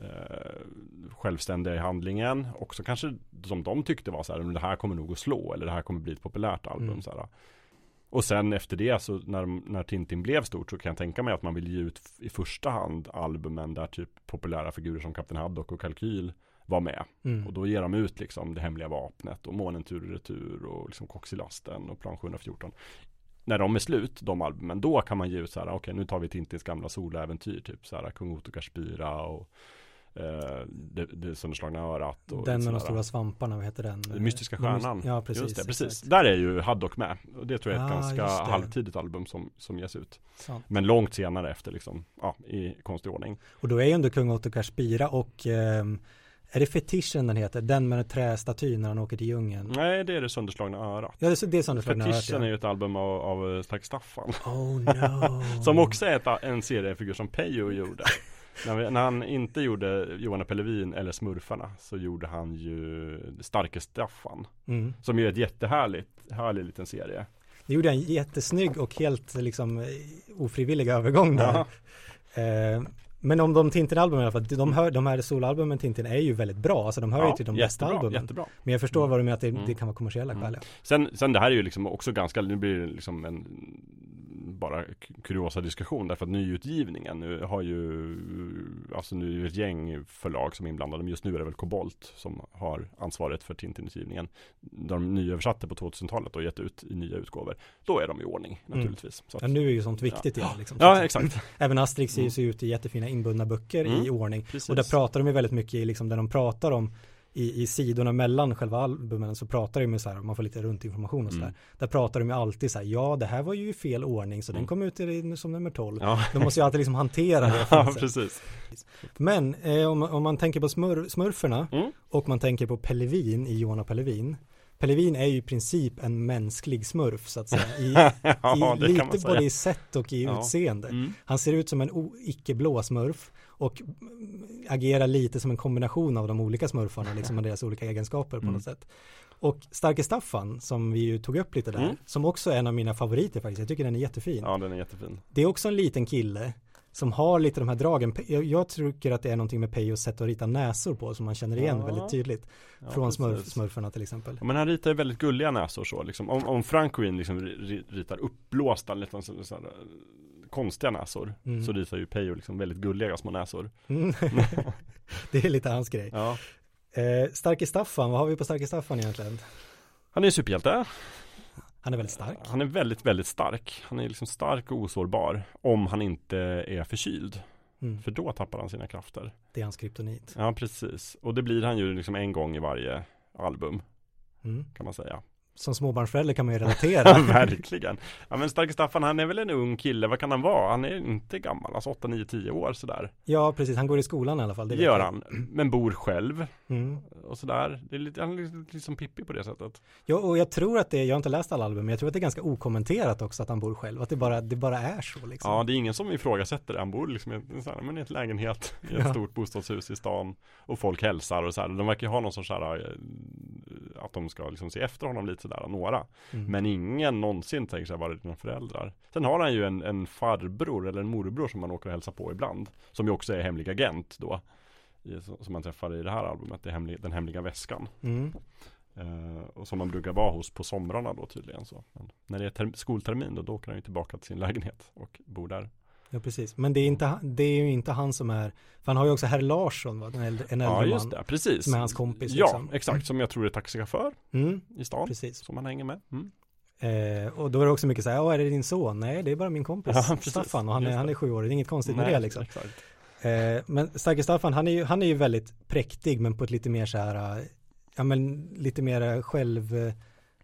eh, självständiga i handlingen. Också kanske som de tyckte var så här, men det här kommer nog att slå eller det här kommer bli ett populärt album. Mm. Så här. Och sen efter det så när, när Tintin blev stort så kan jag tänka mig att man vill ge ut i första hand albumen där typ populära figurer som Kapten Haddock och Kalkyl var med. Mm. Och då ger de ut liksom det hemliga vapnet och månen tur och retur och liksom Koxilasten och plan 714. När de är slut, de albumen, då kan man ge ut så här, okej nu tar vi Tintins gamla soläventyr, typ så här Kung Otto Kashbira och eh, det, det sönderslagna örat. Och Den med de stora svamparna, vad heter den? Mystiska stjärnan. Ja, precis. Just det, precis. exakt. Där är ju Haddock med. Och det tror jag är ett Ah, ganska halvtidigt album som, som ges ut. Sant. Men långt senare efter liksom, ja, i konstig ordning. Och då är ju ändå kung Otto Kashbira och ehm, är det fetischen den heter? Den med trästatyn när han åker till djungeln? Nej, det är det sönderslagna örat. Ja, det är, det är sönderslagna örat, Fetischen är ja. ju ett album av, av eh, Stark Staffan. Oh no. Som också är ett, en seriefigur som Peyo gjorde. När, när han inte gjorde Johanna Pellevin eller Smurfarna så gjorde han ju Starke Staffan. Mm. Som ju är ett jättehärligt, härlig liten serie. Det gjorde en jättesnygg och helt liksom ofrivillig övergång där. Ja. Eh, men om de Tintin-albumen i alla fall, de, hör, de här soloalbumen Tintin är ju väldigt bra, alltså de hör ju till de bästa albumen. Jättebra. Men jag förstår vad du menar att det, Mm. det kan vara kommersiella Mm. skäl. ja. Sen, sen det här är ju liksom också ganska, nu blir det liksom en bara kuriosa diskussion därför att nyutgivningen nu har ju Alltså nu är det ett gäng förlag som är inblandade men just nu är det väl Kobolt som har ansvaret för Tintin-utgivningen De nyöversatte på 2000-talet och gett ut i nya utgåvor Då är de i ordning Mm. naturligtvis så att, Ja, nu är ju sånt viktigt Ja. igen. Liksom, Ja exakt, Även Asterix Mm. sig ut i jättefina inbundna böcker Mm. i ordning. precis Och där pratar de ju väldigt mycket i liksom, där de pratar om i, i sidorna mellan själva albumen så pratar de med så här, man får lite runt information och så där. Mm. Där pratar de ju alltid så här, ja det här var ju i fel ordning så den Mm. kom ut i, som nummer 12. Ja, De måste ju alltid liksom hantera det. ja precis. Men eh, om, om man tänker på smur, smurferna Mm. och man tänker på Pellevin i och Pellevin. Pellevin är ju i princip en mänsklig smurf så att säga. I, ja, i, lite både i sätt och i Ja. utseende. Mm. Han ser ut som en icke-blå smurf och agerar lite som en kombination av de olika smurfarna, liksom med deras olika egenskaper på Mm. något sätt. Och Starke Staffan, som vi ju tog upp lite där, Mm. som också är en av mina favoriter faktiskt, jag tycker den är jättefin. Ja, den är jättefin. Det är också en liten kille som har lite de här dragen. Jag, jag tycker att det är någonting med Peyos sätt att rita näsor på som man känner igen Ja. väldigt tydligt. Ja, från smurf, smurfarna till exempel. Ja, men han ritar ju väldigt gulliga näsor så liksom. Om, om Frank Green liksom ri- ritar uppblåsta, lite så, så här, konstiga näsor. Mm. Så ritar ju Peyo liksom väldigt gulliga små näsor. Mm. det är lite hans grej. Ja. Eh, Starke Staffan, vad har vi på Starke Staffan egentligen? Han är ju superhjälte. Han är väldigt stark. Han är väldigt, väldigt stark. Han är liksom stark och osårbar. Om han inte är förkyld. Mm. För då tappar han sina krafter. Det är hans kryptonit. Ja, precis. Och det blir han ju liksom en gång i varje album, Mm. kan man säga. Som småbarnsförälder kan man ju relatera. Verkligen. Ja men Starke Staffan, han är väl en ung kille, vad kan han vara? Han är inte gammal, alltså 8, 9, 10 år sådär. ja, precis. Han går i skolan i alla fall. Det gör jag. han, men bor själv Mm. och sådär. Det är lite, han är lite, lite som Pippi på det sättet. Ja, och jag tror att det, jag har inte läst alla album, men jag tror att det är ganska okommenterat också att han bor själv. Att det bara, det bara är så liksom. Ja, det är ingen som ifrågasätter det. Han bor liksom i, en, här, men i ett lägenhet i ett Ja. stort bostadshus i stan. Och folk hälsar och så här. De verkar ju ha någon sorts så här, eh, att de ska liksom se efter honom lite sådär, några. Mm. Men ingen någonsin tänker sig vara dina föräldrar. Sen har han ju en, en farbror eller en morbror som man åker och hälsar på ibland. Som ju också är hemlig agent då. I, som man träffar i det här albumet, det hemlig, Den hemliga väskan. Mm. Eh, och som man brukar vara hos på somrarna då tydligen. Så. Men när det är term- skoltermin då, då åker han ju tillbaka till sin lägenhet och bor där. Ja, precis. Men det är, inte, det är ju inte han som är, för han har ju också herr Larsson, va? en äldre, en äldre Ja just man. det, precis. som är hans kompis, Ja, liksom. exakt. Som jag tror är taxichaufför Mm, i stan. precis. Som han hänger med. Mm. Eh, och då är det också mycket så här, är det din son? Nej, det är bara min kompis Ja. Staffan och han är, han är sju år, det är inget konstigt med Nej, det liksom. exakt. Eh, men Starke Staffan, han är, ju, han är ju väldigt präktig men på ett lite mer så här, eh, ja men lite mer själv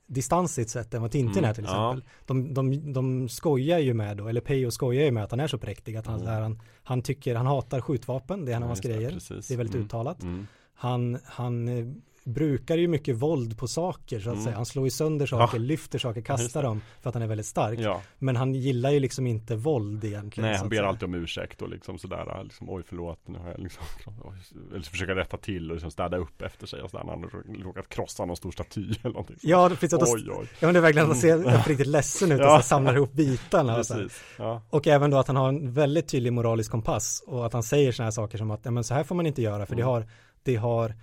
distansigt sätt än vad Tintin Mm, är till ja. exempel. De, de, de skojar ju med då, eller Peyo skojar ju med att han är så präktig att han, Mm. här, han, han tycker, han hatar skjutvapen, det är en av Ja, hans grejer. Det är väldigt Mm. uttalat. Mm. Han, han eh, brukar ju mycket våld på saker så att Mm. säga. Han slår ju sönder saker, Ja. lyfter saker, kastar dem för att han är väldigt stark. Ja, Men han gillar ju liksom inte våld egentligen. nej han att ber säga. alltid om ursäkt och liksom sådär, liksom, oj förlåt, nu har jag liksom, eller försöka rätta till och liksom städa upp efter sig och sådär, när han har råkat krossa någon stor staty eller någonting. Ja, precis. Att då, Oj, oj. Ja men det är verkligen att se riktigt ledsen ut och Ja. så samlar ihop bitarna och så. Ja. Och även då att han har en väldigt tydlig moralisk kompass och att han säger sådana här saker som att ja, men så här får man inte göra för det Mm. har det har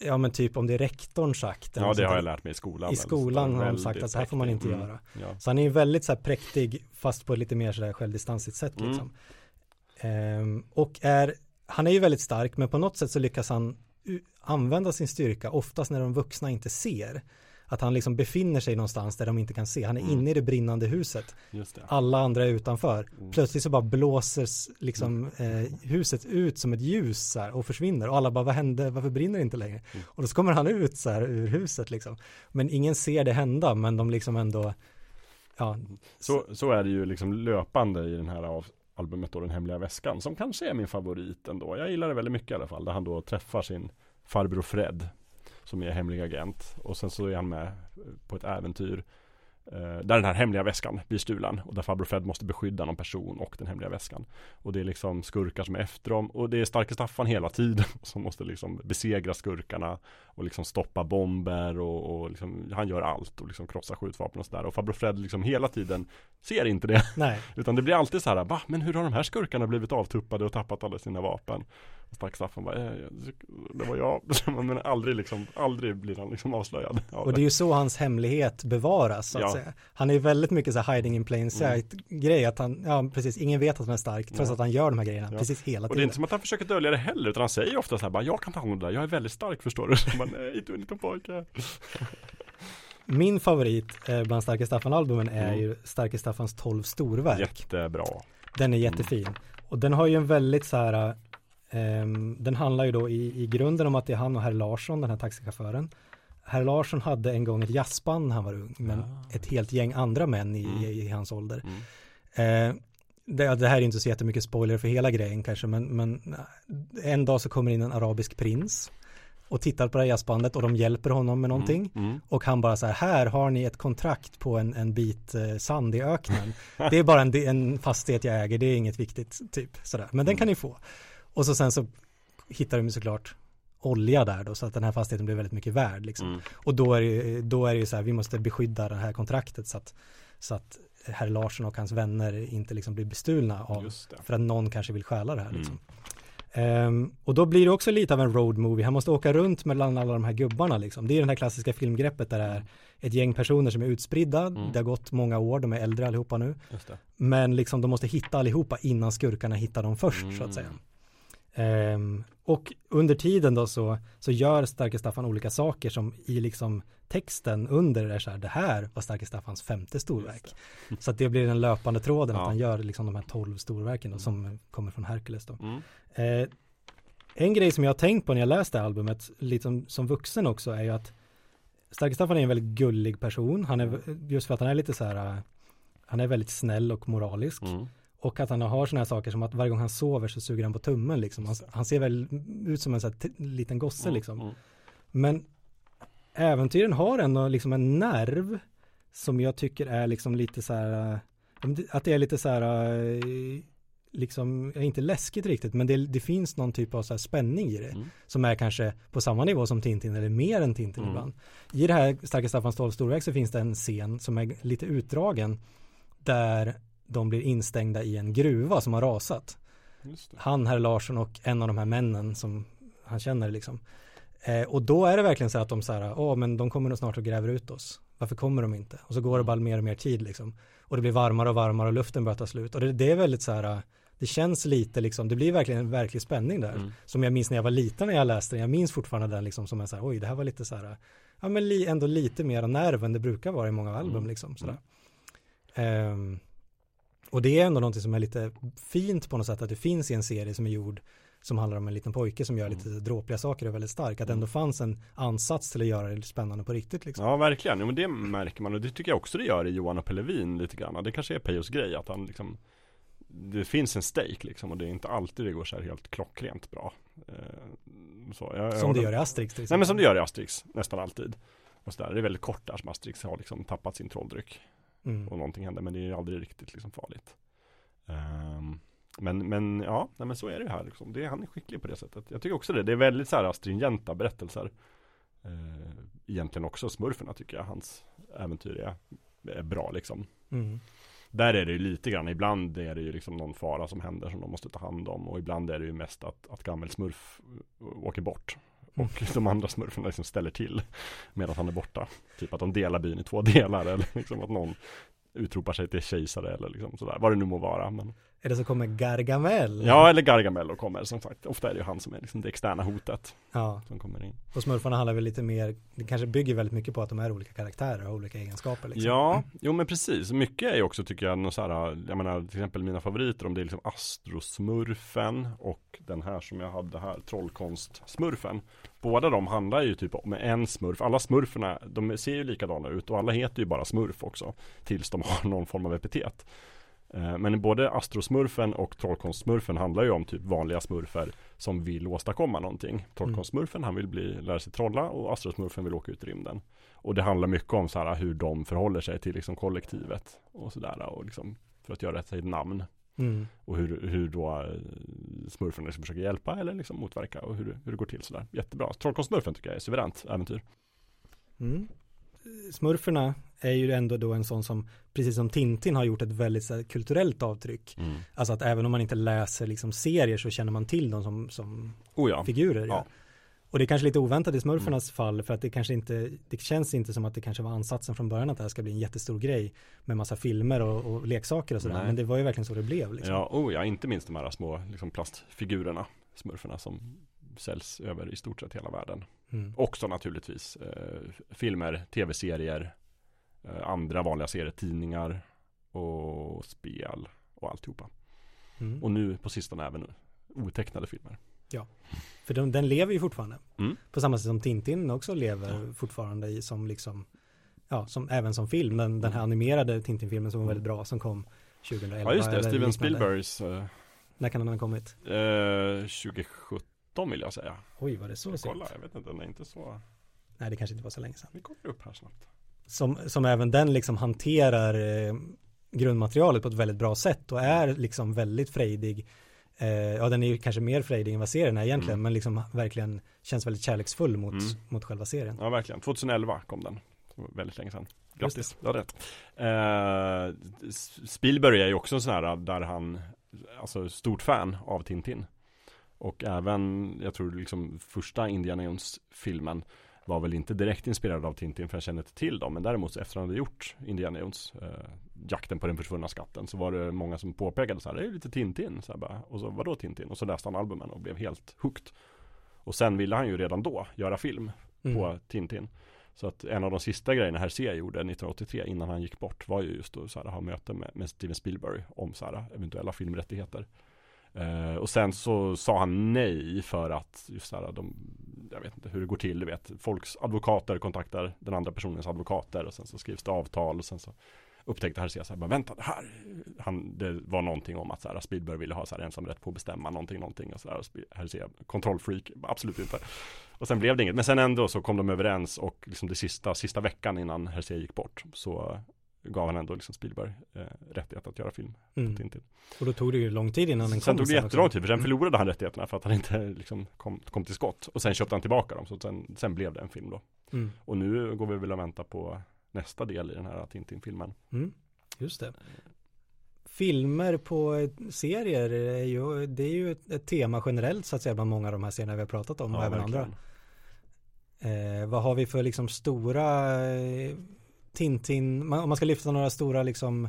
ja men typ om det är rektorn sagt ja, det har jag lärt mig i skolan. I skolan har de sagt att så här får man inte Mm. göra. Ja. Så han är ju väldigt så här präktig fast på ett lite mer sådär självdistansigt sätt Mm. liksom. Ehm, och är, han är ju väldigt stark men på något sätt så lyckas han använda sin styrka oftast när de vuxna inte ser. Att han liksom befinner sig någonstans där de inte kan se. Han är Mm. inne i det brinnande huset. Det. Alla andra är utanför. Mm. Plötsligt så bara blåser liksom eh, huset ut som ett ljus så här, och försvinner. Och alla bara, vad hände? Varför brinner det inte längre? Mm. Och då kommer han ut så här ur huset liksom. Men ingen ser det hända, men de liksom ändå, ja, Så, så är det ju liksom löpande i den här av albumet då, Den hemliga väskan, som kanske är min favorit ändå. Jag gillar det väldigt mycket i alla fall, där han då träffar sin farbror Fred, som är hemlig agent. Och sen så är han med på ett äventyr eh, där den här hemliga väskan blir stulen och där farbror Fred måste beskydda någon person och den hemliga väskan. Och det är liksom skurkar som är efter dem och det är starke Staffan hela tiden som måste liksom besegra skurkarna och liksom stoppa bomber och, och liksom, han gör allt och liksom krossar skjutvapen och sådär. Och farbror Fred liksom hela tiden ser inte det nej. utan det blir alltid så här, va? Men hur har de här skurkarna blivit avtuppade och tappat alla sina vapen? Och Stark Staffan bara, eh, det var jag. Men aldrig liksom, aldrig blir han liksom avslöjad. av Och det är ju så hans hemlighet bevaras så att Ja. säga. Han är ju väldigt mycket så här hiding in plain sight grej att han, ja precis, ingen vet att han är stark trots Nej. att han gör de här grejerna Ja. precis hela Och det är tiden. inte som att han försöker dölja det heller, utan han säger ofta så här, bara, jag kan ta hand om det där, jag är väldigt stark förstår du. Så man, nej, du är en liten pojke. Min favorit eh, bland Starke Staffan-albumen är Mm. ju Starke Staffans 12 storverk. Jättebra. Den är jättefin. Och den har ju en väldigt så här Ehm, den handlar ju då i, i grunden om att det är han och herr Larsson, den här taxichauffören. Herr Larsson hade en gång ett jazzband när han var ung, men Ah. ett helt gäng andra män i, Mm. i, hans ålder. Mm. Eh, det, det här är inte så jättemycket spoiler för hela grejen kanske, men, men eh, en dag så kommer in en arabisk prins och tittar på det här jazzbandet och de hjälper honom med någonting. Mm. Mm. Och han bara så här, här har ni ett kontrakt på en, en bit eh, sand i öknen. Det är bara en, en fastighet jag äger, det är inget viktigt typ sådär. Men den kan ni få. Och så sen så hittar de ju såklart olja där då så att den här fastigheten blir väldigt mycket värd liksom. Mm. Och då är det, då är det ju så här, vi måste beskydda det här kontraktet så att, så att herr Larsson och hans vänner inte liksom blir bestulna av, för att någon kanske vill stjäla det här Mm. liksom. Ehm, och då blir det också lite av en road movie, han måste åka runt mellan alla de här gubbarna liksom. Det är den här klassiska filmgreppet där det är ett gäng personer som är utspridda, Mm. det har gått många år, de är äldre allihopa nu. Men liksom de måste hitta allihopa innan skurkarna hittar dem först så att säga. Mm. Ehm, och under tiden då så, så gör Starke Staffan olika saker som i liksom texten under är så här, det här var Starke Staffans femte storverk. Så att det blir den löpande tråden Ja. att han gör liksom de här tolv storverken då, som kommer från Hercules då. Mm. Eh, en grej som jag har tänkt på när jag läste albumet, lite som, vuxen också, är ju att Starke Staffan är en väldigt gullig person. Han är, just för att han är lite så här, han är väldigt snäll och moralisk. Mm. Och att han har sådana här saker som att varje gång han sover så suger han på tummen liksom. Han, han ser väl ut som en sån här liten gosse liksom. Mm. Men äventyren har ändå liksom en nerv som jag tycker är liksom lite så här, eh, att det är lite så här, eh, liksom, inte läskigt riktigt, men det, det finns någon typ av så här spänning i det. Mm. Som är kanske på samma nivå som Tintin eller mer än Tintin Mm. ibland. I det här Starka Staffans tolv storverk så finns det en scen som är lite utdragen där de blir instängda i en gruva som har rasat. Han, herr Larsson och en av de här männen som han känner liksom. Eh, och då är det verkligen så att de så här, åh men de kommer nog snart och gräver ut oss. Varför kommer de inte? Och så går det bara mer och mer tid liksom. Och det blir varmare och varmare och luften börjar ta slut. Och det, det är väldigt så här, det känns lite liksom, det blir verkligen en verklig spänning där. Mm. Som jag minns när jag var liten när jag läste den. Jag minns fortfarande den liksom som en så här, oj det här var lite så här, ja men li, ändå lite mer nerv än det brukar vara i många album Mm. liksom. Sådär. Ehm, och det är ändå någonting som är lite fint på något sätt att det finns i en serie som är gjord som handlar om en liten pojke som gör lite dråpliga saker och väldigt stark. Att det ändå fanns en ansats till att göra det spännande på riktigt liksom. Ja verkligen, jo, men det märker man och det tycker jag också det gör i Johan och Pellevin lite grann. Det kanske är Peyos grej att han liksom Det finns en stake liksom och det är inte alltid det går så här helt klockrent bra. Eh, så, jag, jag Som det håller- gör i Asterix till Nej men som det gör i Asterix, nästan alltid. Och så där. Det är väldigt kort där som Asterix har liksom tappat sin trolldryck Mm. och någonting händer men det är ju aldrig riktigt liksom farligt. Ehm, men, men ja, nej, men så är det här liksom. det, Han är skicklig på det sättet. Jag tycker också det, det är väldigt så här stringenta berättelser. Uh, Egentligen också smurferna tycker jag. Hans äventyr är, är bra liksom. Mm. Där är det ju lite grann, ibland är det ju liksom någon fara som händer som de måste ta hand om. Och ibland är det ju mest att, att gammelsmurf åker bort och de andra smurfarna liksom ställer till medan han är borta. Typ att de delar byn i två delar eller liksom att någon utropar sig till kejsare eller liksom sådär, vad det nu må vara. Men... Är det så kommer Gargamel? Ja, eller Gargamel kommer som sagt. Ofta är det ju han som är liksom det externa hotet ja. som kommer in. Och smurfarna handlar väl lite mer, det kanske bygger väldigt mycket på att de är olika karaktärer och olika egenskaper liksom. Ja, jo men precis. Mycket är ju också tycker jag, så här, jag menar till exempel mina favoriter om det är liksom Astrosmurfen och den här som jag hade här, Trollkonstsmurfen. Båda de handlar ju typ om en smurf. Alla smurferna, de ser ju likadana ut och alla heter ju bara smurf också. Tills de har någon form av epitet. Eh, Men både Astrosmurfen och Trollkonstsmurfen handlar ju om typ vanliga smurfer som vill åstadkomma någonting. Trollkonstsmurfen han vill bli, lära sig trolla och Astrosmurfen vill åka ut i rymden. Och det handlar mycket om så här hur de förhåller sig till liksom kollektivet och sådär och liksom för att göra sig ett namn. Mm. Och hur, hur då eh, smurfen liksom försöker hjälpa eller liksom motverka och hur, hur det går till sådär. Jättebra. Trollkonstsmurfen tycker jag är suveränt äventyr. Mm. Smurferna är ju ändå då en sån som, precis som Tintin har gjort ett väldigt här, kulturellt avtryck. Alltså att även om man inte läser liksom serier så känner man till dem som, som Oh ja. figurer. Ja. Och det är kanske lite oväntat i smurfernas fall för att det kanske inte, det känns inte som att det kanske var ansatsen från början att det här ska bli en jättestor grej med massa filmer och, och leksaker och sådär. Nej. Men det var ju verkligen så det blev liksom. Ja, oh ja, inte minst de här små liksom plastfigurerna, smurferna som säljs över i stort sett hela världen. Mm. Också naturligtvis eh, filmer, tv-serier, eh, andra vanliga serier, tidningar och spel och alltihopa. Mm. Och nu på sistone även otecknade filmer. För den, den lever ju fortfarande. Mm. På samma sätt som Tintin också lever fortfarande i, som liksom, ja, som, även som film. Den, den här animerade Tintin-filmen som var väldigt bra som kom 2011. Ja just det, Steven. Spielbergs eh, När kan den ha kommit? eh, 2017 vill jag säga. Oj, var det så sent? Kolla, jag vet inte, den är inte så Nej, det kanske inte var så länge sedan. Vi kommer upp här snabbt. Som, som även den liksom hanterar eh, grundmaterialet på ett väldigt bra sätt och är liksom väldigt frejdig. Eh, ja, den är ju kanske mer frejdig än vad serien är egentligen, Mm. men liksom verkligen känns väldigt kärleksfull mot, Mm. mot själva serien. Ja verkligen, 2011 kom den. Väldigt länge sedan. Grattis, du har rätt. Eh, Spielberg är ju också en sån här där han, alltså stort fan av Tintin. Och även, jag tror liksom första Indiana Jones-filmen var väl inte direkt inspirerad av Tintin för jag känner inte till dem. Men däremot så efter han hade gjort Indiana Jones, eh, jakten på den försvunna skatten, så var det många som påpekade så här, det är lite Tintin. Så bara, och så, vadå Tintin? Och så läste han albumen och blev helt hooked. Och sen ville han ju redan då göra film Mm. på Tintin. Så att en av de sista grejerna Hergé gjorde 1983 innan han gick bort var ju just att så här, ha möte med, med Steven Spielberg om så här, eventuella filmrättigheter. Eh, och sen så sa han nej för att just så här, de, jag vet inte hur det går till, du vet, folks advokater kontaktar den andra personens advokater och sen så skrivs det avtal och sen så upptäckte Hergé så här, bara, vänta det här, han, det var någonting om att så här, Spielberg ville ha så här ensamrätt på att bestämma någonting, någonting och så här, och kontrollfreak, absolut inte. Och sen blev det inget, men sen ändå så kom de överens och liksom det sista, sista veckan innan Hergé gick bort så gav han ändå liksom Spielberg eh, rättighet att göra film på Mm. Tintin. Och då tog det ju lång tid innan den Sen kom. tog det jättelång tid, för sen Mm. förlorade han rättigheterna för att han inte liksom kom, kom till skott. Och sen köpte han tillbaka dem, så sen, sen blev det en film då. Mm. Och nu går vi väl och väntar på nästa del i den här Tintin-filmen. Mm. Just det. Filmer på eh, serier är ju, det är ju ett, tema generellt så att säga bland många av de här serierna vi har pratat om och även andra. verkligen. Eh, vad har vi för liksom stora eh, Tintin, man, om man ska lyfta några stora liksom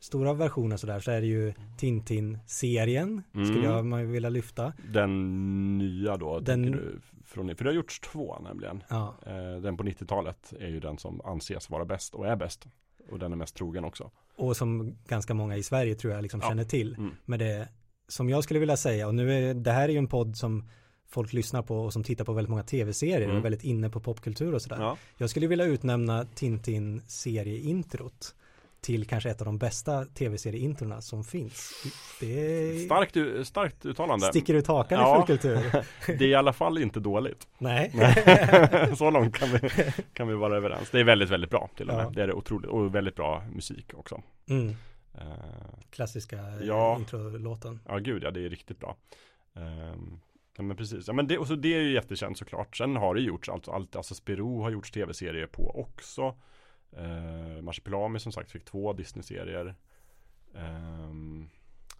stora versioner sådär så är det ju Tintin-serien skulle Mm. jag man vilja lyfta. Den nya då, Den- du? Från, för det har gjorts två nämligen. Ja, Eh, den på 90-talet är ju den som anses vara bäst och är bäst. Och den är mest trogen också. och som ganska många i Sverige tror jag liksom Ja. känner till. Mm. Men det som jag skulle vilja säga, och nu är det här är ju en podd som folk lyssnar på och som tittar på väldigt många tv-serier och Mm. är väldigt inne på popkultur och sådär. Ja. Jag skulle vilja utnämna Tintin-serieintrot till kanske ett av de bästa tv-serieintrona som finns. Det. Starkt, starkt uttalande. sticker ut hakan Ja. i fullkultur. Det är i alla fall inte dåligt. Nej. Så långt kan vi, kan vi vara överens. Det är väldigt, väldigt bra till och med. Ja. Det är otroligt. Och väldigt bra musik också. Mm. Eh, Klassiska Ja. ja. introlåten. ja, gud ja, det är riktigt bra. Um, ja, men precis. Ja, men det, och så det är ju jättekänt såklart. Sen har det gjorts allt, allt alltså Spiro har gjorts tv-serier på också. Uh, Marsipelami som sagt fick två Disney-serier. Ehm,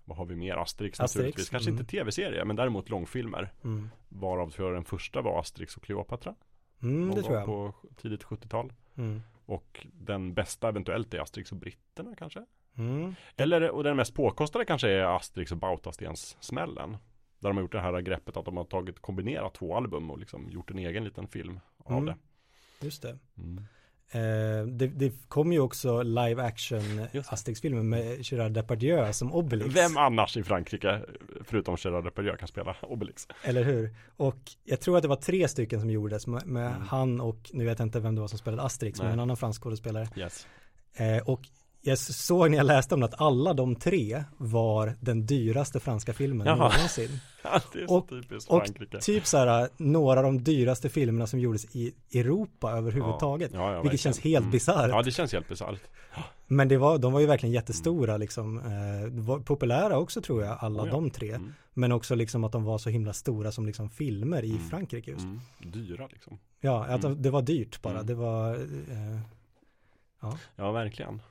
vad har vi mer? Asterix, Asterix, naturligtvis. Kanske mm. inte tv-serier, men däremot långfilmer. Mm. Varav tror jag den första var Asterix och Cleopatra. Mm, det tror jag. På tidigt 70-tal. Mm. Och den bästa eventuellt är Asterix och britterna kanske. Mm. Eller, och den mest påkostade kanske är Asterix och Bautastens smällen. Där de har gjort det här greppet att de har tagit kombinerat två album och liksom gjort en egen liten film av Mm. det. Just det. Mm. Eh, det. Det kom ju också live action. Asterix-filmer med Gerard Depardieu som Obelix. Vem annars i Frankrike, förutom Gerard Depardieu, kan spela Obelix? Eller hur? Och jag tror att det var tre stycken som gjordes med, med Mm. han och, nu vet jag inte vem det var som spelade Asterix, men Nej. en annan fransk skådespelare. Yes. Eh, och jag såg när jag läste om att alla de tre var den dyraste franska filmen Jaha. någonsin. det är så Och- typiskt Och typ så här några av de dyraste filmerna som gjordes i Europa överhuvudtaget. Ja, ja, vilket verkligen. känns helt Mm. bisarrt. Ja, det känns helt bisarrt. Men det var, de var ju verkligen jättestora liksom. Eh, populära också tror jag, alla Oh ja. de tre. Mm. Men också liksom att de var så himla stora som liksom filmer i Mm. Frankrike just. Mm. Dyra liksom. Ja, att Mm. det var dyrt bara. Mm. Det var, eh, Ja, verkligen.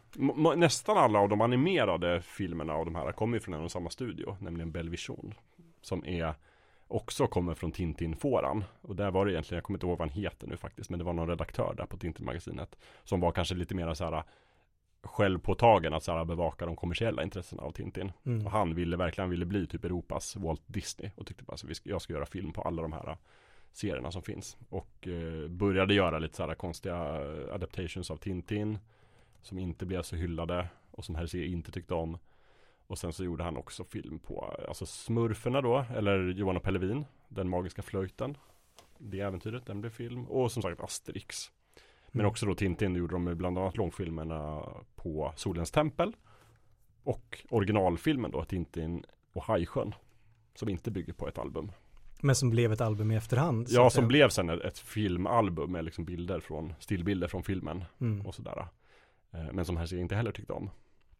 Nästan alla av de animerade filmerna av de här kommer ju från en och samma studio, nämligen Belvision. Som är också kommer från Tintin-fåran. Och där var det egentligen, jag kommer inte ihåg vad han heter nu faktiskt, men det var någon redaktör där på Tintin-magasinet. Som var kanske lite mer så här självpåtagen att så här, bevaka de kommersiella intressena av Tintin. mm. Och han ville verkligen, ville bli typ Europas Walt Disney. Och tyckte bara så vi ska, jag ska göra film på alla de här serierna som finns. Och eh, började göra lite så här konstiga eh, adaptations av Tintin. Som inte blev så hyllade och som Hergé inte tyckte om. Och sen så gjorde han också film på, alltså Smurferna då, eller Johan och Pellevin, Den magiska flöjten. Det äventyret, den blev film. Och som sagt Asterix. Men Mm. också då Tintin, det gjorde de bland annat långfilmerna på Solens tempel. Och originalfilmen då, Tintin och Hajsjön. Som inte bygger på ett album. Men som blev ett album i efterhand. Ja, som blev sen ett, ett filmalbum med liksom bilder från, stillbilder från filmen Mm. och sådär. Eh, Men som Herse inte heller tyckte om.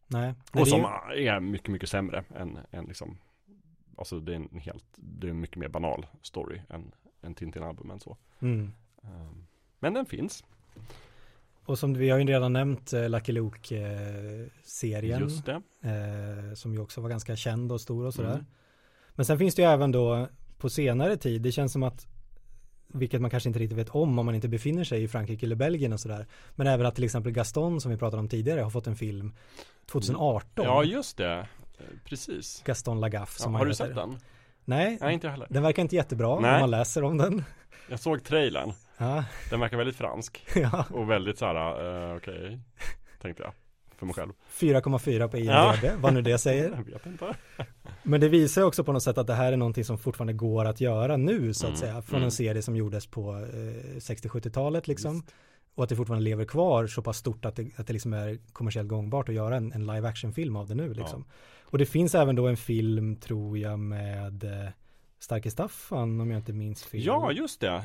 Nej. Och som ju- är mycket, mycket sämre än, än liksom Alltså det är en helt, det är en mycket mer banal story än, än Tintin-albumen så. Mm. Um, Men den finns. Och som vi har ju redan nämnt eh, Lucky Luke-serien. Just det. eh, som ju också var ganska känd och stor och sådär. Mm. Men sen finns det ju även då på senare tid, det känns som att vilket man kanske inte riktigt vet om om man inte befinner sig i Frankrike eller Belgien och sådär. Men även att till exempel Gaston som vi pratade om tidigare har fått en film 2018. Ja, just det. Precis. Gaston Lagaffe Ja, som har han du heter. sett den? Nej, Nej, inte heller. den verkar inte jättebra Nej. om man läser om den. Jag såg trailern. Ja, Den verkar väldigt fransk. ja. Och väldigt så här, eh, okej. Tänkte jag. För mig själv. 4,4 på IMDB, Ja. vad nu det säger. Men det visar också på något sätt att det här är någonting som fortfarande går att göra nu så att Mm, säga. Från mm. en serie som gjordes på eh, 60-70-talet liksom. Visst. Och att det fortfarande lever kvar så pass stort att det, att det liksom är kommersiellt gångbart att göra en, en live action film av det nu liksom. Och det finns även då en film tror jag med eh, Starke Staffan om jag inte minns fel. Ja, just det.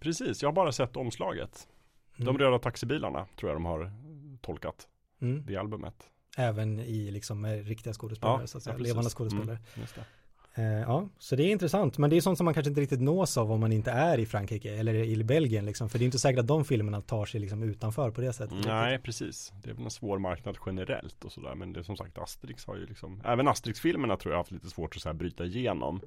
Precis, jag har bara sett omslaget. De Mm. röda taxibilarna tror jag de har tolkat Mm. det albumet. Även i liksom med riktiga skådespelare så att säga, precis. levande skådespelare. Mm, just det. Eh, ja, så det är intressant. Men det är sånt som man kanske inte riktigt nås av om man inte är i Frankrike eller i Belgien liksom. För det är inte säkert att de filmerna tar sig liksom utanför på det sättet. Nej, precis. Det är väl en svår marknad generellt och sådär. Men det är som sagt Asterix har ju liksom, även Asterix-filmerna tror jag har haft lite svårt att så här bryta igenom.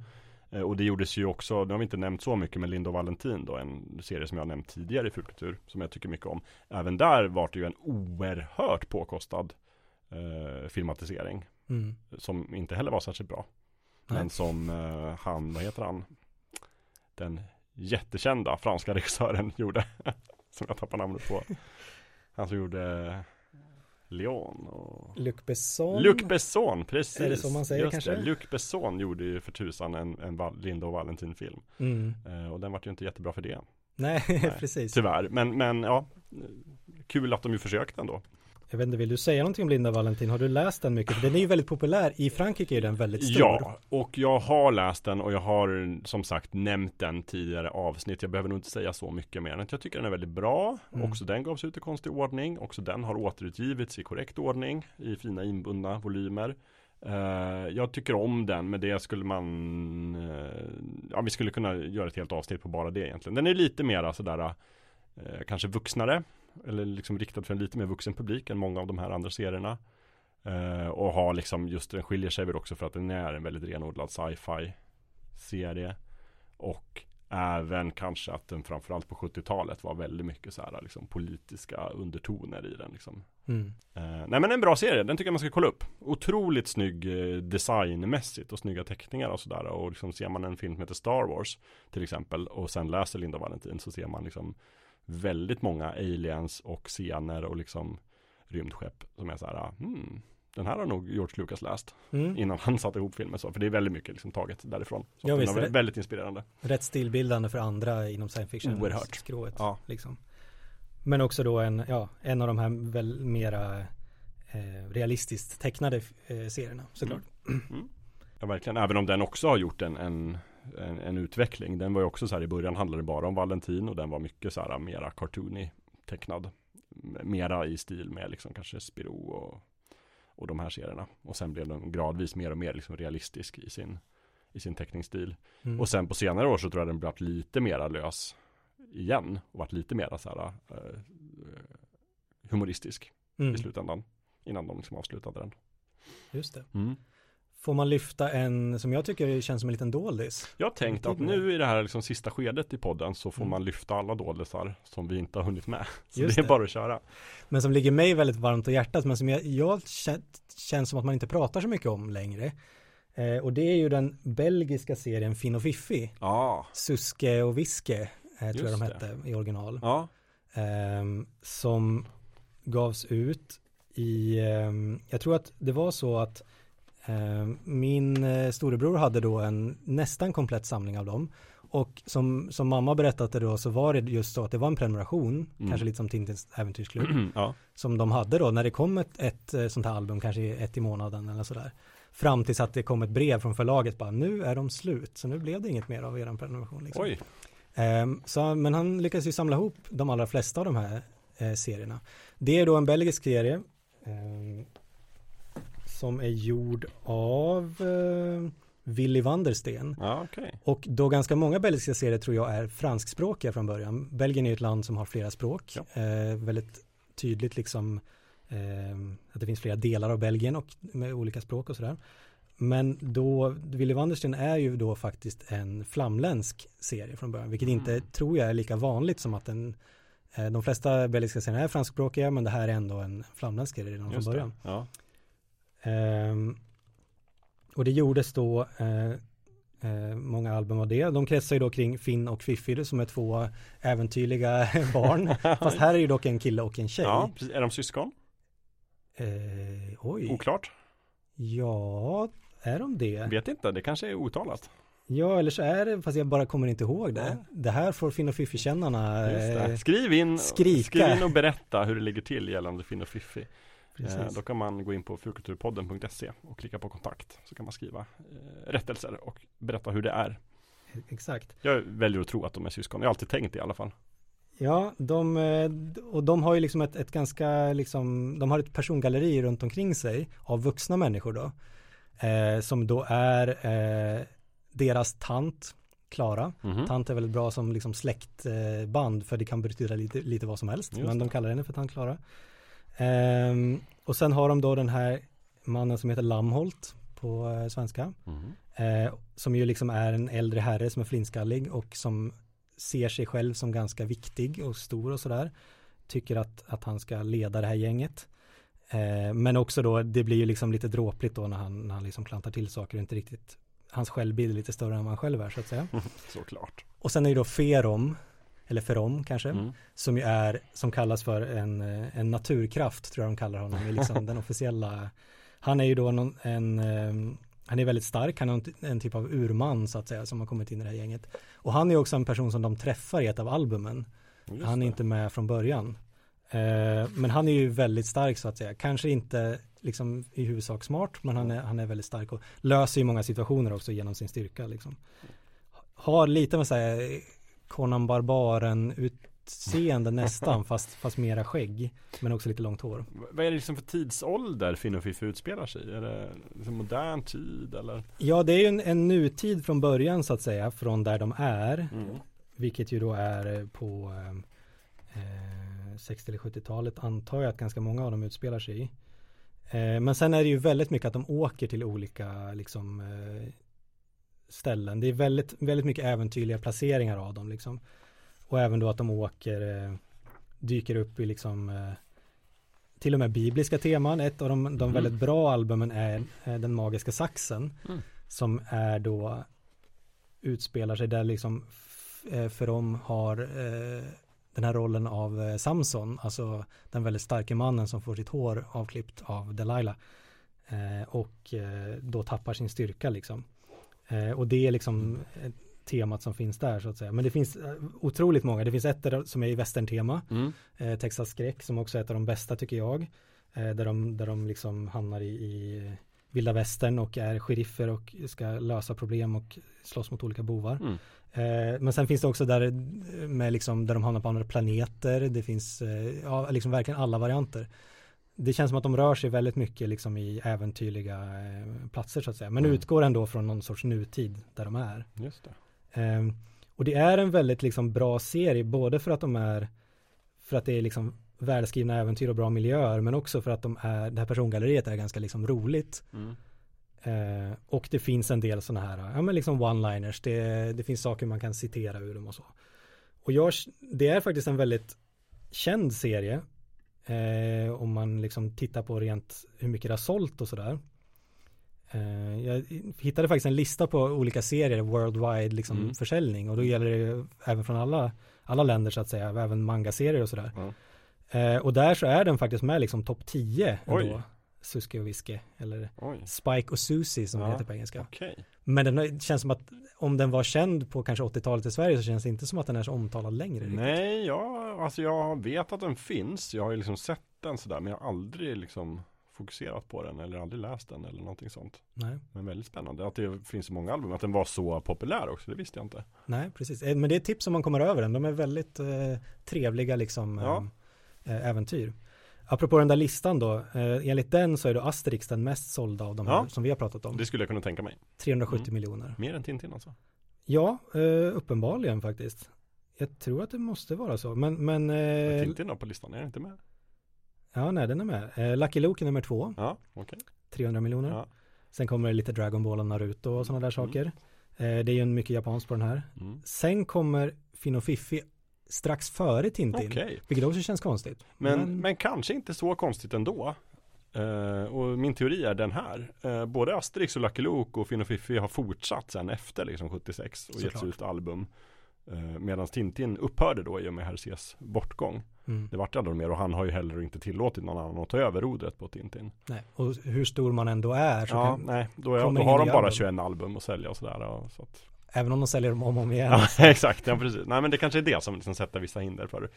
Eh, Och det gjordes ju också, nu har vi inte nämnt så mycket, men Linda och Valentin då, en serie som jag har nämnt tidigare i Fulkultur, som jag tycker mycket om. Även där var det ju en oerhört påkostad eh, filmatisering, Mm. som inte heller var särskilt bra. Nej. Men som eh, han, vad heter han? Den jättekända franska regissören gjorde. som jag tappar namnet på. Han som gjorde Leon och Luc Besson. Luc Besson, precis. Är det så man säger Just kanske? Det. Luc Besson gjorde ju för tusan en, en Linda och Valentin film. Mm. Eh, och den var ju inte jättebra för det. Nej, Nej, precis. Tyvärr. Men, men ja, kul att de ju försökte ändå. Jag vet inte, vill du säga någonting om Linda Valentin? Har du läst den mycket? För den är ju väldigt populär. I Frankrike är den väldigt stor. Ja, och jag har läst den och jag har som sagt nämnt den tidigare avsnitt. Jag behöver nog inte säga så mycket mer än att jag tycker den är väldigt bra. Mm. Också den gavs ut i konstig ordning. Också den har återutgivits i korrekt ordning i fina inbundna volymer. Eh, jag tycker om den, men det skulle man eh, Ja, vi skulle kunna göra ett helt avsnitt på bara det egentligen. Den är lite mera sådär eh, Kanske vuxnare Eller liksom riktad för en lite mer vuxen publik än många av de här andra serierna. Eh, och har liksom just den skiljer sig väl också för att den är en väldigt renodlad sci-fi serie. Och även kanske att den framförallt på 70-talet var väldigt mycket så här liksom politiska undertoner i den liksom. Mm. Eh, nej men en bra serie, den tycker jag man ska kolla upp. Otroligt snygg eh, designmässigt och snygga teckningar och sådär. Och liksom ser man en film som heter Star Wars till exempel och sen läser Linda Valentin så ser man liksom väldigt många aliens och scener och liksom rymdskepp som är så här, hmm, den här har nog George Lucas läst Mm. innan han satte ihop filmen så, för det är väldigt mycket liksom taget därifrån. Så Ja, visst, väldigt inspirerande. Rätt stilbildande för andra inom science fiction. Oerhört. Skrået, Ja. liksom. Men också då en, ja, en av de här väl mera eh, realistiskt tecknade eh, serierna såklart. Ja, verkligen. Även om den också har gjort en, en, en, en utveckling. Den var ju också så här i början handlade det bara om Valentin och den var mycket så här mera cartoony tecknad. Mera i stil med liksom kanske Spirou och, och de här serierna. Och sen blev den gradvis mer och mer liksom realistisk i sin, i sin teckningsstil. Mm. Och sen på senare år så tror jag den blivit lite mera lös igen. Och varit lite mera så här eh, humoristisk mm. i slutändan. Innan de liksom avslutade den. Just det. Mm. Får man lyfta en som jag tycker känns som en liten doldis? Jag har tänkt att nu i det här liksom sista skedet i podden så får Mm. man lyfta alla dålisar som vi inte har hunnit med. Så Just det är det. bara att köra. Men som ligger mig väldigt varmt om hjärtat men som jag, jag kä- känns som att man inte pratar så mycket om längre. Eh, och det är ju den belgiska serien Finn och Fiffi. Ja. Suske och Viske eh, tror jag de det. hette i original. Ja. Ehm, som gavs ut i, ehm, jag tror att det var så att Eh, min eh, storebror hade då en nästan komplett samling av dem. Och som, som mamma berättade då så var det just så att det var en prenumeration, Mm. kanske lite som Tintins äventyrsklubb, ja. som de hade då när det kom ett, ett eh, sånt här album, kanske ett i månaden eller sådär. Fram tills att det kom ett brev från förlaget bara, nu är de slut, så nu blev det inget mer av er prenumeration. Liksom. Oj. Ehm, så, men han lyckades ju samla ihop de allra flesta av de här eh, serierna. Det är då en belgisk serie ehm, som är gjord av eh, Willy Vandersten. Ja, okej. Och då ganska många belgiska serier tror jag är franskspråkiga från början. Belgien är ett land som har flera språk. Ja. Eh, väldigt tydligt liksom eh, att det finns flera delar av Belgien och med olika språk och sådär. Men då, Willy Vandersten är ju då faktiskt en flamländsk serie från början, vilket inte Mm. tror jag är lika vanligt som att den eh, de flesta belgiska serier är franskspråkiga men det här är ändå en flamländsk serie redan från början. det. Ja. Ehm, och det gjordes då eh, eh, många album av det. De kretsar ju då kring Finn och Fiffi som är två äventyrliga barn. Fast här är ju dock en kille och en tjej. ja. Är de syskon? Eh, oj, Oklart. ja, är de det? Vet inte, det kanske är otalat. Ja, eller så är det, fast jag bara kommer inte ihåg det. Ja. Det här får Finn och Fiffi-kännarna eh, Skriv in, skrika. skriv in och berätta hur det ligger till gällande Finn och Fiffi. Eh, precis. då kan man gå in på fulkulturpodden.se och klicka på kontakt. Så kan man skriva eh, rättelser och berätta hur det är. Exakt. Jag väljer att tro att de är syskon. Jag har alltid tänkt det i alla fall. Ja, de, eh, och de har ju liksom ett, ett ganska, liksom, de har ett persongalleri runt omkring sig av vuxna människor då. Eh, som då är eh, deras tant, Klara. Mhm. Tant är väldigt bra som liksom släktband eh, för det kan betyda lite, lite vad som helst. Just men de det. kallar henne för tant Klara. Och sen har de då den här mannen som heter Lamholt på eh, svenska. Mhm. Eh, som ju liksom är en äldre herre som är flinskallig och som ser sig själv som ganska viktig och stor och sådär. Tycker att, att han ska leda det här gänget. Eh, men också då, det blir ju liksom lite dråpligt då när han, när han liksom klantar till saker och inte riktigt, hans självbild är lite större än vad han själv är så att säga. Såklart. Och sen är det då Ferom, eller Ferom kanske, Mm. som ju är, som kallas för en, eh, en naturkraft, tror jag de kallar honom, i liksom den officiella, han är ju då någon, en, eh, han är väldigt stark, han är en, en typ av urman så att säga, som har kommit in i det här gänget. Och han är också en person som de träffar i ett av albumen, Just han är det. inte med från början. Eh, men han är ju väldigt stark så att säga, kanske inte liksom i huvudsak smart, men han är, han är väldigt stark och löser ju många situationer också genom sin styrka liksom. Har lite med säga Conan Barbaren utseende nästan, fast, fast mera skägg, men också lite långt hår. Vad är det liksom för tidsålder Finn och Fiffi utspelar sig i? Är det liksom modern tid eller? Ja, det är ju en, en nutid från början så att säga, från där de är, Mm. vilket ju då är eh, på eh, 60 eller 70-talet antar jag att ganska många av dem utspelar sig i. Eh, men sen är det ju väldigt mycket att de åker till olika liksom eh, ställen. Det är väldigt, väldigt mycket äventyrliga placeringar av dem liksom. Och även då att de åker, eh, dyker upp i liksom eh, till och med bibliska teman. Ett av de, de Mhm. väldigt bra albumen är eh, Den magiska saxen. Mm. Som är då utspelar sig där liksom eh, för de har eh, den här rollen av eh, Samson, alltså den väldigt starka mannen som får sitt hår avklippt av Delilah och då tappar sin styrka liksom. Eh, och det är liksom eh, temat som finns där så att säga. Men det finns eh, otroligt många. Det finns ett där, som är i västerntema, Mm. eh, Texas skräck som också är ett av de bästa tycker jag. Eh, där, de, där de liksom hamnar i, i vilda västern och är sheriffer och ska lösa problem och slåss mot olika bovar. Mm. Eh, men sen finns det också där eh, med liksom där de hamnar på andra planeter. Det finns eh, ja, liksom verkligen alla varianter. Det känns som att de rör sig väldigt mycket liksom i äventyrliga eh, platser så att säga. Men Mm. utgår ändå från någon sorts nutid där de är. Just det. Ehm, och det är en väldigt liksom bra serie, både för att de är för att det är liksom välskrivna äventyr och bra miljöer, men också för att de är, det här persongalleriet är ganska liksom roligt. Mm. Eh, och det finns en del sådana här, ja men liksom one-liners, det, det finns saker man kan citera ur dem och så. Och jag, det är faktiskt en väldigt känd serie, eh, om man liksom tittar på rent hur mycket det har sålt och sådär. Eh, jag hittade faktiskt en lista på olika serier, worldwide liksom Mm. försäljning, och då gäller det ju även från alla, alla länder så att säga, även manga-serier och sådär. Ja. Eh, och där så är den faktiskt med liksom topp 10 ändå. Oj. Suske och Viske eller Oj, Spike och Susie som Ja. heter på engelska. okej. Men den känns som att om den var känd på kanske 80-talet i Sverige så känns det inte som att den är så omtalad längre. Nej, ja, alltså jag vet att den finns. Jag har ju liksom sett den sådär, men jag har aldrig liksom fokuserat på den eller aldrig läst den eller någonting sånt. Nej, Men väldigt spännande att det finns så många album, att den var så populär också, det visste jag inte. nej, precis. Eh, Men det är ett tips om man kommer över den. De är väldigt eh, trevliga liksom Ja. eh, äventyr. Apropå den där listan då, eh, enligt den så är då Asterix den mest sålda av de här Ja. som vi har pratat om. Det skulle jag kunna tänka mig. 370 Mm. miljoner. Mer än Tintin alltså. Ja, eh, uppenbarligen faktiskt. Jag tror att det måste vara så. Men, men eh, Tintin då på listan, är den inte med? ja, nej, den är med. Eh, Lucky Luke är nummer två, Ja, okej. 300 miljoner. Ja. Sen kommer det lite Dragon Ball och Naruto och sådana där saker. Eh, det är ju en mycket japanskt på den här. Mm. Sen kommer Fino Fiffi strax före Tintin. Okej, Vilket också känns konstigt. men, men kanske inte så konstigt ändå. Eh, och min teori är den här. Uh, både Asterix och Lucky Luke och Finn och Fiffi har fortsatt sen efter liksom 76 och Såklart. getts ut album. Uh, Medan Tintin upphörde då i och med Hergés bortgång. mm, Det vart aldrig mer och han har ju heller inte tillåtit någon annan att ta över rodret på Tintin. nej. Och hur stor man ändå är så Ja, kan, nej, då, är, då har de bara album. 21 album att sälja och sådär. och Så att, även om de säljer dem om och om igen. ja, exakt, ja, precis. Nej men det kanske är det som liksom sätter vissa hinder för,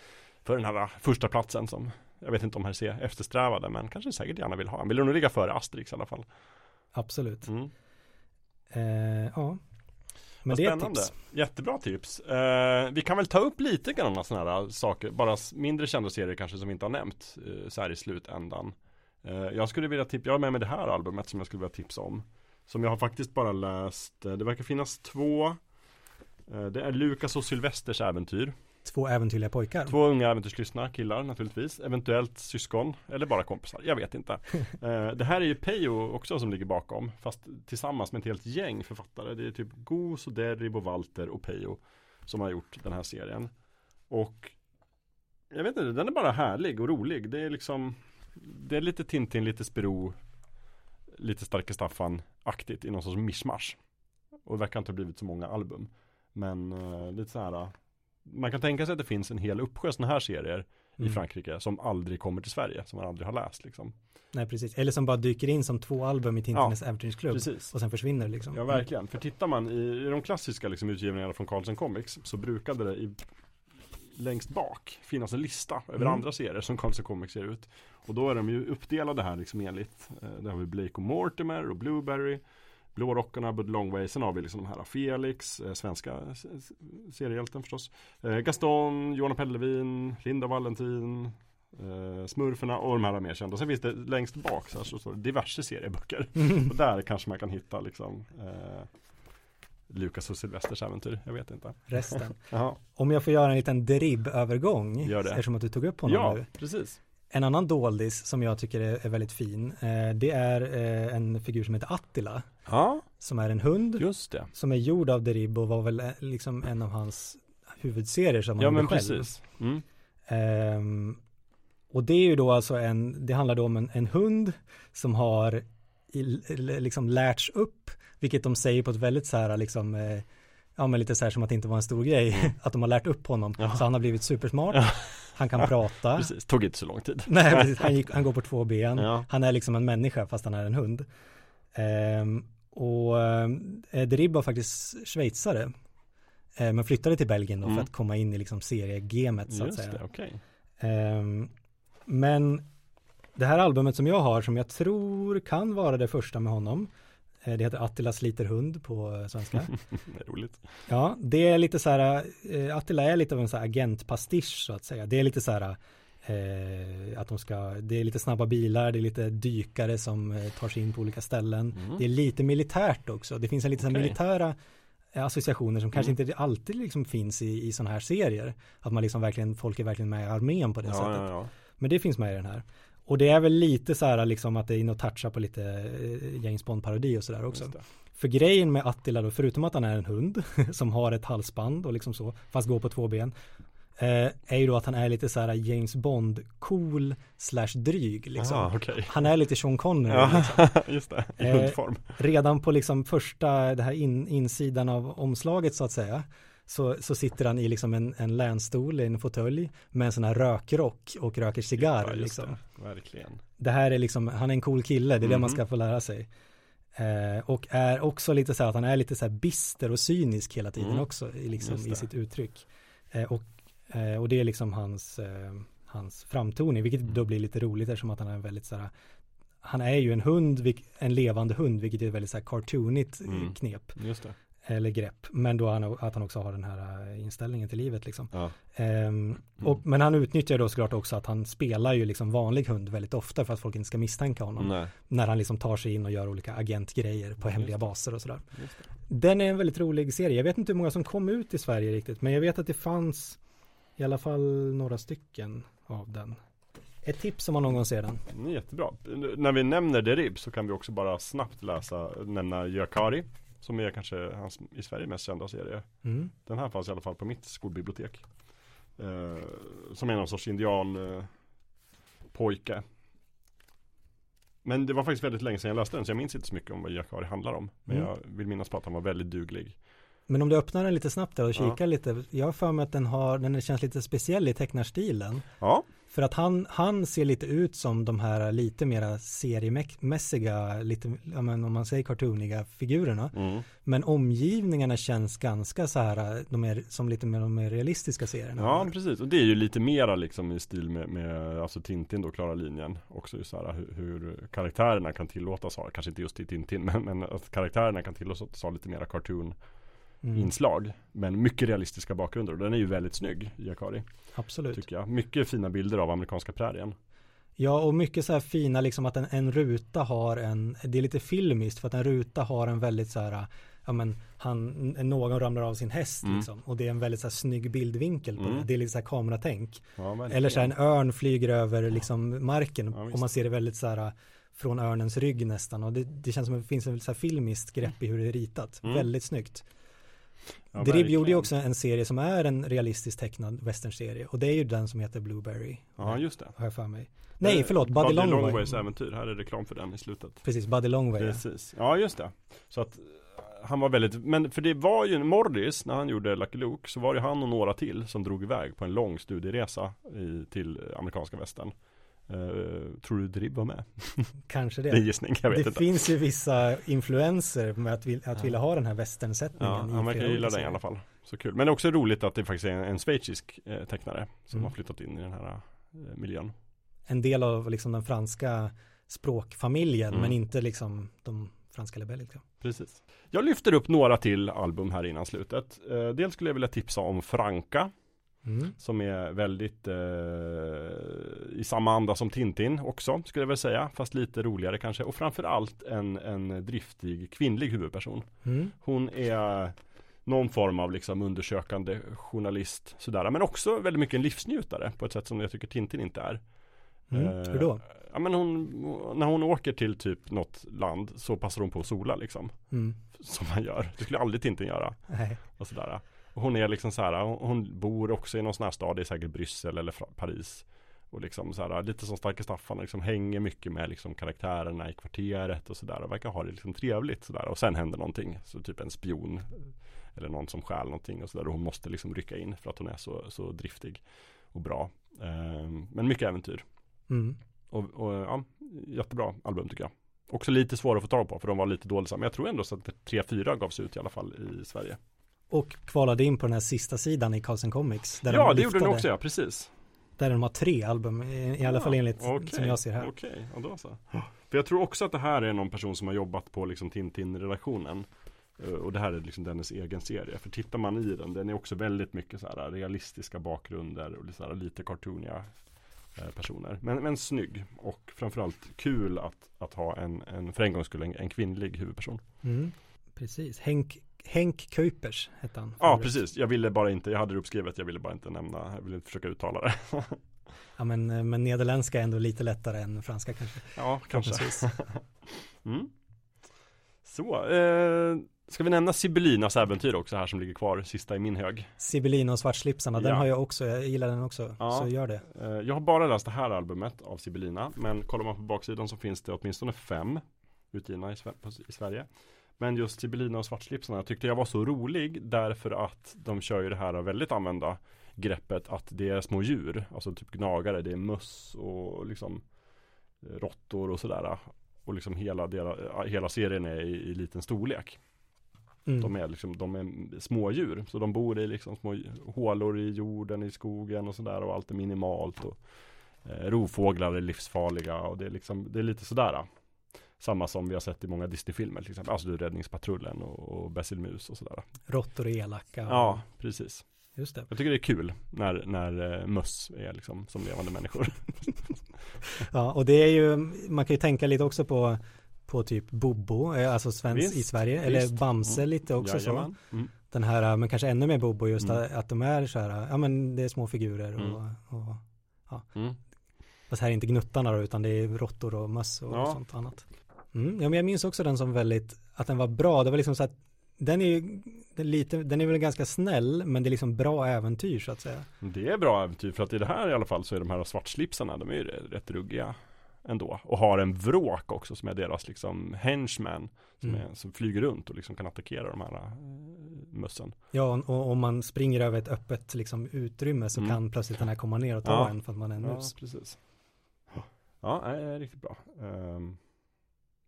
för den här uh, första platsen som jag vet inte om Hergé eftersträvade men kanske säkert gärna vill ha. Han vill nog ligga före Asterix i alla fall. Absolut. Mm. Eh, ja. Men Vad det är ett spännande. tips. Jättebra tips. Eh, vi kan väl ta upp lite grann sådana här saker, bara mindre kända serier kanske som vi inte har nämnt eh, så här i slutändan. Eh, jag skulle vilja tipsa, jag har med mig det här albumet som jag skulle vilja tipsa om. Som jag har faktiskt bara läst, eh, det verkar finnas två. Eh, det är Lukas och Sylvesters äventyr. Två äventyrliga pojkar. Två unga äventyrslyssnare, killar naturligtvis. Eventuellt syskon, eller bara kompisar. Jag vet inte. Eh, det här är ju Peyo också som ligger bakom. Fast tillsammans med ett helt gäng författare. Det är typ Gos, och Derrib och Walter och Peyo som har gjort den här serien. Och jag vet inte, den är bara härlig och rolig. Det är liksom Det är lite Tintin, lite Spirou Lite Starke Staffan-aktigt i någon sorts mischmasch. Och det verkar inte ha blivit så många album. Men eh, lite så här Man kan tänka sig att det finns en hel uppsjö sådana här serier i Mm. Frankrike som aldrig kommer till Sverige, som man aldrig har läst liksom. Nej, precis. Eller som bara dyker in som två album i Tintines äventyrsklubb. Precis. Och sen försvinner liksom. Ja verkligen, för tittar man i, i de klassiska liksom, utgivningarna från Carlsen Comics så brukade det i, längst bak finnas en lista över Mm. andra serier som Carlsen Comics ger ut. Och då är de ju uppdelade här liksom enligt, eh, där har vi Blake och Mortimer och Blueberry, Blårockarna, Bud Longway, sen har vi liksom de här Felix, eh, svenska seriehjälten förstås, eh, Gaston, Johan Pellevin, Linda Valentin, eh, Smurferna och de här mer kända. Sen finns det längst bak så, här, så står det diverse serieböcker. Och där kanske man kan hitta liksom eh, Lukas och Silvesters äventyr. Jag vet inte. Resten. Om jag får göra en liten det. Eftersom att du tog upp honom Ja, nu. precis. En annan doldis som jag tycker är, väldigt fin. Eh, det är eh, en figur som heter Attila. Ja, Som är en hund. just det. Som är gjord av Derib och var väl eh, liksom en av hans huvudserier som han Ja gjorde men själv. precis. Mm. Ehm, och det är ju då alltså en, det handlar då om en, en hund som har i, liksom lärts upp, vilket de säger på ett väldigt så här liksom, eh, ja men lite så här som att det inte var en stor grej, att de har lärt upp honom. Mm. Ja. Så han har blivit supersmart, Ja. han kan prata. Precis, tog inte så lång tid. Nej, precis. Han, gick, han går på två ben. Ja. Han är liksom en människa fast han är en hund. Ehm, och eh, Derib var faktiskt schweizare. Eh, men flyttade till Belgien då Mm. för att komma in i liksom seriegamet så att Just säga. det, okej. Ehm, men det här albumet som jag har som jag tror kan vara det första med honom. Eh, Det heter Attila sliter hund på eh, svenska. Roligt. Ja, det är lite så här, eh, Attila är lite av en så här agentpastisch så att säga. Det är lite så här eh, att de ska, det är lite snabba bilar, det är lite dykare som eh, tar sig in på olika ställen. Mm. Det är lite militärt också. Det finns en lite Okej. militära eh, associationer som kanske Mm. inte alltid liksom finns i, i sådana här serier. Att man liksom verkligen, folk är verkligen med i armén på det Ja, sättet. ja, ja. Men det finns med i den här. Och det är väl lite så här liksom att det är inne och touchar på lite eh, James Bond-parodi och sådär också. För grejen med Attila då, förutom att han är en hund som har ett halsband och liksom så, fast går på två ben, eh, är ju då att han är lite så här James Bond cool slash dryg liksom. Ah, okej. Han är lite Sean Connery liksom. Ja, just det. I Eh, hundform. Redan på liksom första, det här in, insidan av omslaget så att säga, så, så sitter han i liksom en, en länstol, en fåtölj med en sån här rökrock och röker cigarr. Ja, liksom. det. Verkligen. det här är liksom, han är en cool kille, det är det man Mhm. ska få lära sig. Eh, och är också lite så här att han är lite så här bister och cynisk hela tiden Mm. också i, liksom, i sitt uttryck. Eh, och, eh, och det är liksom hans, eh, hans framtoning, vilket Mm. då blir lite roligt eftersom att han är väldigt så här han är ju en hund, en levande hund, vilket är ett väldigt så här cartoonigt eh, Mm. knep Just det. Eller grepp. Men då han, att han också har den här eh, inställningen till livet liksom. Ja. Ehm, och, men han utnyttjar då såklart också att han spelar ju liksom vanlig hund väldigt ofta för att folk inte ska misstänka honom. Nej. När han liksom tar sig in och gör olika agentgrejer på hemliga baser och sådär. Den är en väldigt rolig serie. Jag vet inte hur många som kom ut i Sverige riktigt. Men jag vet att det fanns i alla fall några stycken av den. Ett tips om man någon gång ser den. Mm, Jättebra. När vi nämner Derib så kan vi också bara snabbt läsa, nämna Yakari. Som är kanske hans i Sverige mest kända serie. Mm. Den här fanns i alla fall på mitt skolbibliotek. Eh, som är någon sorts indian eh, pojke. Men det var faktiskt väldigt länge sedan jag läste den så jag minns inte så mycket om vad Yakari handlar om. Men Mm. jag vill minnas på att han var väldigt duglig. Men om du öppnar den lite snabbt där och Ja. kikar lite. Jag har för mig att den har, den känns lite speciell i tecknarstilen. Ja, För att han, han ser lite ut som de här lite mera seriemässiga, lite, men om man säger cartooniga figurerna. mm. Men omgivningarna känns ganska så här, de är som lite mer de mer realistiska serierna. ja precis. Och det är ju lite mera liksom i stil med, med alltså Tintin då, klara linjen. Också så här hur, hur karaktärerna kan tillåtas ha, kanske inte just i Tintin, men, men att karaktärerna kan tillåtas ha lite mera cartoon Mm, inslag. Men mycket realistiska bakgrunder och den är ju väldigt snygg, Yakari. absolut. Tycker jag. Mycket fina bilder av amerikanska prärien. Ja, och mycket så här fina liksom att en, en ruta har en, det är lite filmiskt för att en ruta har en väldigt så här, ja men han, någon ramlar av sin häst Mm. liksom. Och det är en väldigt så här snygg bildvinkel på Mm. det. Det är lite så här kameratänk. Ja. Eller så här en örn flyger över liksom marken Ja, och man ser det väldigt så här från örnens rygg nästan. Och det, det känns som att det finns en så här filmiskt grepp i hur det är ritat. Mm. Väldigt snyggt. Ja, Drib gjorde ju också en serie som är en realistiskt tecknad westernserie. Och det är ju den som heter Blueberry. Ja, just det. Har jag för mig. Nej, Eh, förlåt, Buddy, Longway. Longways äventyr. Här är reklam för den i slutet. Precis, Buddy Longway. Precis. Ja, just det. Så att eh, han var väldigt, men för det var ju Morris när han gjorde Lucky Luke så var det han och några till som drog iväg på en lång studieresa i, till amerikanska västern. Eh, tror du Drib var med? Kanske Det är det. gissning, jag vet Det inte. finns ju vissa influenser med att, vil, att Ja. vilja ha den här westernsättningen. Ja, han verkar gilla den i alla fall. Så kul. Men det är också roligt att det faktiskt är en, en schweizisk eh, tecknare som Mm. har flyttat in i den här eh, miljön. En del av liksom den franska språkfamiljen Mm. men inte liksom de franska belgiska. Precis. Jag lyfter upp några till album här innan slutet. Eh, dels skulle jag vilja tipsa om Franka Mm. som är väldigt eh, i samma anda som Tintin också skulle jag väl säga. Fast lite roligare kanske. Och framförallt en, en driftig kvinnlig huvudperson. Mm. Hon är någon form av liksom undersökande journalist sådär. Men också väldigt mycket en livsnjutare på ett sätt som jag tycker Tintin inte är. Mm. Eh, Hur då? Ja men hon, när hon åker till typ något land så passar hon på att sola liksom. Mm. Som man gör. Det skulle aldrig Tintin göra. Nej. Och sådär. Hon är liksom så här, hon- bor också i någon sån här stad, det är säkert Bryssel eller Paris. Och liksom så här, lite som Starke Staffan, liksom hänger mycket med liksom karaktärerna i kvarteret och sådär. Och verkar ha det liksom trevligt sådär. Och sen händer någonting, så typ en spion. Eller någon som stjäl någonting och sådär. Och hon måste liksom rycka in för att hon är så, så driftig och bra. Ehm, men mycket äventyr. Mm. Och, och ja, jättebra album tycker jag. Också lite svåra att få tag på för de var lite dåliga. Men jag tror ändå så att 3-4 gavs ut i alla fall i Sverige. Och kvalade in på den här sista sidan i Carlsen Comics. Där ja, de det gjorde den också ja, precis. Där de har tre album, i, i alla fall enligt Okej, som jag ser här. Okej, ja då så. För jag tror också att det här är någon person som har jobbat på liksom Tintin-redaktionen. Eh, Och det här är liksom dennes egen serie. För tittar man i den, den är också väldigt mycket så här realistiska bakgrunder och lite, så här, lite cartooniga eh, personer. Men, men snygg och framförallt kul att, att ha en, en för en gångs skull, en, en kvinnlig huvudperson. Mm. Precis, Henk, Henk Kuipers hette han. Ja, precis. Jag ville bara inte, jag hade det uppskrivet, jag ville bara inte nämna, jag ville inte försöka uttala det. Ja, men, eh, men nederländska är ändå lite lättare än franska kanske. Ja, kanske. Mm. Så, eh, ska vi nämna Sibyllinas äventyr också här som ligger kvar, sista i min hög. Sibylline och svartslipsarna, den Ja. har jag också, jag gillar den också. Ja. Så gör det. Eh, jag har bara läst det här albumet av Sibyllina, men kollar man på baksidan så finns det åtminstone fem utgivna i Sverige. Men just Sibylina och svartslipsarna tyckte jag var så rolig därför att de kör ju det här väldigt använda greppet att det är små djur, alltså typ gnagare, det är möss och liksom råttor och sådär. Och liksom hela, deras, hela serien är i, i liten storlek. Mm. De är liksom, de är smådjur. Så de bor i liksom små hålor i jorden, i skogen och sådär och allt är minimalt. Och, eh, rovfåglar är livsfarliga och det är liksom, det är lite sådär. Samma som vi har sett i många Disney-filmer till exempel. Alltså Räddningspatrullen och, och Basil Mus och sådär. Råttor är elaka. Ja, precis. Just det. Jag tycker det är kul när, när eh, möss är liksom som levande människor. Ja, och det är ju, man kan ju tänka lite också på på typ Bobo, eh, alltså svensk Visst, i Sverige, visst. eller Bamse Mm. lite också så. Jajamän. Mm. Den här, men kanske ännu mer Bobo just Mm. att, att de är så här, ja men det är små figurer och, Mm. och Mm. fast här är inte gnuttarna då utan det är råttor och möss och Ja. sånt annat. Mm. Ja men jag minns också den som väldigt, att den var bra, det var liksom så att den är ju den är lite, den är väl ganska snäll men det är liksom bra äventyr så att säga. Det är bra äventyr för att i det här i alla fall så är de här svartslipsarna, de är ju rätt ruggiga ändå. Och har en vråk också som är deras liksom henchman. Som, Mm. är, som flyger runt och liksom kan attackera de här äh, mössen. Ja, och om man springer över ett öppet liksom, utrymme så Mm. kan plötsligt den här komma ner och ta Ja. en för att man är en Ja, mus. precis. Ja, nej, riktigt bra. Ehm,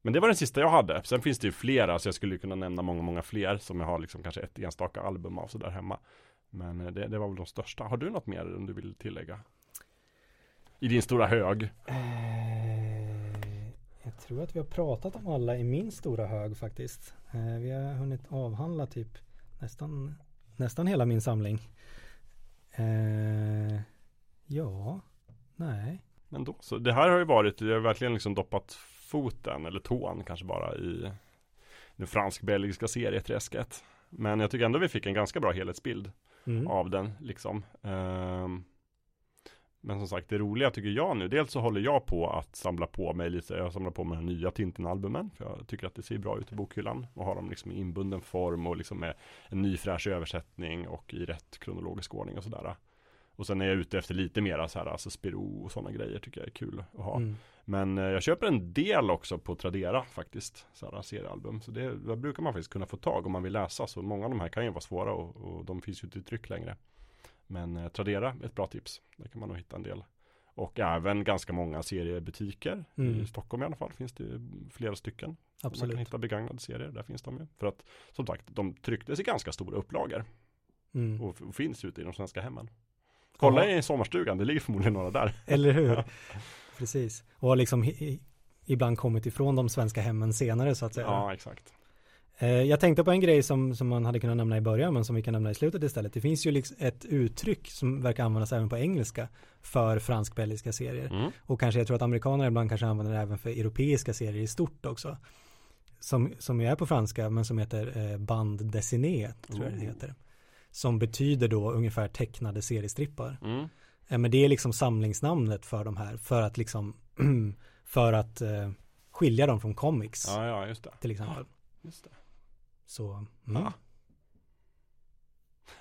men det var den sista jag hade. Sen finns det ju flera, så jag skulle kunna nämna många, många fler som jag har liksom kanske ett enstaka album av sådär hemma. Men eh, det, det var väl de största. Har du något mer om du vill tillägga? I din stora hög? Eh, jag tror att vi har pratat om alla i min stora hög faktiskt. Eh, vi har hunnit avhandla typ nästan, nästan hela min samling. Ja, nej. Men då, så det här har ju varit, jag har verkligen liksom doppat foten eller tån kanske bara i det fransk-belgiska serieträsket. Men jag tycker ändå vi fick en ganska bra helhetsbild Mm. av den liksom. Ehm, men som sagt, det roliga tycker jag nu, dels så håller jag på att samla på mig lite, jag samlar på mig de nya Tintin-albumen, för jag tycker att det ser bra ut i bokhyllan och har dem liksom i inbunden form och liksom med en ny fräsch översättning och i rätt kronologisk ordning och sådär. Och sen är jag ute efter lite mera så här, alltså Spiro och sådana grejer tycker jag är kul att ha. Mm. Men eh, jag köper en del också på Tradera faktiskt, sådana seriealbum. Så det, det brukar man faktiskt kunna få tag om man vill läsa. Så många av de här kan ju vara svåra och, och de finns ju inte i tryck längre. Men eh, Tradera, ett bra tips. Där kan man nog hitta en del. Och även ganska många seriebutiker. Mm. I Stockholm i alla fall finns det flera stycken. Man kan Absolut. hitta begagnade serier, där finns de ju. För att som sagt, de trycktes i ganska stora upplagor. Mm. Och, och finns ute i de svenska hemmen. Kolla Ja. i sommarstugan, det ligger förmodligen några där. Eller hur? Precis. Och har liksom ibland kommit ifrån de svenska hemmen senare så att säga. Ja, exakt. Eh, Jag tänkte på en grej som, som man hade kunnat nämna i början men som vi kan nämna i slutet istället. Det finns ju liksom ett uttryck som verkar användas även på engelska för fransk-belgiska serier. Mm. Och kanske jag tror att amerikaner ibland kanske använder det även för europeiska serier i stort också. Som, som ju är på franska men som heter eh, band dessiné tror jag det heter. Som betyder då ungefär tecknade seriestrippar. Mm. Eh, Men det är liksom samlingsnamnet för de här för att liksom för att eh, skilja dem från comics Ja, ja, just det. till exempel. Just det. Så mm. Ja.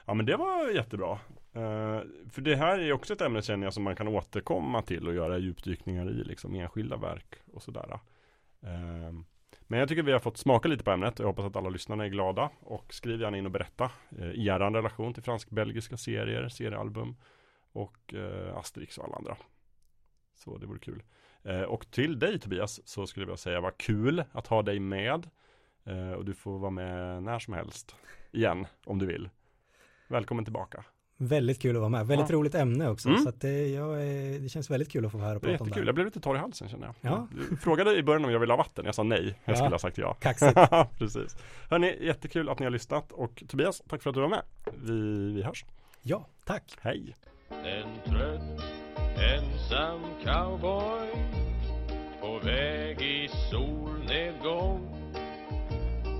Ja men det var jättebra. Eh, för det här är också ett ämne känner jag som man kan återkomma till och göra djupdykningar i liksom enskilda verk och sådär. Eh, men jag tycker vi har fått smaka lite på ämnet och jag hoppas att alla lyssnarna är glada och skriv gärna in och berätta eh, i er relation till fransk-belgiska serier, seriealbum och eh, Asterix och alla andra. Så det vore kul. Eh, och till dig Tobias så skulle jag vilja säga vad kul att ha dig med. Eh, och du får vara med när som helst igen om du vill. Välkommen tillbaka. Väldigt kul att vara med. Väldigt Ja. roligt ämne också. Mm. Så att det, jag, det känns väldigt kul att få vara här och Det är prata om det. jättekul. Jag blev lite torr i halsen känner jag. Ja. Du frågade i början om jag ville ha vatten. Jag sa nej. Jag Ja. skulle ha sagt ja. Kaxigt. Precis. Hörni, jättekul att ni har lyssnat. Och Tobias, tack för att du var med. Vi, vi hörs. Ja, tack. Hej. En trött ensam cowboy på väg i solnedgång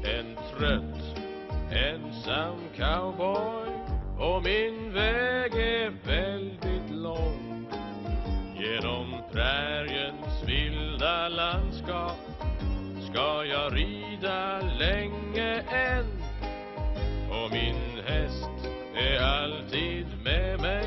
En trött ensam cowboy och min väg är väldigt lång. Genom präriens vilda landskap ska jag rida länge än. Och min häst är alltid med mig.